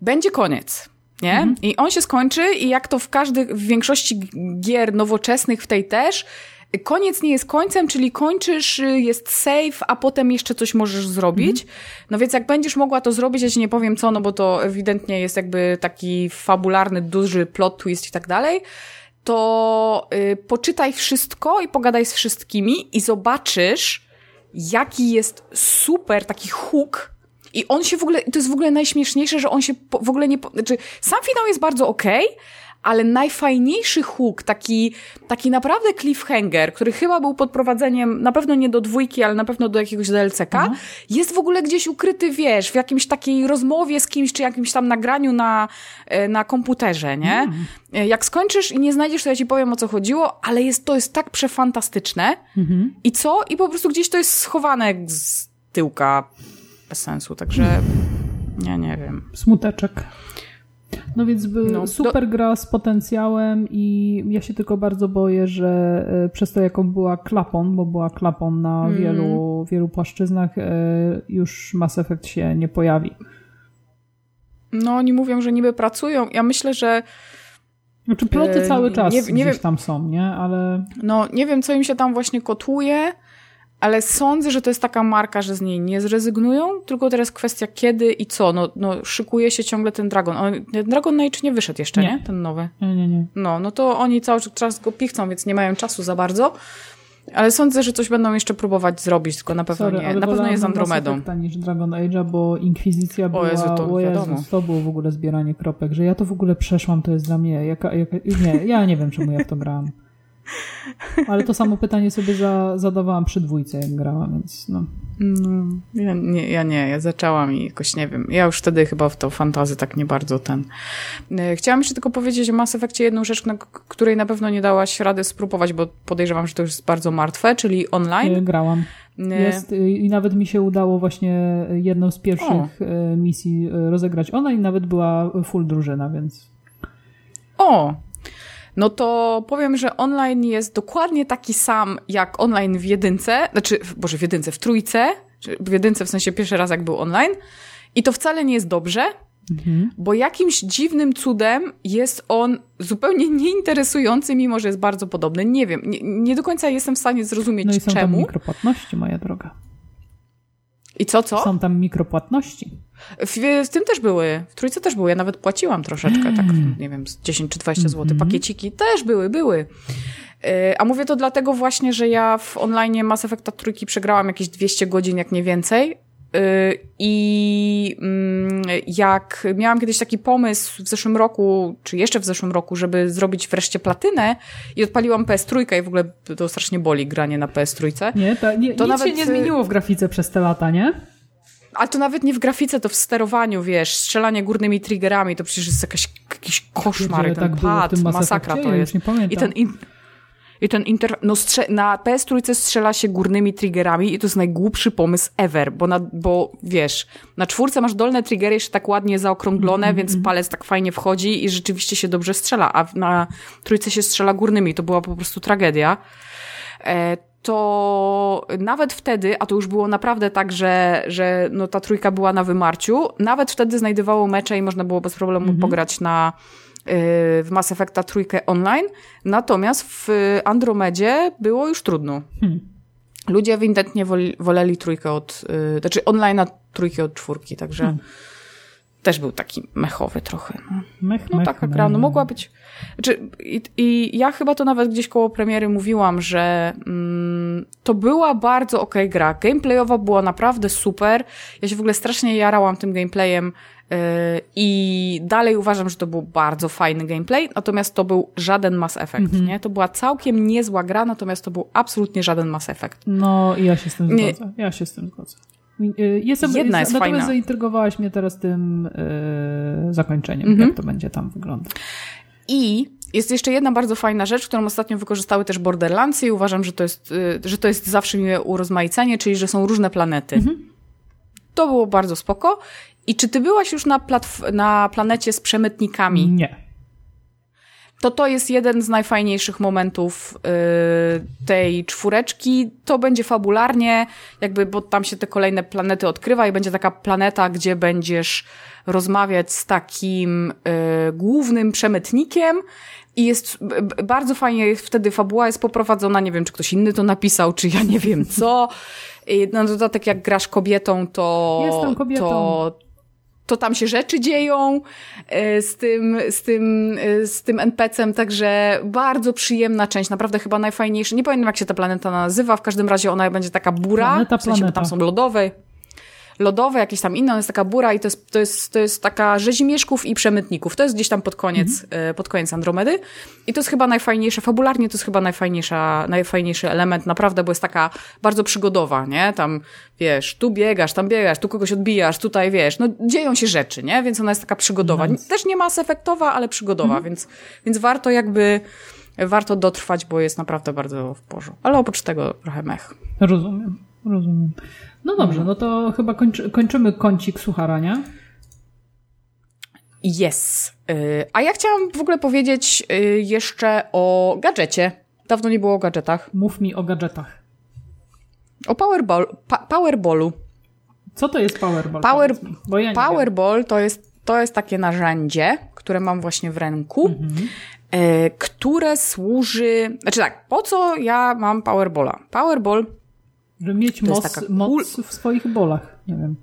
Speaker 2: będzie koniec. Nie? I on się skończy i jak to w każdych, w większości gier nowoczesnych, w tej też, koniec nie jest końcem, czyli kończysz, y, jest save, a potem jeszcze coś możesz zrobić. No więc jak będziesz mogła to zrobić, ja ci nie powiem co, no bo to ewidentnie jest jakby taki fabularny, duży plot twist i tak dalej, to y, poczytaj wszystko i pogadaj z wszystkimi i zobaczysz, jaki jest super taki hook i on się w ogóle, to jest w ogóle najśmieszniejsze, że on się w ogóle nie, znaczy sam finał jest bardzo okej, ale najfajniejszy hook, taki, taki naprawdę cliffhanger, który chyba był pod prowadzeniem, na pewno nie do dwójki, ale na pewno do jakiegoś DLC-ka,
Speaker 1: Mhm.
Speaker 2: jest w ogóle gdzieś ukryty, wiesz, w jakimś takiej rozmowie z kimś, czy jakimś tam nagraniu na, e, na komputerze, nie?
Speaker 1: Mhm.
Speaker 2: E, Jak skończysz i nie znajdziesz, to ja ci powiem, o co chodziło, ale jest, to jest tak przefantastyczne.
Speaker 1: Mhm.
Speaker 2: I co? I po prostu gdzieś to jest schowane z tyłka bez sensu, także ja nie wiem.
Speaker 1: Smuteczek. No więc
Speaker 2: No,
Speaker 1: super gra z potencjałem i ja się tylko bardzo boję, że e, przez to jaką była klapą, bo była klapą na
Speaker 2: Mhm.
Speaker 1: wielu, wielu płaszczyznach, e, już Mass Effect się nie pojawi.
Speaker 2: No, oni mówią, że niby pracują. Ja myślę, że
Speaker 1: Znaczy ploty
Speaker 2: E,
Speaker 1: cały czas
Speaker 2: nie- nie
Speaker 1: gdzieś
Speaker 2: wiem-
Speaker 1: tam są, nie? Ale
Speaker 2: no, nie wiem, co im się tam właśnie kotłuje, ale sądzę, że to jest taka marka, że z niej nie zrezygnują, tylko teraz kwestia kiedy i co. No, no szykuje się ciągle ten Dragon. On, Dragon Age nie wyszedł jeszcze, nie?
Speaker 1: Nie.
Speaker 2: Ten nowy.
Speaker 1: nie, nie, nie.
Speaker 2: No, no to oni cały czas go pichcą, więc nie mają czasu za bardzo. Ale sądzę, że coś będą jeszcze próbować zrobić, tylko na pewno
Speaker 1: Sorry,
Speaker 2: nie. Na pewno nie z Andromedą.
Speaker 1: Effecta niż Dragon Age'a, bo Inkwizycja była...
Speaker 2: Jezu, to
Speaker 1: o
Speaker 2: wiadomo.
Speaker 1: to było w ogóle zbieranie kropek, że ja to w ogóle przeszłam, to jest dla mnie jaka... jaka nie, ja nie wiem, czemu ja w to grałam. Ale to samo pytanie sobie za, zadawałam przy dwójce, jak grałam, więc no.
Speaker 2: No, ja nie, ja nie, ja zaczęłam i jakoś nie wiem. Ja już wtedy chyba w to fantazy tak nie bardzo ten. E, Chciałam jeszcze tylko powiedzieć o Mass Effectie jedną rzecz, na której na pewno nie dałaś rady spróbować, bo podejrzewam, że to już jest bardzo martwe, czyli online.
Speaker 1: E, Grałam.
Speaker 2: E,
Speaker 1: Jest, y, I nawet mi się udało właśnie jedną z pierwszych e, misji rozegrać. Ona i nawet była full drużyna, więc
Speaker 2: O! No to powiem, że online jest dokładnie taki sam jak online w jedynce, znaczy, boże, w jedynce, w trójce, w jedynce w sensie pierwszy raz jak był online. I to wcale nie jest dobrze,
Speaker 1: Mhm.
Speaker 2: bo jakimś dziwnym cudem jest on zupełnie nieinteresujący, mimo że jest bardzo podobny. Nie wiem, nie, nie do końca jestem w stanie zrozumieć
Speaker 1: no i są tam
Speaker 2: czemu.
Speaker 1: mikropłatności, moja droga.
Speaker 2: I co, co?
Speaker 1: Są tam mikropłatności.
Speaker 2: W, w tym też były, w trójce też były. Ja nawet płaciłam troszeczkę, tak, nie wiem, z 10 czy 20 zł. Pakieciki też były, były. Yy, A mówię to dlatego właśnie, że ja w online Mass Effecta trójki przegrałam jakieś 200 godzin, jak nie więcej. Yy, I mm, jak miałam kiedyś taki pomysł w zeszłym roku, czy jeszcze w zeszłym roku, żeby zrobić wreszcie platynę i odpaliłam PS3 i w ogóle to strasznie boli granie na PS3.
Speaker 1: Nie, to, nie,
Speaker 2: To
Speaker 1: nic
Speaker 2: nawet,
Speaker 1: się nie
Speaker 2: y-
Speaker 1: zmieniło w grafice przez te lata, nie?
Speaker 2: Ale to nawet nie w grafice, to w sterowaniu, wiesz, strzelanie górnymi triggerami, to przecież jest jakaś, jakiś koszmar,
Speaker 1: Pierdziele,
Speaker 2: ten
Speaker 1: tak
Speaker 2: pad, masakra to jest.
Speaker 1: nie pamiętam.
Speaker 2: I ten, in, i ten inter... No strze- na PS3 strzela się górnymi triggerami i to jest najgłupszy pomysł ever, bo, na, bo wiesz, na czwórce masz dolne triggery jeszcze tak ładnie zaokrąglone,
Speaker 1: Mhm,
Speaker 2: więc palec tak fajnie wchodzi i rzeczywiście się dobrze strzela, a na trójce się strzela górnymi, to była po prostu tragedia. E, to nawet wtedy, a to już było naprawdę tak, że, że no ta trójka była na wymarciu, nawet wtedy znajdowało mecze i można było bez problemu pograć na w Mass Effecta trójkę online, natomiast w Andromedzie było już trudno.
Speaker 1: Hmm.
Speaker 2: Ludzie ewidentnie woli, woleli trójkę od, y, znaczy online trójki od czwórki, także
Speaker 1: Hmm.
Speaker 2: też był taki mechowy trochę. No.
Speaker 1: Mech,
Speaker 2: No
Speaker 1: mech,
Speaker 2: taka
Speaker 1: mech.
Speaker 2: gra, no mogła być. Znaczy, i, I ja chyba to nawet gdzieś koło premiery mówiłam, że mm, to była bardzo okej gra. Gameplayowa była naprawdę super. Ja się w ogóle strasznie jarałam tym gameplayem yy, i dalej uważam, że to był bardzo fajny gameplay, natomiast to był żaden Mass Effect,
Speaker 1: Mhm.
Speaker 2: nie? To była całkiem niezła gra, natomiast to był absolutnie żaden Mass Effect.
Speaker 1: No i ja się z tym zgodzę. Ja się z tym zgodzę. Y, Jestem,
Speaker 2: Jedna jest
Speaker 1: natomiast
Speaker 2: fajna.
Speaker 1: zaintrygowałaś mnie teraz tym y, zakończeniem,
Speaker 2: Mhm.
Speaker 1: jak to będzie tam wyglądać.
Speaker 2: I jest jeszcze jedna bardzo fajna rzecz, którą ostatnio wykorzystały też Borderlandsy i uważam, że to jest, że to jest zawsze miłe urozmaicenie, czyli że są różne planety. To było bardzo spoko. I czy ty byłaś już na, na planecie z przemytnikami?
Speaker 1: Nie.
Speaker 2: To to jest jeden z najfajniejszych momentów y, tej czwóreczki. To będzie fabularnie, jakby, bo tam się te kolejne planety odkrywa i będzie taka planeta, gdzie będziesz rozmawiać z takim y, głównym przemytnikiem. I jest bardzo fajnie, wtedy fabuła jest poprowadzona, nie wiem, czy ktoś inny to napisał, czy ja nie wiem co. I na dodatek, jak grasz kobietą, to...
Speaker 1: Jestem kobietą.
Speaker 2: To, to tam się rzeczy dzieją e, z tym, z tym, e, z tym NPC-em, także bardzo przyjemna część, naprawdę chyba najfajniejsza. Nie pamiętam, jak się ta planeta nazywa, w każdym razie ona będzie taka bura,
Speaker 1: Planeta,
Speaker 2: w sensie, bo tam
Speaker 1: planeta.
Speaker 2: są lodowe. Lodowe, jakieś tam inne, ona jest taka bura i to jest, to jest, to jest taka rzezimieszków i przemytników. To jest gdzieś tam pod koniec,
Speaker 1: Mhm.
Speaker 2: e, pod koniec Andromedy i to jest chyba najfajniejsze, fabularnie to jest chyba najfajniejsza, najfajniejszy element, naprawdę, bo jest taka bardzo przygodowa, nie? Tam, wiesz, tu biegasz, tam biegasz, tu kogoś odbijasz, tutaj, wiesz, no dzieją się rzeczy, nie? Więc ona jest taka przygodowa.
Speaker 1: Nice.
Speaker 2: Też nie mas efektowa, ale przygodowa, więc, więc warto jakby, warto dotrwać, bo jest naprawdę bardzo w porządku. Ale oprócz tego trochę mech.
Speaker 1: Rozumiem, rozumiem. No dobrze, no to chyba kończy, kończymy kącik suchara, nie?
Speaker 2: Yes. Y, A ja chciałam w ogóle powiedzieć y, jeszcze o gadżecie. Dawno nie było o gadżetach.
Speaker 1: Mów mi o gadżetach.
Speaker 2: O Powerball, pa, Powerballu.
Speaker 1: Co to jest Powerball?
Speaker 2: Power,
Speaker 1: ja wiem.
Speaker 2: Powerball to jest, to jest takie narzędzie, które mam właśnie w ręku,
Speaker 1: Mhm.
Speaker 2: e, które służy... Znaczy tak, po co ja mam Powerballa? Powerball
Speaker 1: Żeby mieć
Speaker 2: jest
Speaker 1: moc,
Speaker 2: taka
Speaker 1: moc w swoich bolach. Nie wiem.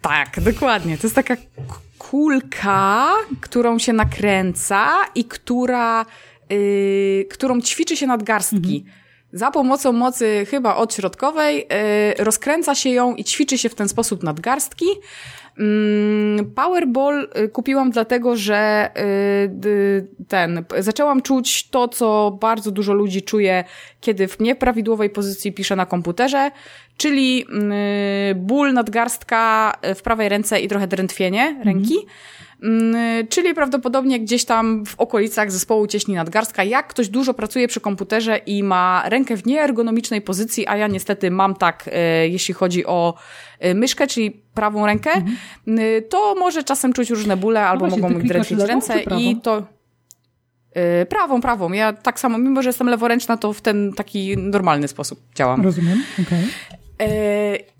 Speaker 2: Tak, dokładnie. To jest taka kulka, którą się nakręca i która, yy, którą ćwiczy się nadgarstki. Za pomocą mocy chyba odśrodkowej yy, rozkręca się ją i ćwiczy się w ten sposób nadgarstki. Mm, Powerball y, kupiłam dlatego, że y, ten, zaczęłam czuć to, co bardzo dużo ludzi czuje, kiedy w nieprawidłowej pozycji piszę na komputerze, czyli y, ból nadgarstka w prawej ręce i trochę drętwienie ręki. Mm, Czyli prawdopodobnie gdzieś tam w okolicach zespołu cieśni nadgarstka, jak ktoś dużo pracuje przy komputerze i ma rękę w nieergonomicznej pozycji, a ja niestety mam tak, e, jeśli chodzi o e, myszkę, czyli prawą rękę, m, to może czasem czuć różne bóle albo
Speaker 1: Mhm. właśnie,
Speaker 2: mogą mi drętwić
Speaker 1: lewą
Speaker 2: ręce i to... e, Prawą, prawą. Ja tak samo, mimo że jestem leworęczna, to w ten taki normalny sposób działam.
Speaker 1: Rozumiem, okej.
Speaker 2: E,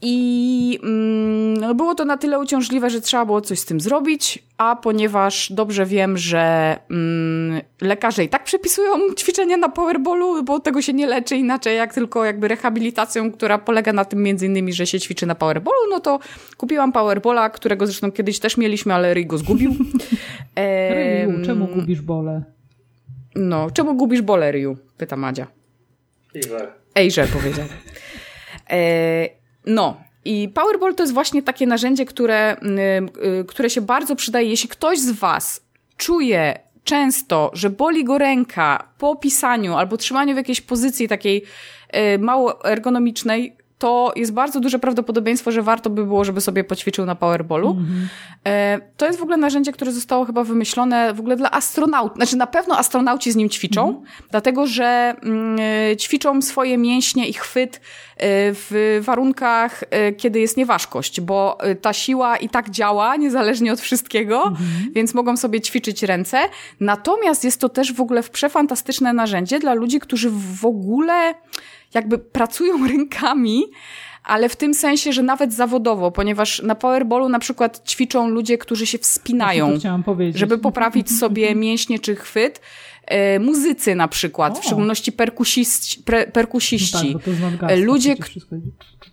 Speaker 2: I mm, no było to na tyle uciążliwe, że trzeba było coś z tym zrobić, a ponieważ dobrze wiem, że mm, lekarze i tak przepisują ćwiczenia na powerballu, bo tego się nie leczy inaczej, jak tylko jakby rehabilitacją, która polega na tym między innymi, że się ćwiczy na powerballu, no to kupiłam powerballa, którego zresztą kiedyś też mieliśmy, ale Ryj go zgubił.
Speaker 1: Ryju,
Speaker 2: Em,
Speaker 1: czemu gubisz bole?
Speaker 2: No, czemu gubisz bole, Ryu? Pyta Madzia.
Speaker 3: I że.
Speaker 2: Ejże powiedział. E, no. I Powerball to jest właśnie takie narzędzie, które, y, y, które się bardzo przydaje. Jeśli ktoś z Was czuje często, że boli go ręka po pisaniu albo trzymaniu w jakiejś pozycji takiej y, mało ergonomicznej, to jest bardzo duże prawdopodobieństwo, że warto by było, żeby sobie poćwiczył na Powerballu. E, To jest w ogóle narzędzie, które zostało chyba wymyślone w ogóle dla astronautów. Znaczy na pewno astronauci z nim ćwiczą, dlatego że mm, e, ćwiczą swoje mięśnie i chwyt e, w warunkach, kiedy jest nieważkość, bo ta siła i tak działa, niezależnie od wszystkiego, więc mogą sobie ćwiczyć ręce. Natomiast jest to też w ogóle przefantastyczne narzędzie dla ludzi, którzy w ogóle jakby pracują rękami, ale w tym sensie, że nawet zawodowo, ponieważ na powerballu na przykład ćwiczą ludzie, którzy się wspinają, żeby poprawić sobie mięśnie czy chwyt. E, muzycy na przykład,
Speaker 1: O.
Speaker 2: w szczególności perkusiści. Pre,
Speaker 1: No
Speaker 2: perkusiści.
Speaker 1: tak, bo to z nadgarstka
Speaker 2: Ludzie,
Speaker 1: wszystko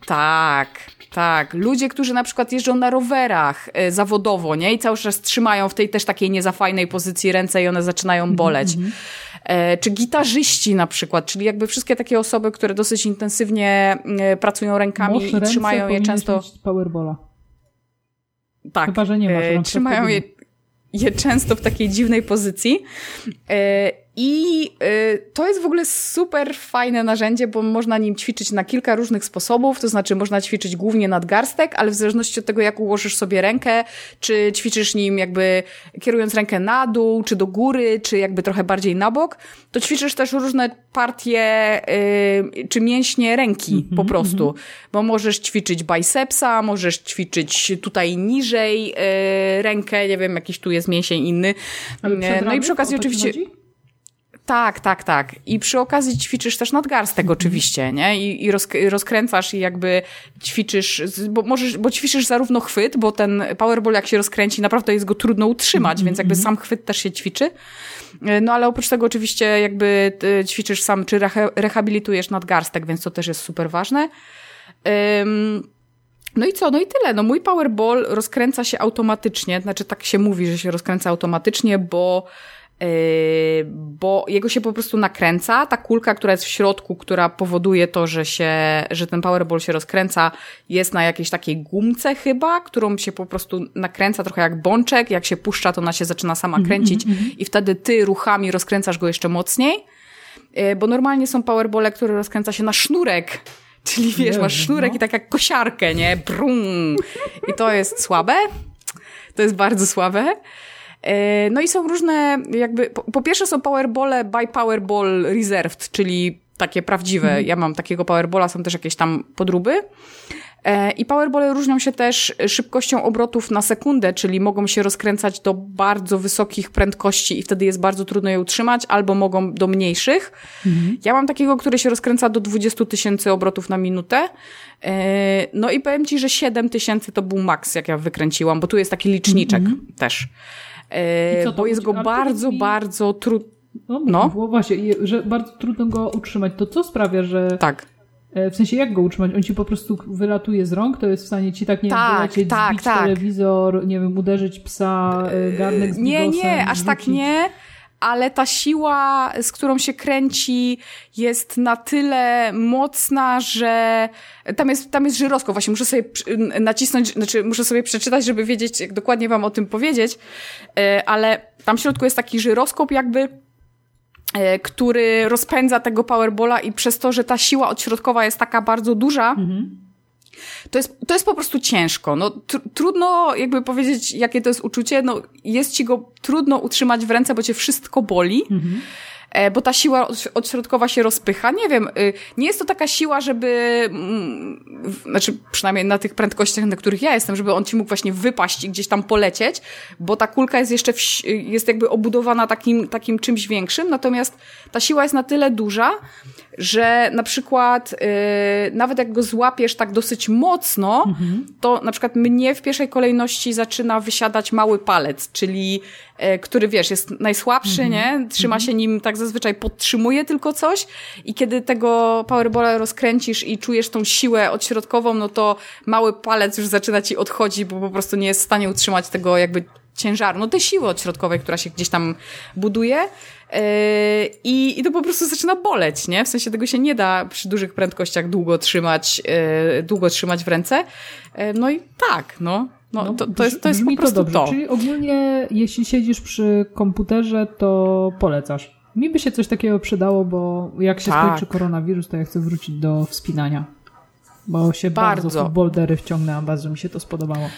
Speaker 2: tak, tak. Ludzie, którzy na przykład jeżdżą na rowerach e, zawodowo, nie? I cały czas trzymają w tej też takiej niezafajnej pozycji ręce i one zaczynają boleć. E, czy gitarzyści na przykład, czyli jakby wszystkie takie osoby, które dosyć intensywnie e, pracują rękami
Speaker 1: Masz
Speaker 2: i trzymają je często...
Speaker 1: mieć Powerballa.
Speaker 2: Tak.
Speaker 1: Chyba, że nie masz
Speaker 2: e, Trzymają je, je często w takiej dziwnej pozycji. E, I e, to jest w ogóle super fajne narzędzie, bo można nim ćwiczyć na kilka różnych sposobów. To znaczy, można ćwiczyć głównie nadgarstek, ale w zależności od tego, jak ułożysz sobie rękę, czy ćwiczysz nim jakby kierując rękę na dół, czy do góry, czy jakby trochę bardziej na bok, to ćwiczysz też różne partie y, czy mięśnie ręki po prostu. Bo możesz ćwiczyć bicepsa, możesz ćwiczyć tutaj niżej y, rękę, nie wiem, jakiś tu jest mięsień inny. No i przy okazji oczywiście...
Speaker 1: chodzi?
Speaker 2: Tak, tak, tak. I przy okazji ćwiczysz też nadgarstek
Speaker 1: Mhm.
Speaker 2: oczywiście, nie? I, i rozk- rozkręcasz i jakby ćwiczysz, bo możesz, bo ćwiczysz zarówno chwyt, bo ten powerball jak się rozkręci, naprawdę jest go trudno utrzymać,
Speaker 1: Mhm,
Speaker 2: więc jakby sam chwyt też się ćwiczy. E, No ale oprócz tego oczywiście jakby ty ćwiczysz sam, czy reha- rehabilitujesz nadgarstek, więc to też jest super ważne. Ym, no i co? No i tyle. No mój Powerball rozkręca się automatycznie, znaczy tak się mówi, że się rozkręca automatycznie, bo bo jego się po prostu nakręca, ta kulka, która jest w środku, która powoduje to, że się, że ten powerball się rozkręca, jest na jakiejś takiej gumce chyba, którą się po prostu nakręca trochę jak bączek, jak się puszcza, to ona się zaczyna sama mhm, kręcić mm -hmm. i wtedy ty ruchami rozkręcasz go jeszcze mocniej, bo normalnie są powerbole, które rozkręca się na sznurek, Czyli wiesz, masz sznurek no. i tak jak kosiarkę, nie? Brum. I to jest słabe. To jest bardzo słabe. E, no i są różne, jakby, po, pierwsze są powerbole by Powerball Reserved, czyli takie prawdziwe. Mhm. Ja mam takiego powerbola, są też jakieś tam podróby. E, I powerbole różnią się też szybkością obrotów na sekundę, czyli mogą się rozkręcać do bardzo wysokich prędkości i wtedy jest bardzo trudno je utrzymać, albo mogą do mniejszych. Mhm. Ja mam takiego, który się rozkręca do 20 tysięcy obrotów na minutę. E, no i powiem Ci, że 7 tysięcy to był maks, jak ja wykręciłam, bo tu jest taki liczniczek mhm. też. E, bo jest go bardzo, bardzo trudno.
Speaker 1: No, no. właśnie, że bardzo trudno go utrzymać. To co sprawia, że.
Speaker 2: Tak.
Speaker 1: E, w sensie, jak go utrzymać? On ci po prostu wylatuje z rąk, to jest w stanie ci tak, nie tak, wiem, wylecieć, tak, zbić tak. telewizor, nie wiem, uderzyć psa, e, garnek z
Speaker 2: Nie, nie, aż tak nie ale ta siła, z którą się kręci, jest na tyle mocna, że tam jest, tam jest żyroskop. Właśnie muszę sobie nacisnąć, znaczy muszę sobie przeczytać, żeby wiedzieć, jak dokładnie wam o tym powiedzieć, e, ale tam w środku jest taki żyroskop jakby, e, który rozpędza tego powerbola i przez to, że ta siła odśrodkowa jest taka bardzo duża, mhm to jest, to jest po prostu ciężko. No, tr trudno jakby powiedzieć, jakie to jest uczucie. No, jest ci go trudno utrzymać w ręce, bo cię wszystko boli. Mhm. E, bo ta siła odśrodkowa się rozpycha. Nie wiem, y, nie jest to taka siła, żeby, mm, znaczy przynajmniej na tych prędkościach, na których ja jestem, żeby on ci mógł właśnie wypaść i gdzieś tam polecieć, bo ta kulka jest jeszcze, w, jest jakby obudowana takim, takim czymś większym, natomiast ta siła jest na tyle duża, że na przykład yy, nawet jak go złapiesz tak dosyć mocno, mhm. to na przykład mnie w pierwszej kolejności zaczyna wysiadać mały palec, czyli który wiesz, jest najsłabszy, mhm. nie? Trzyma mhm. się nim, tak zazwyczaj podtrzymuje tylko coś i kiedy tego powerbola rozkręcisz i czujesz tą siłę odśrodkową, no to mały palec już zaczyna ci odchodzić, bo po prostu nie jest w stanie utrzymać tego jakby ciężaru, no tej siły odśrodkowej, która się gdzieś tam buduje. Yy, I, I to po prostu zaczyna boleć, nie? W sensie tego się nie da przy dużych prędkościach długo trzymać, yy, długo trzymać w ręce. Yy, no i tak, no. No, no to, to jest, to jest po prostu to, dobrze. to.
Speaker 1: Czyli ogólnie, jeśli siedzisz przy komputerze, to polecasz. Mi by się coś takiego przydało, bo jak się tak. skończy koronawirus, to ja chcę wrócić do wspinania. Bo się bardzo, bardzo w bouldery wciągnęłam, bardzo mi się to spodobało.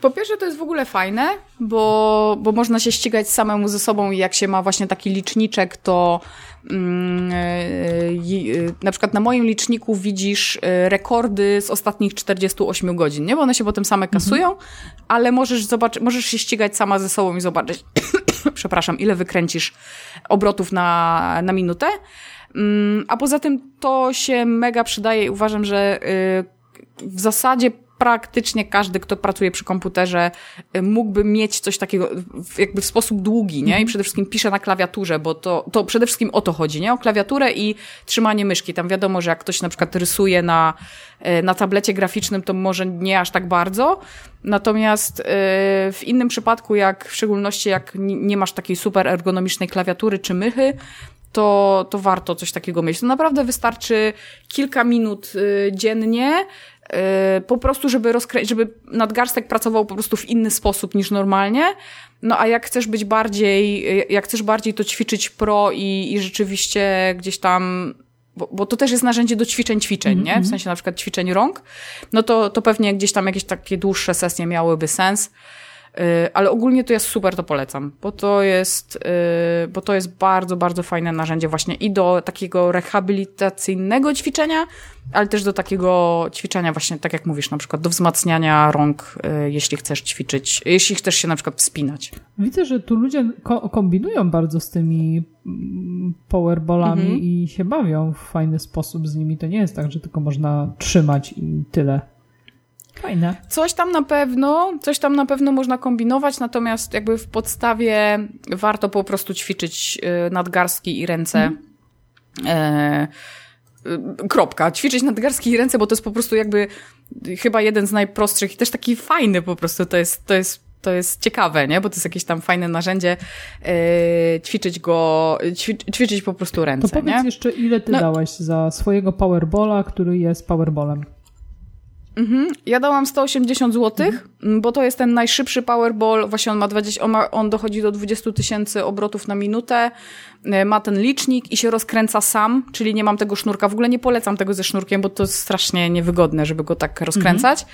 Speaker 2: Po pierwsze, to jest w ogóle fajne, bo, bo można się ścigać samemu ze sobą i jak się ma właśnie taki liczniczek, to yy, na przykład na moim liczniku widzisz rekordy z ostatnich 48 godzin, nie? Bo one się potem same mhm. kasują, mhm. ale możesz zobaczyć, możesz się ścigać sama ze sobą i zobaczyć, przepraszam, ile wykręcisz obrotów na, na minutę. Mm, a poza tym to się mega przydaje i uważam, że w zasadzie praktycznie każdy, kto pracuje przy komputerze, y, mógłby mieć coś takiego jakby w sposób długi, nie? I mhm. przede wszystkim pisze na klawiaturze, bo to, to przede wszystkim o to chodzi, nie? O klawiaturę i trzymanie myszki. Tam wiadomo, że jak ktoś na przykład rysuje na, y, na tablecie graficznym, to może nie aż tak bardzo. Natomiast y, w innym przypadku, jak w szczególności jak nie masz takiej super ergonomicznej klawiatury czy mychy, to, to warto coś takiego mieć. To naprawdę wystarczy kilka minut dziennie, po prostu, żeby, rozkre- żeby nadgarstek pracował po prostu w inny sposób niż normalnie. No a jak chcesz być bardziej, jak chcesz bardziej to ćwiczyć pro i, i rzeczywiście gdzieś tam bo, bo to też jest narzędzie do ćwiczeń ćwiczeń, -hmm. nie? W mhm. sensie na przykład ćwiczeń rąk, no to, to pewnie gdzieś tam jakieś takie dłuższe sesje miałyby sens. Y, ale ogólnie to jest super, to polecam, bo to jest, y, bo to jest bardzo, bardzo fajne narzędzie właśnie i do takiego rehabilitacyjnego ćwiczenia, ale też do takiego ćwiczenia właśnie, tak jak mówisz, na przykład do wzmacniania rąk, y, jeśli chcesz ćwiczyć, jeśli chcesz się na przykład wspinać.
Speaker 1: Widzę, że tu ludzie ko kombinują bardzo z tymi mm, powerballami mhm. i się bawią w fajny sposób z nimi. To nie jest tak, że tylko można trzymać i tyle. Fajne.
Speaker 2: Coś tam na pewno, coś tam na pewno można kombinować, natomiast jakby w podstawie warto po prostu ćwiczyć y, nadgarstki i ręce. Mm. E, y, kropka. Ćwiczyć nadgarstki i ręce, bo to jest po prostu jakby chyba jeden z najprostszych i też taki fajny po prostu. To jest, to jest to jest ciekawe, nie? Bo to jest jakieś tam fajne narzędzie, yy, ćwiczyć go, ćwi, ćwiczyć po prostu ręce,
Speaker 1: To powiedz
Speaker 2: nie?
Speaker 1: jeszcze, ile ty
Speaker 2: No.
Speaker 1: dałeś za swojego Powerbola, który jest Powerballem?
Speaker 2: Mhm. Ja dałam 180 zł, bo to jest ten najszybszy Powerball. Właśnie on ma 20, on, ma, on dochodzi do 20 tysięcy obrotów na minutę, e, ma ten licznik i się rozkręca sam, czyli nie mam tego sznurka. W ogóle nie polecam tego ze sznurkiem, bo to jest strasznie niewygodne, żeby go tak rozkręcać.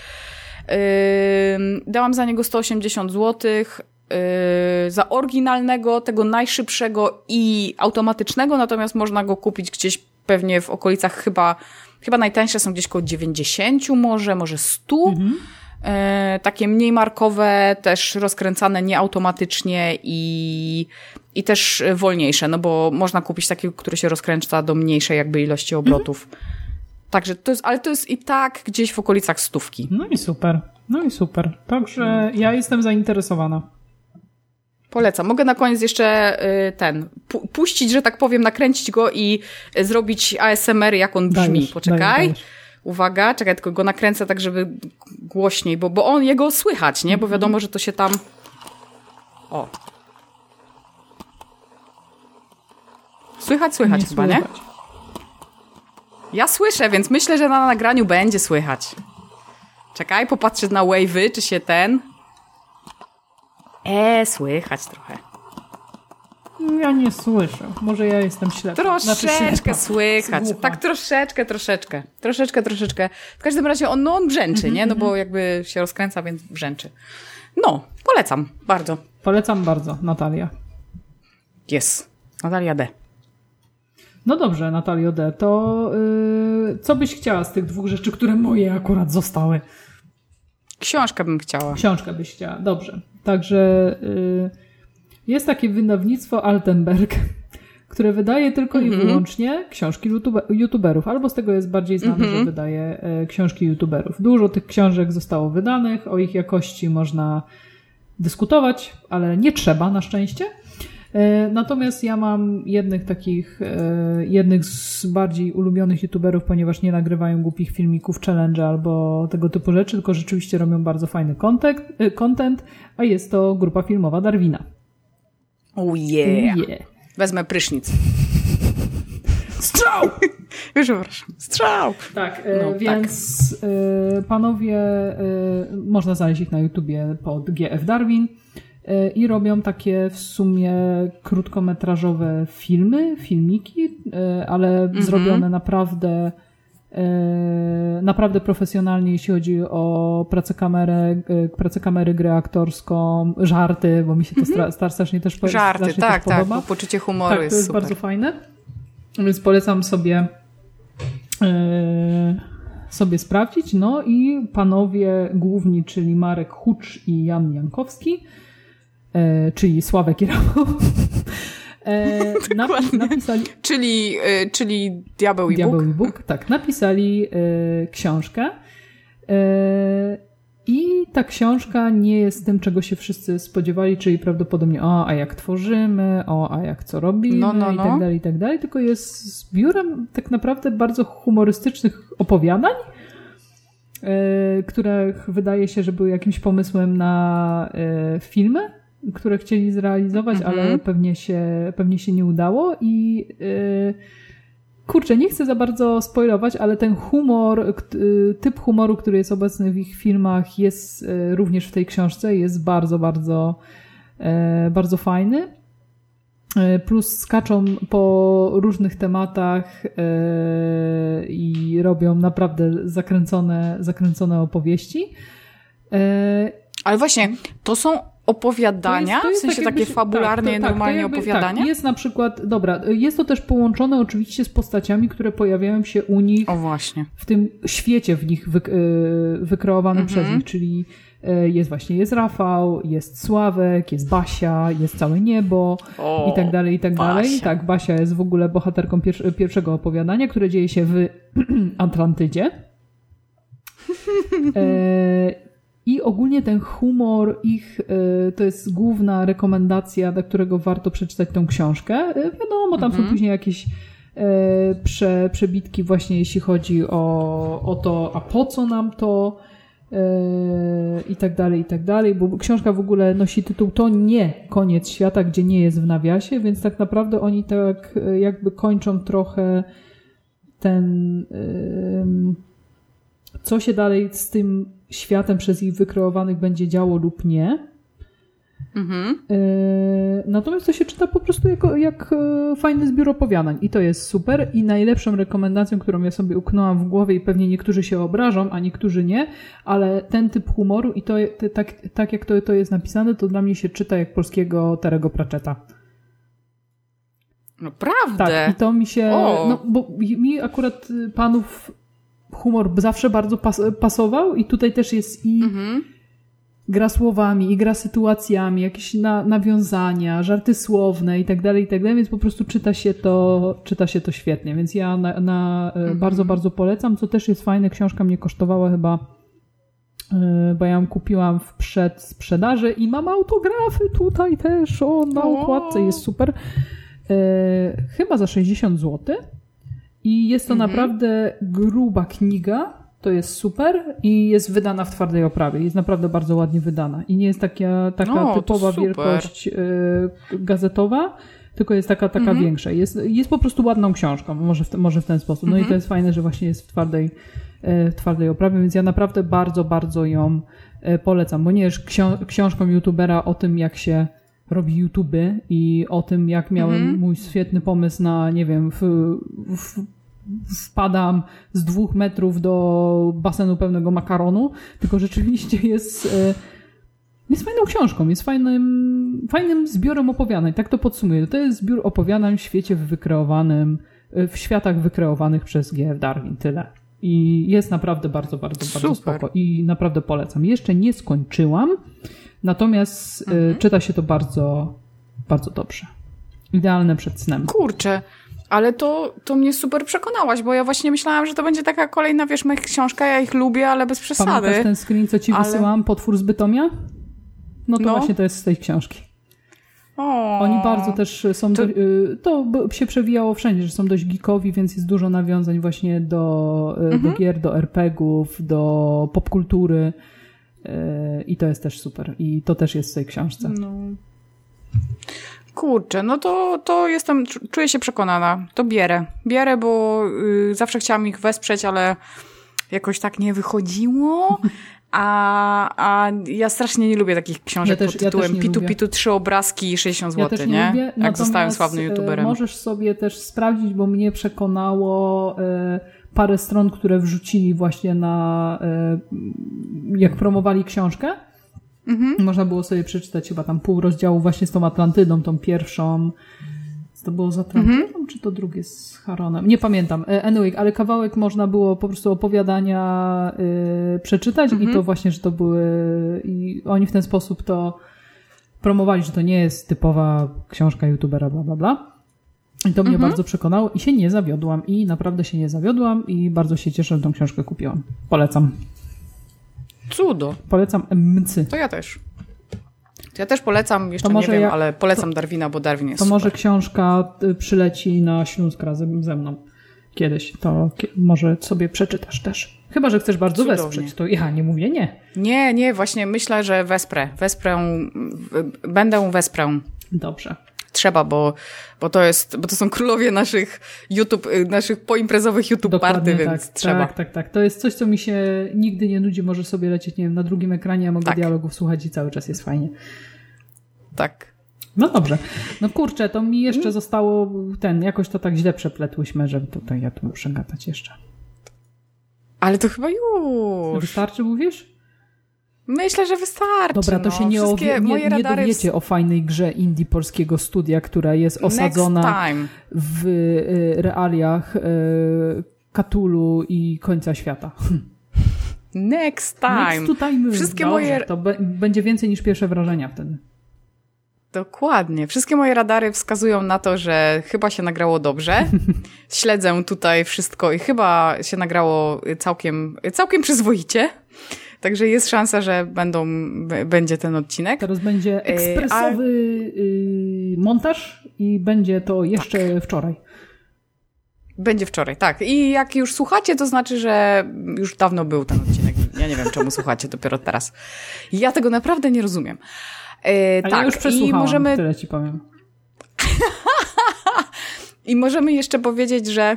Speaker 2: Ym, dałam za niego 180 zł. Yy, za oryginalnego, tego najszybszego i automatycznego, natomiast można go kupić gdzieś pewnie w okolicach chyba, chyba najtańsze są gdzieś koło 90 może, może 100. Yy, takie mniej markowe, też rozkręcane nieautomatycznie i, i też wolniejsze, no bo można kupić takie, które się rozkręca do mniejszej jakby ilości obrotów. Także to jest, ale to jest i tak gdzieś w okolicach stówki.
Speaker 1: No i super, no i super. Także ja jestem zainteresowana.
Speaker 2: Polecam. Mogę na koniec jeszcze y, ten, pu puścić, że tak powiem, nakręcić go i y, zrobić ASMR, jak on brzmi.
Speaker 1: Dajesz,
Speaker 2: Poczekaj.
Speaker 1: dajesz.
Speaker 2: Uwaga, czekaj, tylko go nakręcę tak, żeby głośniej, bo, bo on, jego słychać, nie? Bo wiadomo, że to się tam... O. Słychać, słychać chyba, nie?
Speaker 1: słychać.
Speaker 2: Ja słyszę, więc myślę, że na nagraniu będzie słychać. Czekaj, popatrzę na wave'y, czy się ten... E, słychać trochę.
Speaker 1: Ja nie słyszę. Może ja jestem. Znaczy
Speaker 2: Troszeczkę
Speaker 1: ślepa.
Speaker 2: słychać.
Speaker 1: Słucha.
Speaker 2: Tak troszeczkę, troszeczkę. Troszeczkę, troszeczkę. W każdym razie on, no on brzęczy, nie? No bo jakby się rozkręca, więc brzęczy. No, polecam. Bardzo.
Speaker 1: Polecam bardzo, Natalia.
Speaker 2: Jest. Natalia D.
Speaker 1: No dobrze, Natalio D., to yy, co byś chciała z tych dwóch rzeczy, które moje akurat zostały?
Speaker 2: Książkę bym chciała.
Speaker 1: Książkę byś chciała. Dobrze. Także yy, jest takie wydawnictwo Altenberg, które wydaje tylko i wyłącznie książki YouTube, youtuberów, albo z tego jest bardziej znane, że wydaje e, książki youtuberów. Dużo tych książek zostało wydanych, o ich jakości można dyskutować, ale nie trzeba na szczęście. E, Natomiast ja mam jednych takich, e, jednych z bardziej ulubionych youtuberów, ponieważ nie nagrywają głupich filmików, challenge albo tego typu rzeczy, tylko rzeczywiście robią bardzo fajny content, e, content a jest to grupa filmowa Darwina.
Speaker 2: Oh yeah.
Speaker 1: Yeah.
Speaker 2: Wezmę prysznic. Strzał! Już przepraszam. Strzał!
Speaker 1: Tak,
Speaker 2: No,
Speaker 1: więc e, panowie, można znaleźć ich na YouTubie pod GF Darwin i robią takie w sumie krótkometrażowe filmy, filmiki, e, ale zrobione naprawdę e, naprawdę profesjonalnie, jeśli chodzi o pracę kamery, e, pracę kamery, grę aktorską, żarty, bo mi się to stra- stra- strasznie też
Speaker 2: Żarty,
Speaker 1: strasznie
Speaker 2: tak,
Speaker 1: też
Speaker 2: tak.
Speaker 1: podoba.
Speaker 2: Poczucie humoru
Speaker 1: Tak,
Speaker 2: jest,
Speaker 1: to jest
Speaker 2: super.
Speaker 1: bardzo fajne. Więc polecam sobie sobie sprawdzić. No i panowie główni, czyli Marek Hucz i Jan Jankowski, e, czyli Sławek i Rafał, e, napisali
Speaker 2: Czyli, y, czyli Diabeł i
Speaker 1: Diabeł
Speaker 2: Bóg.
Speaker 1: i Bóg, tak, napisali e, książkę. E, I ta książka nie jest tym, czego się wszyscy spodziewali, czyli prawdopodobnie o, a jak tworzymy, o, a jak co robimy
Speaker 2: No, no,
Speaker 1: i
Speaker 2: no.
Speaker 1: tak dalej, i tak dalej, tylko jest zbiorem tak naprawdę bardzo humorystycznych opowiadań, e, które wydaje się, że były jakimś pomysłem na e, filmy, które chcieli zrealizować,
Speaker 2: Mhm.
Speaker 1: ale pewnie się, pewnie się nie udało i e, Kurczę, nie chcę za bardzo spoilować, ale ten humor, y, typ humoru, który jest obecny w ich filmach, jest y, również w tej książce, jest bardzo, bardzo, e, bardzo fajny. Plus skaczą po różnych tematach i robią naprawdę zakręcone, zakręcone opowieści.
Speaker 2: Ale właśnie, to są opowiadania?
Speaker 1: to jest
Speaker 2: w sensie
Speaker 1: tak
Speaker 2: takie
Speaker 1: jakbyś-
Speaker 2: fabularnie,
Speaker 1: tak, to- tak,
Speaker 2: normalnie
Speaker 1: to jakby-
Speaker 2: opowiadania?
Speaker 1: Tak, jest na przykład, dobra, jest to też połączone oczywiście z postaciami, które pojawiają się u nich
Speaker 2: O właśnie.
Speaker 1: w tym świecie w nich wy, y, wykreowanym
Speaker 2: Mhm.
Speaker 1: przez nich, czyli y, jest właśnie, jest Rafał, jest Sławek, jest Basia, jest całe niebo
Speaker 2: O,
Speaker 1: i tak dalej, i tak dalej.
Speaker 2: Basia.
Speaker 1: Tak, Basia jest w ogóle bohaterką pier- pierwszego opowiadania, które dzieje się w Atlantydzie. E, I ogólnie ten humor ich e, to jest główna rekomendacja, dla którego warto przeczytać tą książkę. E, Wiadomo, tam są później jakieś e, prze, przebitki właśnie jeśli chodzi o, o to, a po co nam to, i tak dalej, i tak dalej, bo książka w ogóle nosi tytuł To nie koniec świata, gdzie nie jest w nawiasie, więc tak naprawdę oni tak jakby kończą trochę ten co się dalej z tym światem przez ich wykreowanych będzie działo lub nie. Mhm. E, natomiast to się czyta po prostu jako, jak e, fajny zbiór opowiadań i to jest super i najlepszą rekomendacją, którą ja sobie uknęłam w głowie i pewnie niektórzy się obrażą, a niektórzy nie, ale ten typ humoru i to tak, tak jak to, to jest napisane, to dla mnie się czyta jak polskiego Terego Pratchetta.
Speaker 2: Naprawdę?
Speaker 1: Tak, i to mi się, o. no bo mi akurat panów humor zawsze bardzo pas, pasował i tutaj też jest i mhm gra słowami i gra sytuacjami, jakieś na, nawiązania, żarty słowne i tak dalej, i tak dalej, więc po prostu czyta się to, czyta się to świetnie, więc ja na, na e, mhm. bardzo, bardzo polecam, co też jest fajne, książka mnie kosztowała chyba e, bo ja ją kupiłam w przedsprzedaży i mam autografy tutaj też, o, na okładce jest super. E, chyba za 60 zł. I jest to mhm. naprawdę gruba kniga, to jest super i jest wydana w twardej oprawie. Jest naprawdę bardzo ładnie wydana. I nie jest taka, taka no, typowa wielkość y, gazetowa, tylko jest taka, taka mhm. większa. Jest, jest po prostu ładną książką, może w, może w ten sposób. No mhm. i to jest fajne, że właśnie jest w twardej, y, w twardej oprawie, więc ja naprawdę bardzo, bardzo ją y, polecam, bo nie jest ksią książką youtubera o tym, jak się robi YouTube i o tym, jak miałem mhm. mój świetny pomysł na, nie wiem, w, w spadam z dwóch metrów do basenu pełnego makaronu, tylko rzeczywiście jest, e, jest fajną książką, jest fajnym, fajnym zbiorem opowiadań. Tak to podsumuję. To jest zbiór opowiadań w świecie wykreowanym, e, w światach wykreowanych przez G.F. Darwin. Tyle. I jest naprawdę bardzo, bardzo, bardzo Super. spoko. I naprawdę polecam. Jeszcze nie skończyłam, natomiast e, mhm. czyta się to bardzo, bardzo dobrze. Idealne przed snem.
Speaker 2: Kurczę, ale to, to mnie super przekonałaś, bo ja właśnie myślałam, że to będzie taka kolejna, wiesz, mych książka, ja ich lubię, ale bez przesady.
Speaker 1: Pamiętasz ten screen, co ci ale... wysyłam, Potwór z Bytomia? No to no. właśnie to jest z tej książki. O, Oni bardzo też są, to... Do, y, to się przewijało wszędzie, że są dość geekowi, więc jest dużo nawiązań właśnie do, y, mhm. do gier, do RPGów, do popkultury y, i to jest też super. I to też jest w tej książce. No.
Speaker 2: Kurczę, no to, to jestem, czuję się przekonana. To bierę. Bierę, bo y, zawsze chciałam ich wesprzeć, ale jakoś tak nie wychodziło. A, a ja strasznie nie lubię takich książek ja też, pod tytułem ja Pitu lubię. Pitu, trzy obrazki i 60 zł, ja nie? nie? Lubię, Jak zostałem sławnym youtuberem.
Speaker 1: Możesz sobie też sprawdzić, bo mnie przekonało y, parę stron, które wrzucili właśnie na, y, jak promowali książkę Mhm. Można było sobie przeczytać chyba tam pół rozdziału właśnie z tą Atlantydą, tą pierwszą. To było z Atlantydą, mhm. czy to drugie z Haronem? Nie pamiętam. E, anyway, ale kawałek można było po prostu opowiadania yy, przeczytać mhm. i to właśnie, że to były... I oni w ten sposób to promowali, że to nie jest typowa książka youtubera, bla, bla, bla. I to mnie mhm. bardzo przekonało i się nie zawiodłam. I naprawdę się nie zawiodłam i bardzo się cieszę, że tą książkę kupiłam. Polecam.
Speaker 2: Cudo.
Speaker 1: Polecam MC.
Speaker 2: To ja też. To ja też polecam, jeszcze nie wiem, ja, ale polecam to, Darwina, bo Darwin jest
Speaker 1: To super. może książka y, przyleci na Śląsk razem ze mną kiedyś. To może sobie przeczytasz też. Chyba, że chcesz bardzo Cudownie. wesprzeć, to ja nie mówię nie.
Speaker 2: Nie, nie, właśnie myślę, że wesprę. Wesprę, będę wesprę.
Speaker 1: Dobrze
Speaker 2: trzeba, bo, bo, to jest, bo to są królowie naszych YouTube, y, naszych poimprezowych YouTube Dokładnie party, więc
Speaker 1: tak,
Speaker 2: trzeba.
Speaker 1: Tak, tak, tak. To jest coś, co mi się nigdy nie nudzi. Może sobie lecieć, nie wiem, na drugim ekranie, a mogę tak. dialogów słuchać i cały czas jest fajnie.
Speaker 2: Tak.
Speaker 1: No dobrze. No kurczę, to mi jeszcze zostało ten, jakoś to tak źle przepletłyśmy, że tutaj ja tu muszę gadać jeszcze.
Speaker 2: Ale to chyba już.
Speaker 1: Wystarczy, mówisz?
Speaker 2: Myślę, że wystarczy.
Speaker 1: Dobra, to
Speaker 2: no.
Speaker 1: się nie, owie, nie, nie dowiecie w... o fajnej grze indie polskiego studia, która jest osadzona w y, realiach y, Katulu i końca świata.
Speaker 2: Next time.
Speaker 1: Next time. Wszystkie Dobrze, moje... To będzie więcej niż pierwsze wrażenia wtedy.
Speaker 2: Dokładnie. Wszystkie moje radary wskazują na to, że chyba się nagrało dobrze. Śledzę tutaj wszystko i chyba się nagrało całkiem, całkiem przyzwoicie. Także jest szansa, że będą, będzie ten odcinek.
Speaker 1: Teraz będzie ekspresowy A... montaż i będzie to jeszcze tak. wczoraj.
Speaker 2: Będzie wczoraj, tak. I jak już słuchacie, to znaczy, że już dawno był ten odcinek? Ja nie wiem, czemu słuchacie dopiero teraz. Ja tego naprawdę nie rozumiem. E, tak,
Speaker 1: ja już przesłuchałam,
Speaker 2: i możemy,
Speaker 1: tyle ci powiem.
Speaker 2: I możemy jeszcze powiedzieć, że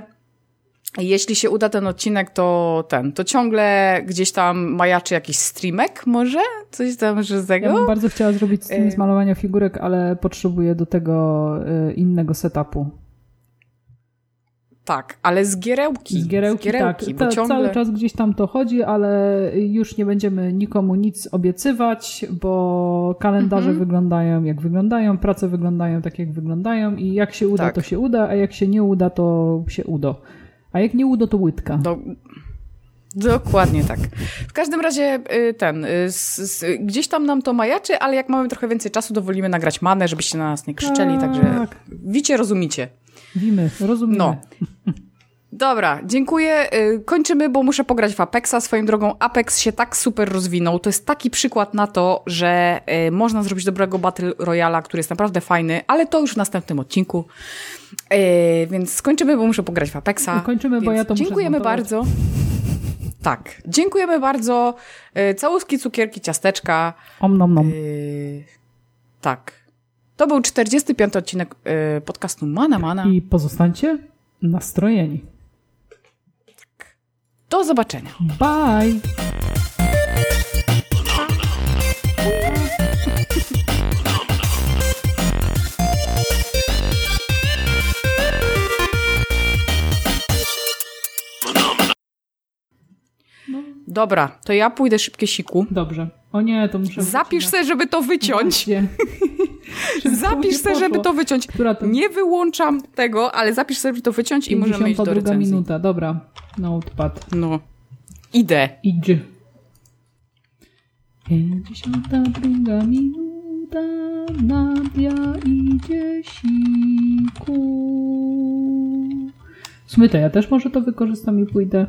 Speaker 2: jeśli się uda ten odcinek, to ten, to ciągle gdzieś tam majaczy jakiś streamek może? Coś tam, że z
Speaker 1: Ja bym
Speaker 2: tego?
Speaker 1: bardzo chciała zrobić z, tym
Speaker 2: Y-
Speaker 1: z malowania figurek, ale potrzebuję do tego y, innego setupu.
Speaker 2: Tak, ale z gierełki.
Speaker 1: Z gierełki, tak.
Speaker 2: bo ciągle...
Speaker 1: Cały czas gdzieś tam to chodzi, ale już nie będziemy nikomu nic obiecywać, bo kalendarze
Speaker 2: Mhm.
Speaker 1: wyglądają jak wyglądają, prace wyglądają tak jak wyglądają i jak się uda,
Speaker 2: Tak.
Speaker 1: to się uda, a jak się nie uda, to się uda. A jak nie uda, to łydka.
Speaker 2: Do... Dokładnie tak. W każdym razie y, ten, y, s, s, gdzieś tam nam to majaczy, ale jak mamy trochę więcej czasu, to wolimy nagrać manę, żebyście na nas nie krzyczeli,
Speaker 1: Tak.
Speaker 2: także wicie, rozumicie.
Speaker 1: Wimy, rozumiemy.
Speaker 2: No. Dobra, dziękuję. Y, Kończymy, bo muszę pograć w Apexa. Swoją drogą Apex się tak super rozwinął. To jest taki przykład na to, że y, można zrobić dobrego Battle Royala, który jest naprawdę fajny, ale to już w następnym odcinku. Y, Więc skończymy, bo muszę pograć w Apexa.
Speaker 1: Kończymy, bo ja to
Speaker 2: Dziękujemy bardzo. Tak, dziękujemy bardzo. Całuski, cukierki, ciasteczka.
Speaker 1: Om nom nom.
Speaker 2: Tak. To był 45 odcinek podcastu Mana Mana.
Speaker 1: I pozostańcie nastrojeni.
Speaker 2: Do zobaczenia.
Speaker 1: Bye!
Speaker 2: Dobra, to ja pójdę szybkie siku.
Speaker 1: Dobrze. O nie, to muszę...
Speaker 2: Zapisz sobie, żeby to wyciąć. Zapisz sobie, żeby to wyciąć.
Speaker 1: To?
Speaker 2: Nie wyłączam tego, ale zapisz sobie, żeby to wyciąć i możemy iść do
Speaker 1: 52
Speaker 2: recenzji.
Speaker 1: minuta, dobra. Notepad.
Speaker 2: No. Idę.
Speaker 1: Idź. 52 minuta, Nadia idzie siku. To ja też może to wykorzystam i pójdę.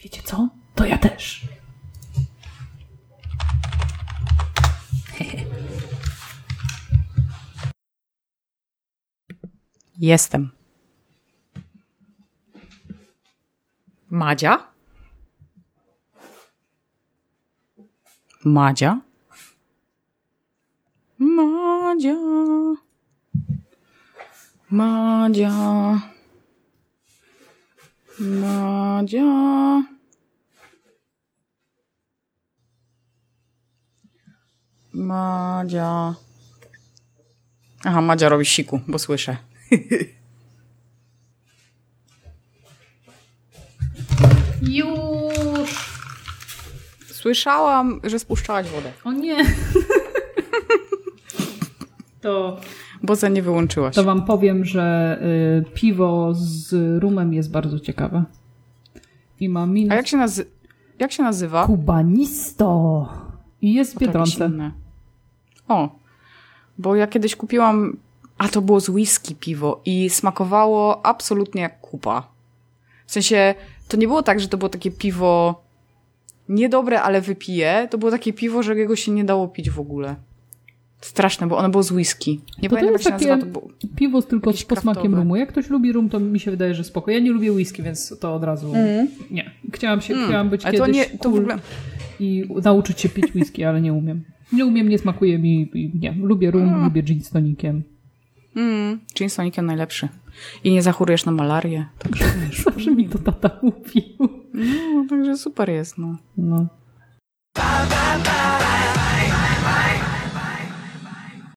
Speaker 1: Wiecie co? To ja też.
Speaker 2: Jestem. Madzia? Madzia? Madzia. Madzia. Madzia. Madzia. Aha, Madzia robi siku, bo słyszę.
Speaker 1: Już!
Speaker 2: Słyszałam, że spuszczałaś wodę.
Speaker 1: O nie! To,
Speaker 2: Bo za nie wyłączyłaś.
Speaker 1: to wam powiem, że y, piwo z rumem jest bardzo ciekawe. I ma minus
Speaker 2: A jak się, nazy- jak się nazywa?
Speaker 1: Kubanisto. I jest w Biedronce.
Speaker 2: O, bo ja kiedyś kupiłam, a to było z whisky piwo i smakowało absolutnie jak kupa. W sensie, to nie było tak, że to było takie piwo niedobre, ale wypiję. To było takie piwo, że jego się nie dało pić w ogóle. Straszne, bo ono było z whisky. Nie
Speaker 1: To to
Speaker 2: pamiętam, jak
Speaker 1: jest
Speaker 2: się
Speaker 1: takie
Speaker 2: nazywa. To było...
Speaker 1: piwo z tylko z posmakiem rumu. Jak ktoś lubi rum, to mi się wydaje, że spoko. Ja nie lubię whisky, więc to od razu nie. Chciałam, się, chciałam być
Speaker 2: Mm. Ale to
Speaker 1: kiedyś
Speaker 2: nie, to w ogóle...
Speaker 1: i nauczyć się pić whisky, ale nie umiem. Nie umiem, nie smakuje mi nie. Lubię rum, lubię gin z tonikiem.
Speaker 2: Mm, gin tonikiem najlepszy. I nie zachorujesz na malarię. Także wiesz.
Speaker 1: Zawsze mi to tata mówił.
Speaker 2: No, także super jest, no.
Speaker 1: No.
Speaker 4: Bye, bye, bye.